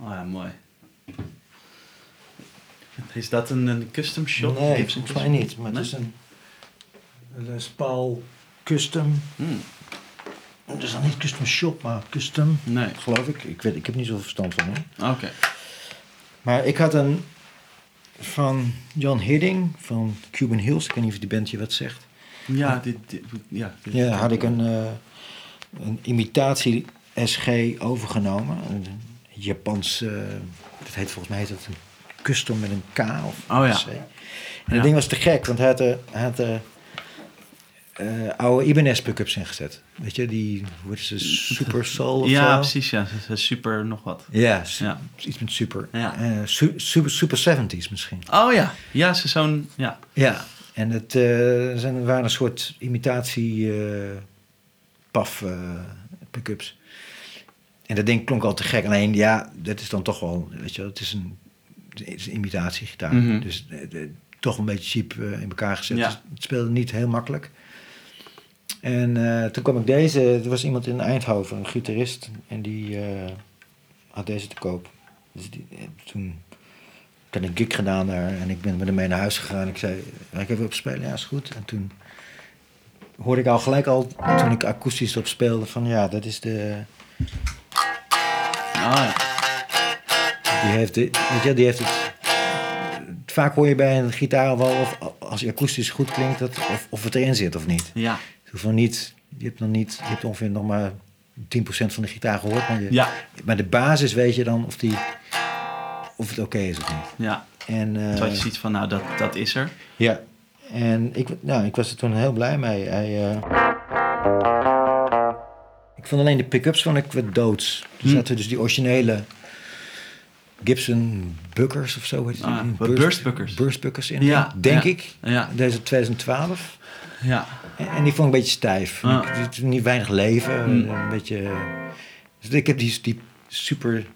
Oh ja, mooi. Is dat een, een custom shop? Nee, mij custom- niet. Maar Nee? het is een Les Paul custom. Hmm. Het is dan niet custom shop, maar custom, Nee. geloof ik. Ik, weet, ik heb niet zoveel verstand van hoor. Oké. Maar ik had een van John Hidding van Cuban Hills. Ik weet niet of die band je wat zegt. Ja, dit, dit- ja, dit- Ja, had ik een, eh, een imitatie SG overgenomen. Een Japans, eh, dat heet volgens mij heet dat een custom met een K of Oh ja. C. En Ja. dat ding was te gek, want hij had er, hij had eh, oude Ibanez pick-ups ingezet. Weet je, die, hoe ze, Super Soul of [LAUGHS] Ja, zo? precies. Ja, super nog wat. Ja, su- Ja. iets met super. Ja. Eh, su- super. Super 70s misschien. Oh ja. Ja, ze zo'n... Ja. Ja, en het eh, zijn, waren een soort imitatie eh, paf eh, pick-ups. En dat ding klonk al te gek. Alleen ja, dat is dan toch wel, weet je het is een, het is een imitatiegitaar. Mhm. Dus eh, eh, toch een beetje cheap eh, in elkaar gezet. Ja. Dus het speelde niet heel makkelijk. En toen kwam ik deze, er was iemand in Eindhoven, een gitarist, en die had deze te koop. Dus die, toen ik had een gig gedaan daar en ik ben met hem mee naar huis gegaan. Ik zei, ga ik even op spelen? Ja, is goed. En toen hoorde ik al gelijk al, toen ik akoestisch op speelde, van ja, dat is de... Oh ja. Die heeft, de, weet je, die heeft het... Vaak hoor je bij een gitaar wel of als hij akoestisch goed klinkt, dat, of, of het erin zit of niet. Ja. Het hoeft nog niet, je hebt nog niet, je hebt ongeveer nog maar 10% van de gitaar gehoord. Maar, je, Ja. maar de basis weet je dan of, die, of het oké is of niet. Ja. En, had je zoiets van, nou, dat, dat is er. Ja, en ik, nou, ik was er toen heel blij mee. Hij, eh, ik vond alleen de pick-ups vond ik wat doods. Er Hm. zaten dus die originele Gibson Buckers of zo. heet? Ah, Burst- Burstbuckers. Burstbuckers in, Ja, denk ja. ik. Ja. Deze 2012. Ja. En, en die vond ik een beetje stijf. Ah. Ik- niet weinig leven. Hm. Een beetje... Dus ik heb die, die super...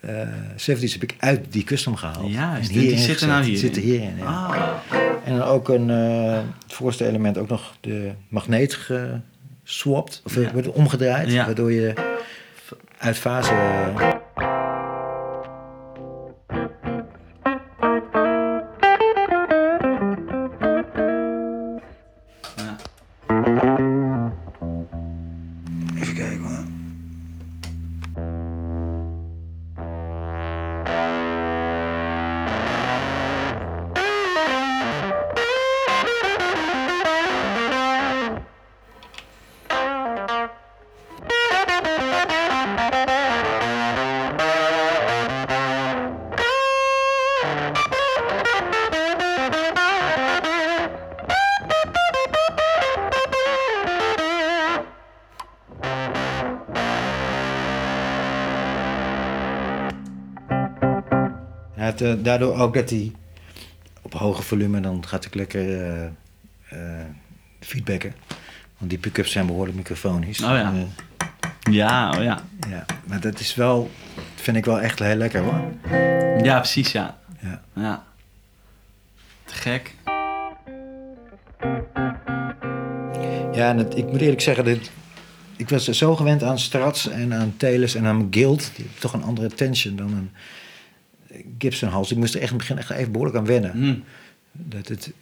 eh 70's heb ik uit die custom gehaald. Ja, En die zitten nou gezet. Die zitten hierin, ja. Ah. En dan ook een, eh, het voorste element ook nog de magneet geswapt, of Ja. wordt omgedraaid, waardoor je uit fase... daardoor ook dat hij op hoge volume, dan gaat ik lekker eh, eh, feedbacken. Want die pick-ups zijn behoorlijk microfonisch. Oh ja. Eh, Ja, oh ja. ja. Maar dat is wel, dat vind ik wel echt heel lekker hoor. Ja, precies, ja. Ja. Ja. Te gek. Ja, en het, ik moet eerlijk zeggen, dat, ik was zo gewend aan Strats en aan Teles en aan Guild. Die toch een andere tension dan een Gibson hals. Ik moest er echt in het begin echt even behoorlijk aan wennen. Hm. Dat het,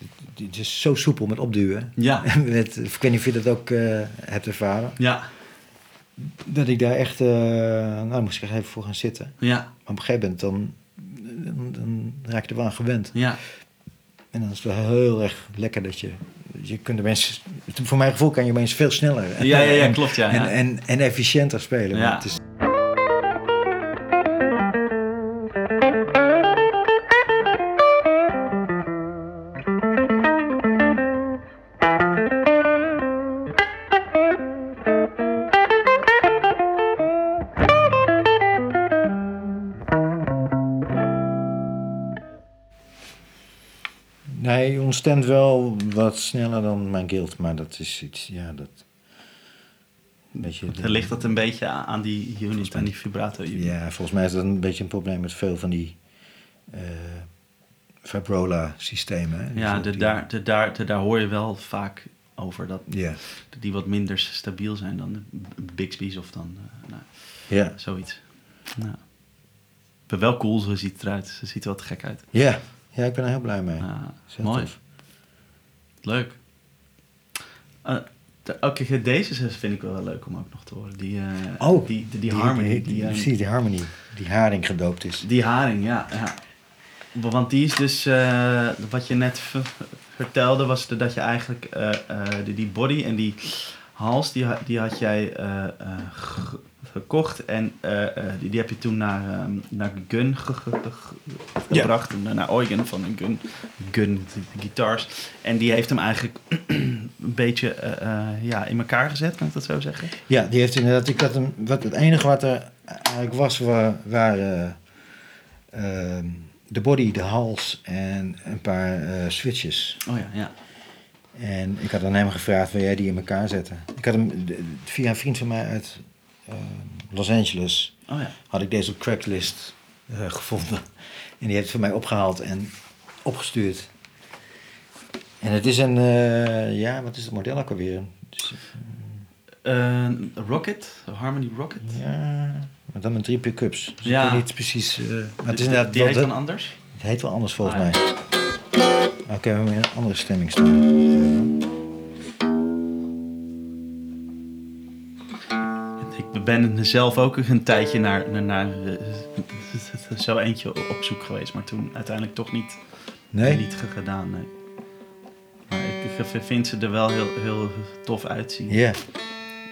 het is zo soepel met opduwen. Ja. [LAUGHS] met, ik weet niet of je dat ook eh, hebt ervaren. Ja. Dat ik daar echt, eh nou daar moest ik even voor gaan zitten. Ja. Maar op een gegeven moment dan, dan, dan raak je er wel aan gewend. Ja. En dan is het wel heel erg lekker dat je, je kunt de mensen, voor mijn gevoel kan je opeens veel sneller. en- Ja, ja, ja, [LAUGHS] en- klopt, ja, En, ja. en, en efficiënter spelen. Ja. Ontstemt wel wat sneller dan mijn guild, maar dat is iets, ja, dat... Beetje, ligt dat een beetje aan die unit, aan die vibrato unit. Ja, volgens mij is dat een beetje een probleem met veel van die eh Vibrola-systemen. hè. Ja, Dus de, die- daar, de, daar, de, daar hoor je wel vaak over dat die wat minder stabiel zijn dan de Bixby's of dan eh, nou, zoiets. Nou. Maar wel cool, zo ziet het eruit. Ze ziet er wat gek uit. ja. Ja, ik ben er heel blij mee. Heel mooi. tof. Leuk. Eh, De- Oké, deze vind ik wel wel leuk om ook nog te horen. Die, eh, Oh, die, die, die harmony. Die, Die, eh, precies, die harmony. Die haring gedoopt is. die haring, ja. ja. Want die is dus, eh, wat je net vertelde, was de- dat je eigenlijk eh, eh, die, die body en die hals, die, die had jij eh, eh, gekocht. En eh, eh, die, die heb je toen naar, ehm, naar Gun ge- ge- ge- Ja. gebracht. En, eh, Naar Eugen van Gun, Gun Guitars. En die heeft hem eigenlijk [CLEARS THROAT] een beetje ja, in elkaar gezet, kan ik dat zo zeggen? Ja, die heeft inderdaad. Ik had hem, wat, het enige wat er eigenlijk was, wa- waren eh, ehm, de body, de hals en een paar switches. Oh ja, ja. En ik had aan hem gevraagd: wil jij die in elkaar zetten? Ik had hem via een vriend van mij uit Los Angeles. Oh ja. had ik deze op Craigslist eh, gevonden. [LAUGHS] En die heeft het voor mij opgehaald en opgestuurd. En het is een, eh, ja, wat is het model ook alweer? Eh, Rocket, Harmony Rocket. ja, maar dan met drie pick-ups. Dus Ja. ik weet niet precies, eh, maar het is Die- inderdaad die heet dan anders? het heet wel anders volgens Ah, ja. mij. Maar ik heb hem in een andere stemming staan. Ben zelf ook een tijdje naar, naar, naar zo eentje op zoek geweest, maar toen uiteindelijk toch niet, Nee? niet ge- gedaan. Nee. Maar ik, ik vind ze er wel heel, heel tof uitzien. Ja,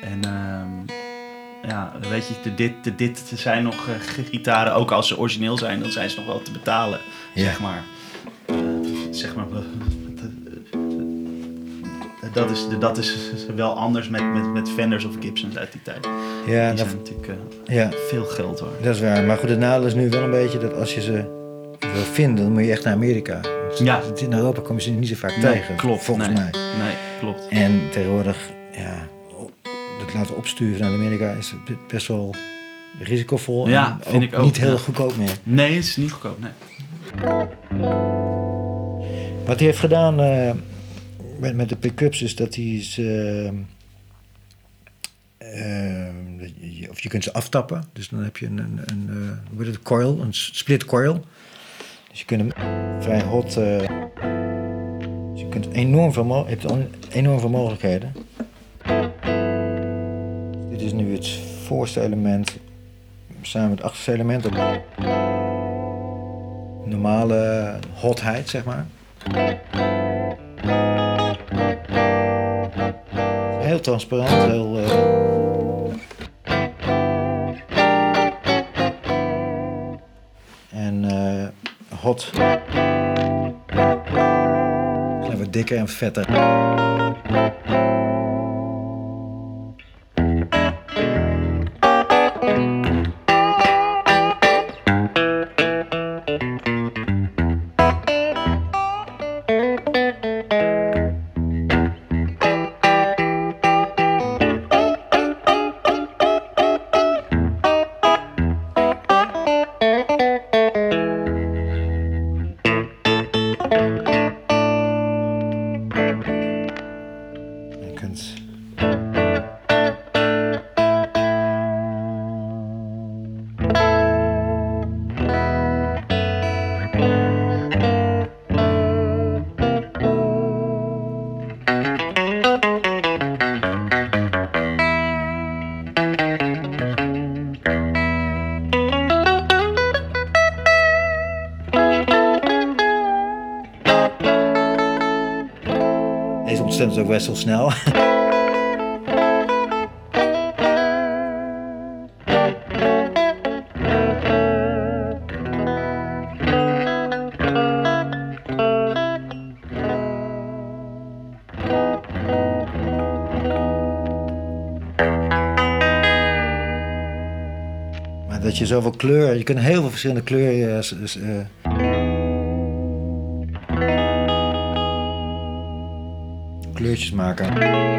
En ehm, ja, weet je, de, dit, de, dit zijn nog eh, gitaren, ook als ze origineel zijn, dan zijn ze nog wel te betalen, zeg maar. Eh, zeg maar, dat is, dat is wel anders met, met, met Fenders of Gibsons uit die tijd. ja, Die dat, zijn natuurlijk eh, ja, veel geld hoor. dat is waar. Maar goed, het nadeel is nu wel een beetje dat als je ze wil vinden, dan moet je echt naar Amerika. Ja. In Europa kom je ze niet zo vaak Nee, tegen, klopt, volgens nee. mij. Nee, klopt. En tegenwoordig, ja, dat laten opsturen naar Amerika is best wel risicovol. Ja, en vind ik ook, Niet heel goedkoop meer. Nee, het is niet goedkoop, nee. Wat hij heeft gedaan eh, met, de pick-ups is dat hij is. eh, eh, dat je- of je kunt ze aftappen. Dus dan heb je een, een, een eh, hoe heet het, coil, een split coil. Dus je kunt hem vrij hot. eh, dus je kunt enorm veel, hebt enorm veel mogelijkheden. Dit is nu het voorste element samen met het achterste element. Normale hotheid, zeg maar. Transparant, heel. eh, En eh, hot. En wat dikker en vetter. Best wel snel. Dat je zoveel kleur, je kunt heel veel verschillende kleuren. S- s- kleurtjes maken.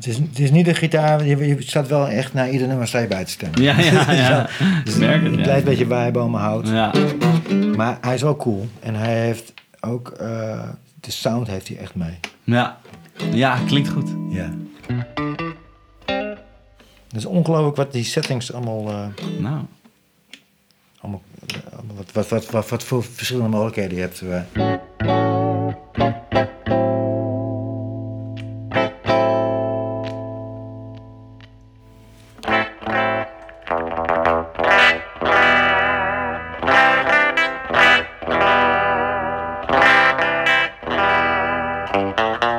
Het is, het is niet een gitaar. Je, je staat wel echt naar ieder nummer sta bij te stemmen. Ja, ja, [LAUGHS] ja. Dus Ik merk het, een beetje bijbomen hout. Ja. Maar hij is wel cool. En hij heeft ook... eh, de sound heeft hij echt mee. Ja. Ja, klinkt goed. Ja. Het is ongelooflijk wat die settings allemaal... eh, Nou. allemaal, eh, allemaal wat, wat, wat, wat, voor verschillende mogelijkheden je hebt. eh. Ja.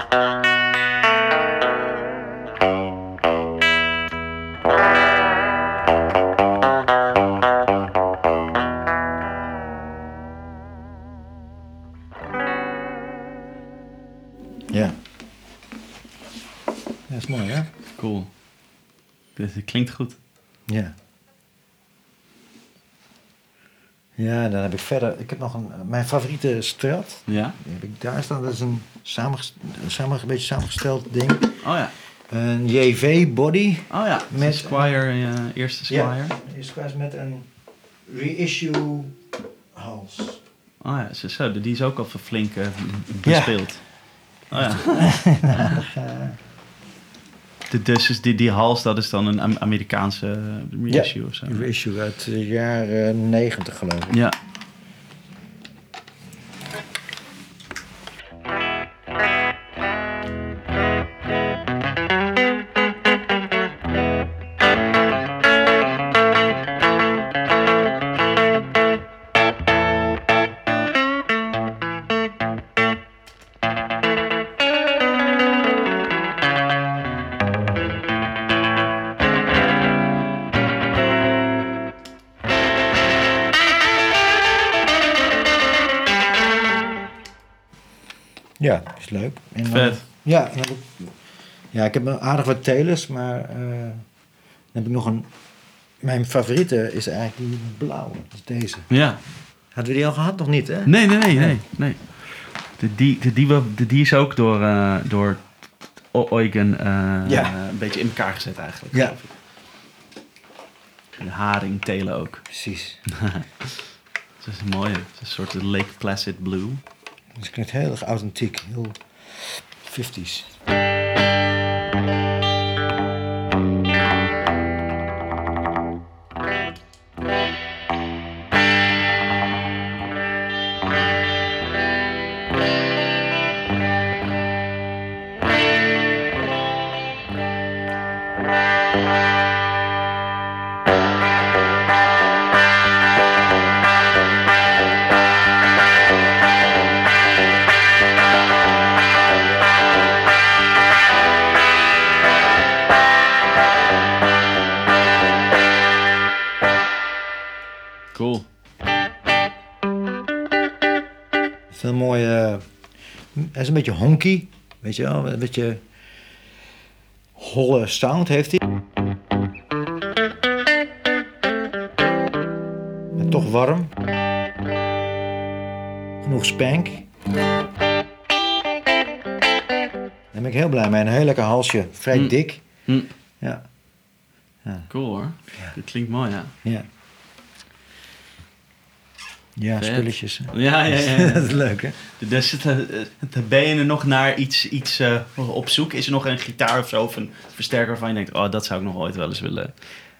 Ja, is mooi, hè? Cool. Dit dit klinkt goed. Ja. Ja, dan heb ik verder... Ik heb nog een... Mijn favoriete strat. Ja? Die heb ik daar staan. Dat is een, samengest- een, samen, een beetje samengesteld ding. Oh ja. Een JV body. Oh ja. Met- Squire, uh, eerste Squire. Ja. Die is quasi met een reissue hals. Oh ja, zo, zo, die is ook al flink eh, bespeeld. Oh ja. [LAUGHS] De, dus is die, die hals, dat is dan een Am- Amerikaanse eh, reissue of zo. Een reissue uit de jaren 90 geloof ik. Ja. Ja, ja, ik heb aardig wat telers, maar eh, dan heb ik nog een... Mijn favoriete is eigenlijk die blauwe, dat is deze. Ja. Hadden we die al gehad? Nog niet, hè? Nee, nee, nee, nee. nee. De, die, de, die, de, die is ook door, eh, door Eugen eh, Ja. een beetje in elkaar gezet eigenlijk. Ja. de haring, telen ook. Precies. [LAUGHS] Dat is een mooie. Het is een soort Lake Placid Blue. Dus het klinkt heel erg authentiek, heel 50s. Is een beetje honky, weet je wel? Een beetje holle sound heeft hij. En toch warm. Genoeg spank. Daar ben ik heel blij mee. Een heel lekker halsje. Vrij Mm. dik. Hm. Ja. Cool hoor. Dit klinkt mooi, ja. Ja. Ja, Vet. spulletjes. hè. Ja, ja, ja. ja. [LAUGHS] dat is leuk, hè? Dus eh, het- ben je er nog naar iets, iets eh, op zoek? Is er nog een gitaar of zo of een versterker waarvan je denkt... oh, dat zou ik nog ooit wel eens willen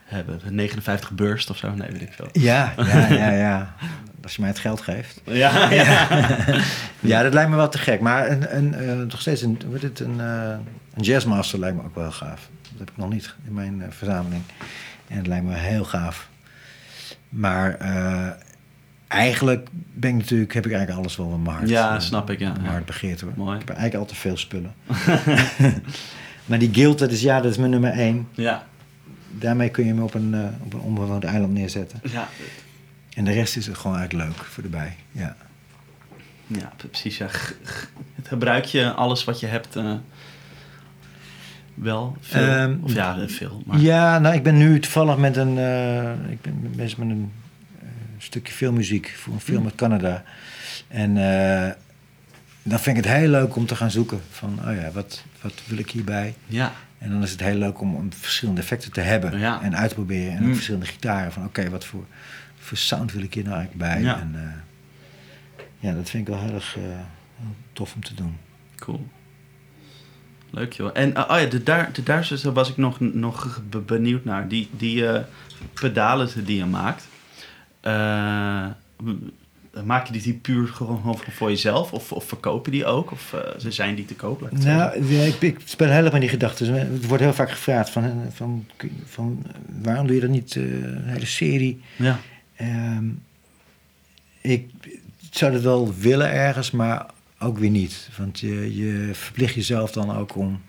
hebben. Een 59 burst of zo? Nee, weet ik veel. Ja, ja, ja, [LAUGHS] ja. Als je mij het geld geeft. Ja, ja. [LAUGHS] Ja, dat lijkt me wel te gek. Maar een, een, eh, nog steeds een, wordt het een, eh, een jazzmaster lijkt me ook wel gaaf. Dat heb ik nog niet in mijn eh, verzameling. En het lijkt me heel gaaf. Maar eh, eigenlijk ben ik natuurlijk, heb ik eigenlijk alles wel in mijn hart. Ja, eh, snap ik, ja. Mijn hart begeert hoor. Mooi. Ik heb eigenlijk al te veel spullen. [LAUGHS] [LAUGHS] maar die guild, dat is, ja, dat is mijn nummer één. Ja. Daarmee kun je hem op een, eh, op een onbewoond eiland neerzetten. Ja. En de rest is het gewoon eigenlijk leuk voor erbij. Ja. Ja, precies. Ja. Het gebruik je alles wat je hebt eh, wel veel? Ehm, of ja, veel. Maar... Ja, nou, ik ben nu toevallig met een. eh, ik ben bezig met een stukje filmmuziek voor een film Hm. uit Canada. En eh, dan vind ik het heel leuk om te gaan zoeken van, oh ja, wat, wat wil ik hierbij? Ja. En dan is het heel leuk om, om verschillende effecten te hebben Ja. en uit te proberen. En ook Mm. verschillende gitaren van, oké, wat voor, voor sound wil ik hier nou eigenlijk bij? Ja. En eh, ja, dat vind ik wel heel erg eh, tof om te doen. Cool. Leuk joh. En uh, oh ja, de, daar, de Duitsers daar was ik nog, nog be- benieuwd naar. Die, die pedalen die je maakt. Eh, maak je die, puur gewoon voor- jezelf? Of, of verkoop je die ook? Of eh, ze zijn die te koop? ik? Nou, ja, ik, ik speel met die gedachten. Het wordt heel vaak gevraagd van, eh, van, van waarom doe je dat niet eh, een hele serie? Ja. Ehm, ik zou dat wel willen ergens, maar ook weer niet. Want je, je verplicht jezelf dan ook om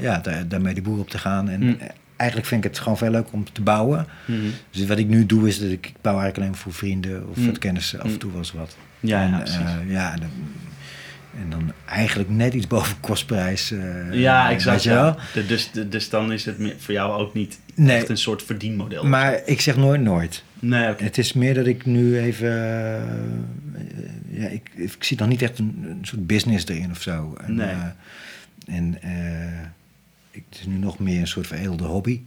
ja, daar, daarmee de boer op te gaan. En Mm. Eigenlijk vind ik het gewoon veel leuk om te bouwen. Mhm. Dus wat ik nu doe is dat ik, ik bouw eigenlijk alleen voor vrienden of Mm. wat kennissen af en Mm. toe wel eens wat. Ja, en, ja, precies. eh, ja, dan, en dan eigenlijk net iets boven kostprijs. eh, ja, exact. Ja. Dus, de- dus dan is het voor jou ook niet Nee. echt een soort verdienmodel. Maar ik zeg nooit nooit. nee. Het is meer dat ik nu even. eh, ja, ik, ik zie nog niet echt een, een soort business erin of zo. En, Nee. en het is nu nog meer een soort veredelde hobby.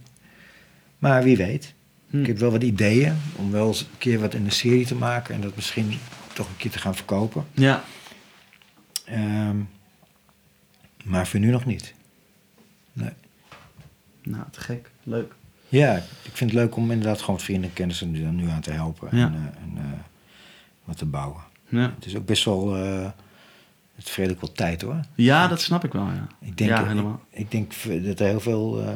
Maar wie weet. Hm. Ik heb wel wat ideeën om wel eens een keer wat in de serie te maken en dat misschien toch een keer te gaan verkopen. Ja. Ehm, maar voor nu nog niet. Nee. Nou, te gek. Leuk. Ja, ik vind het leuk om inderdaad gewoon vrienden en kennissen er nu aan te helpen Ja. en, eh, en eh, wat te bouwen. Ja. Het is ook best wel. eh, het is redelijk wel tijd hoor. ja, dat snap ik wel, ja. Ik denk, ja, ik, helemaal. ik denk dat er heel veel. eh,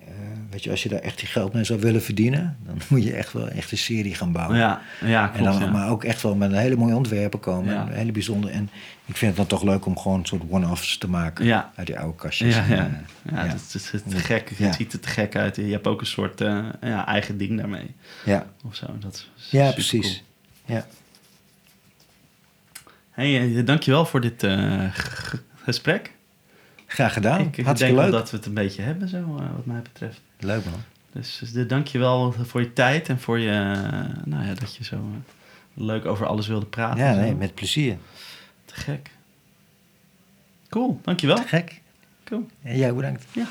eh, weet je, als je daar echt je geld mee zou willen verdienen, dan [LAUGHS] moet je echt wel echt een serie gaan bouwen. Ja, ja en klopt, dan, ja. Maar ook echt wel met een hele mooie ontwerpen komen. Ja. en Hele bijzonder. En ik vind het dan toch leuk om gewoon een soort one-offs te maken Ja. uit die oude kastjes. Ja, En, ja. eh, dat is gek. Het ziet er te gek uit. Je hebt ook een soort ja, eigen ding daarmee. ja. Of zo. Dat is ja, precies. Ja. Hey, eh, dankjewel voor dit eh, gesprek. Graag gedaan. ik ik denk leuk. dat we het een beetje hebben, zo, eh, wat mij betreft. Leuk man. Dus, dus de- dankjewel voor je tijd en voor je, nou ja, dat je zo leuk over alles wilde praten. Ja, nee, met plezier. Te gek. Cool, dankjewel. Gek. Cool. En jij bedankt. Ja.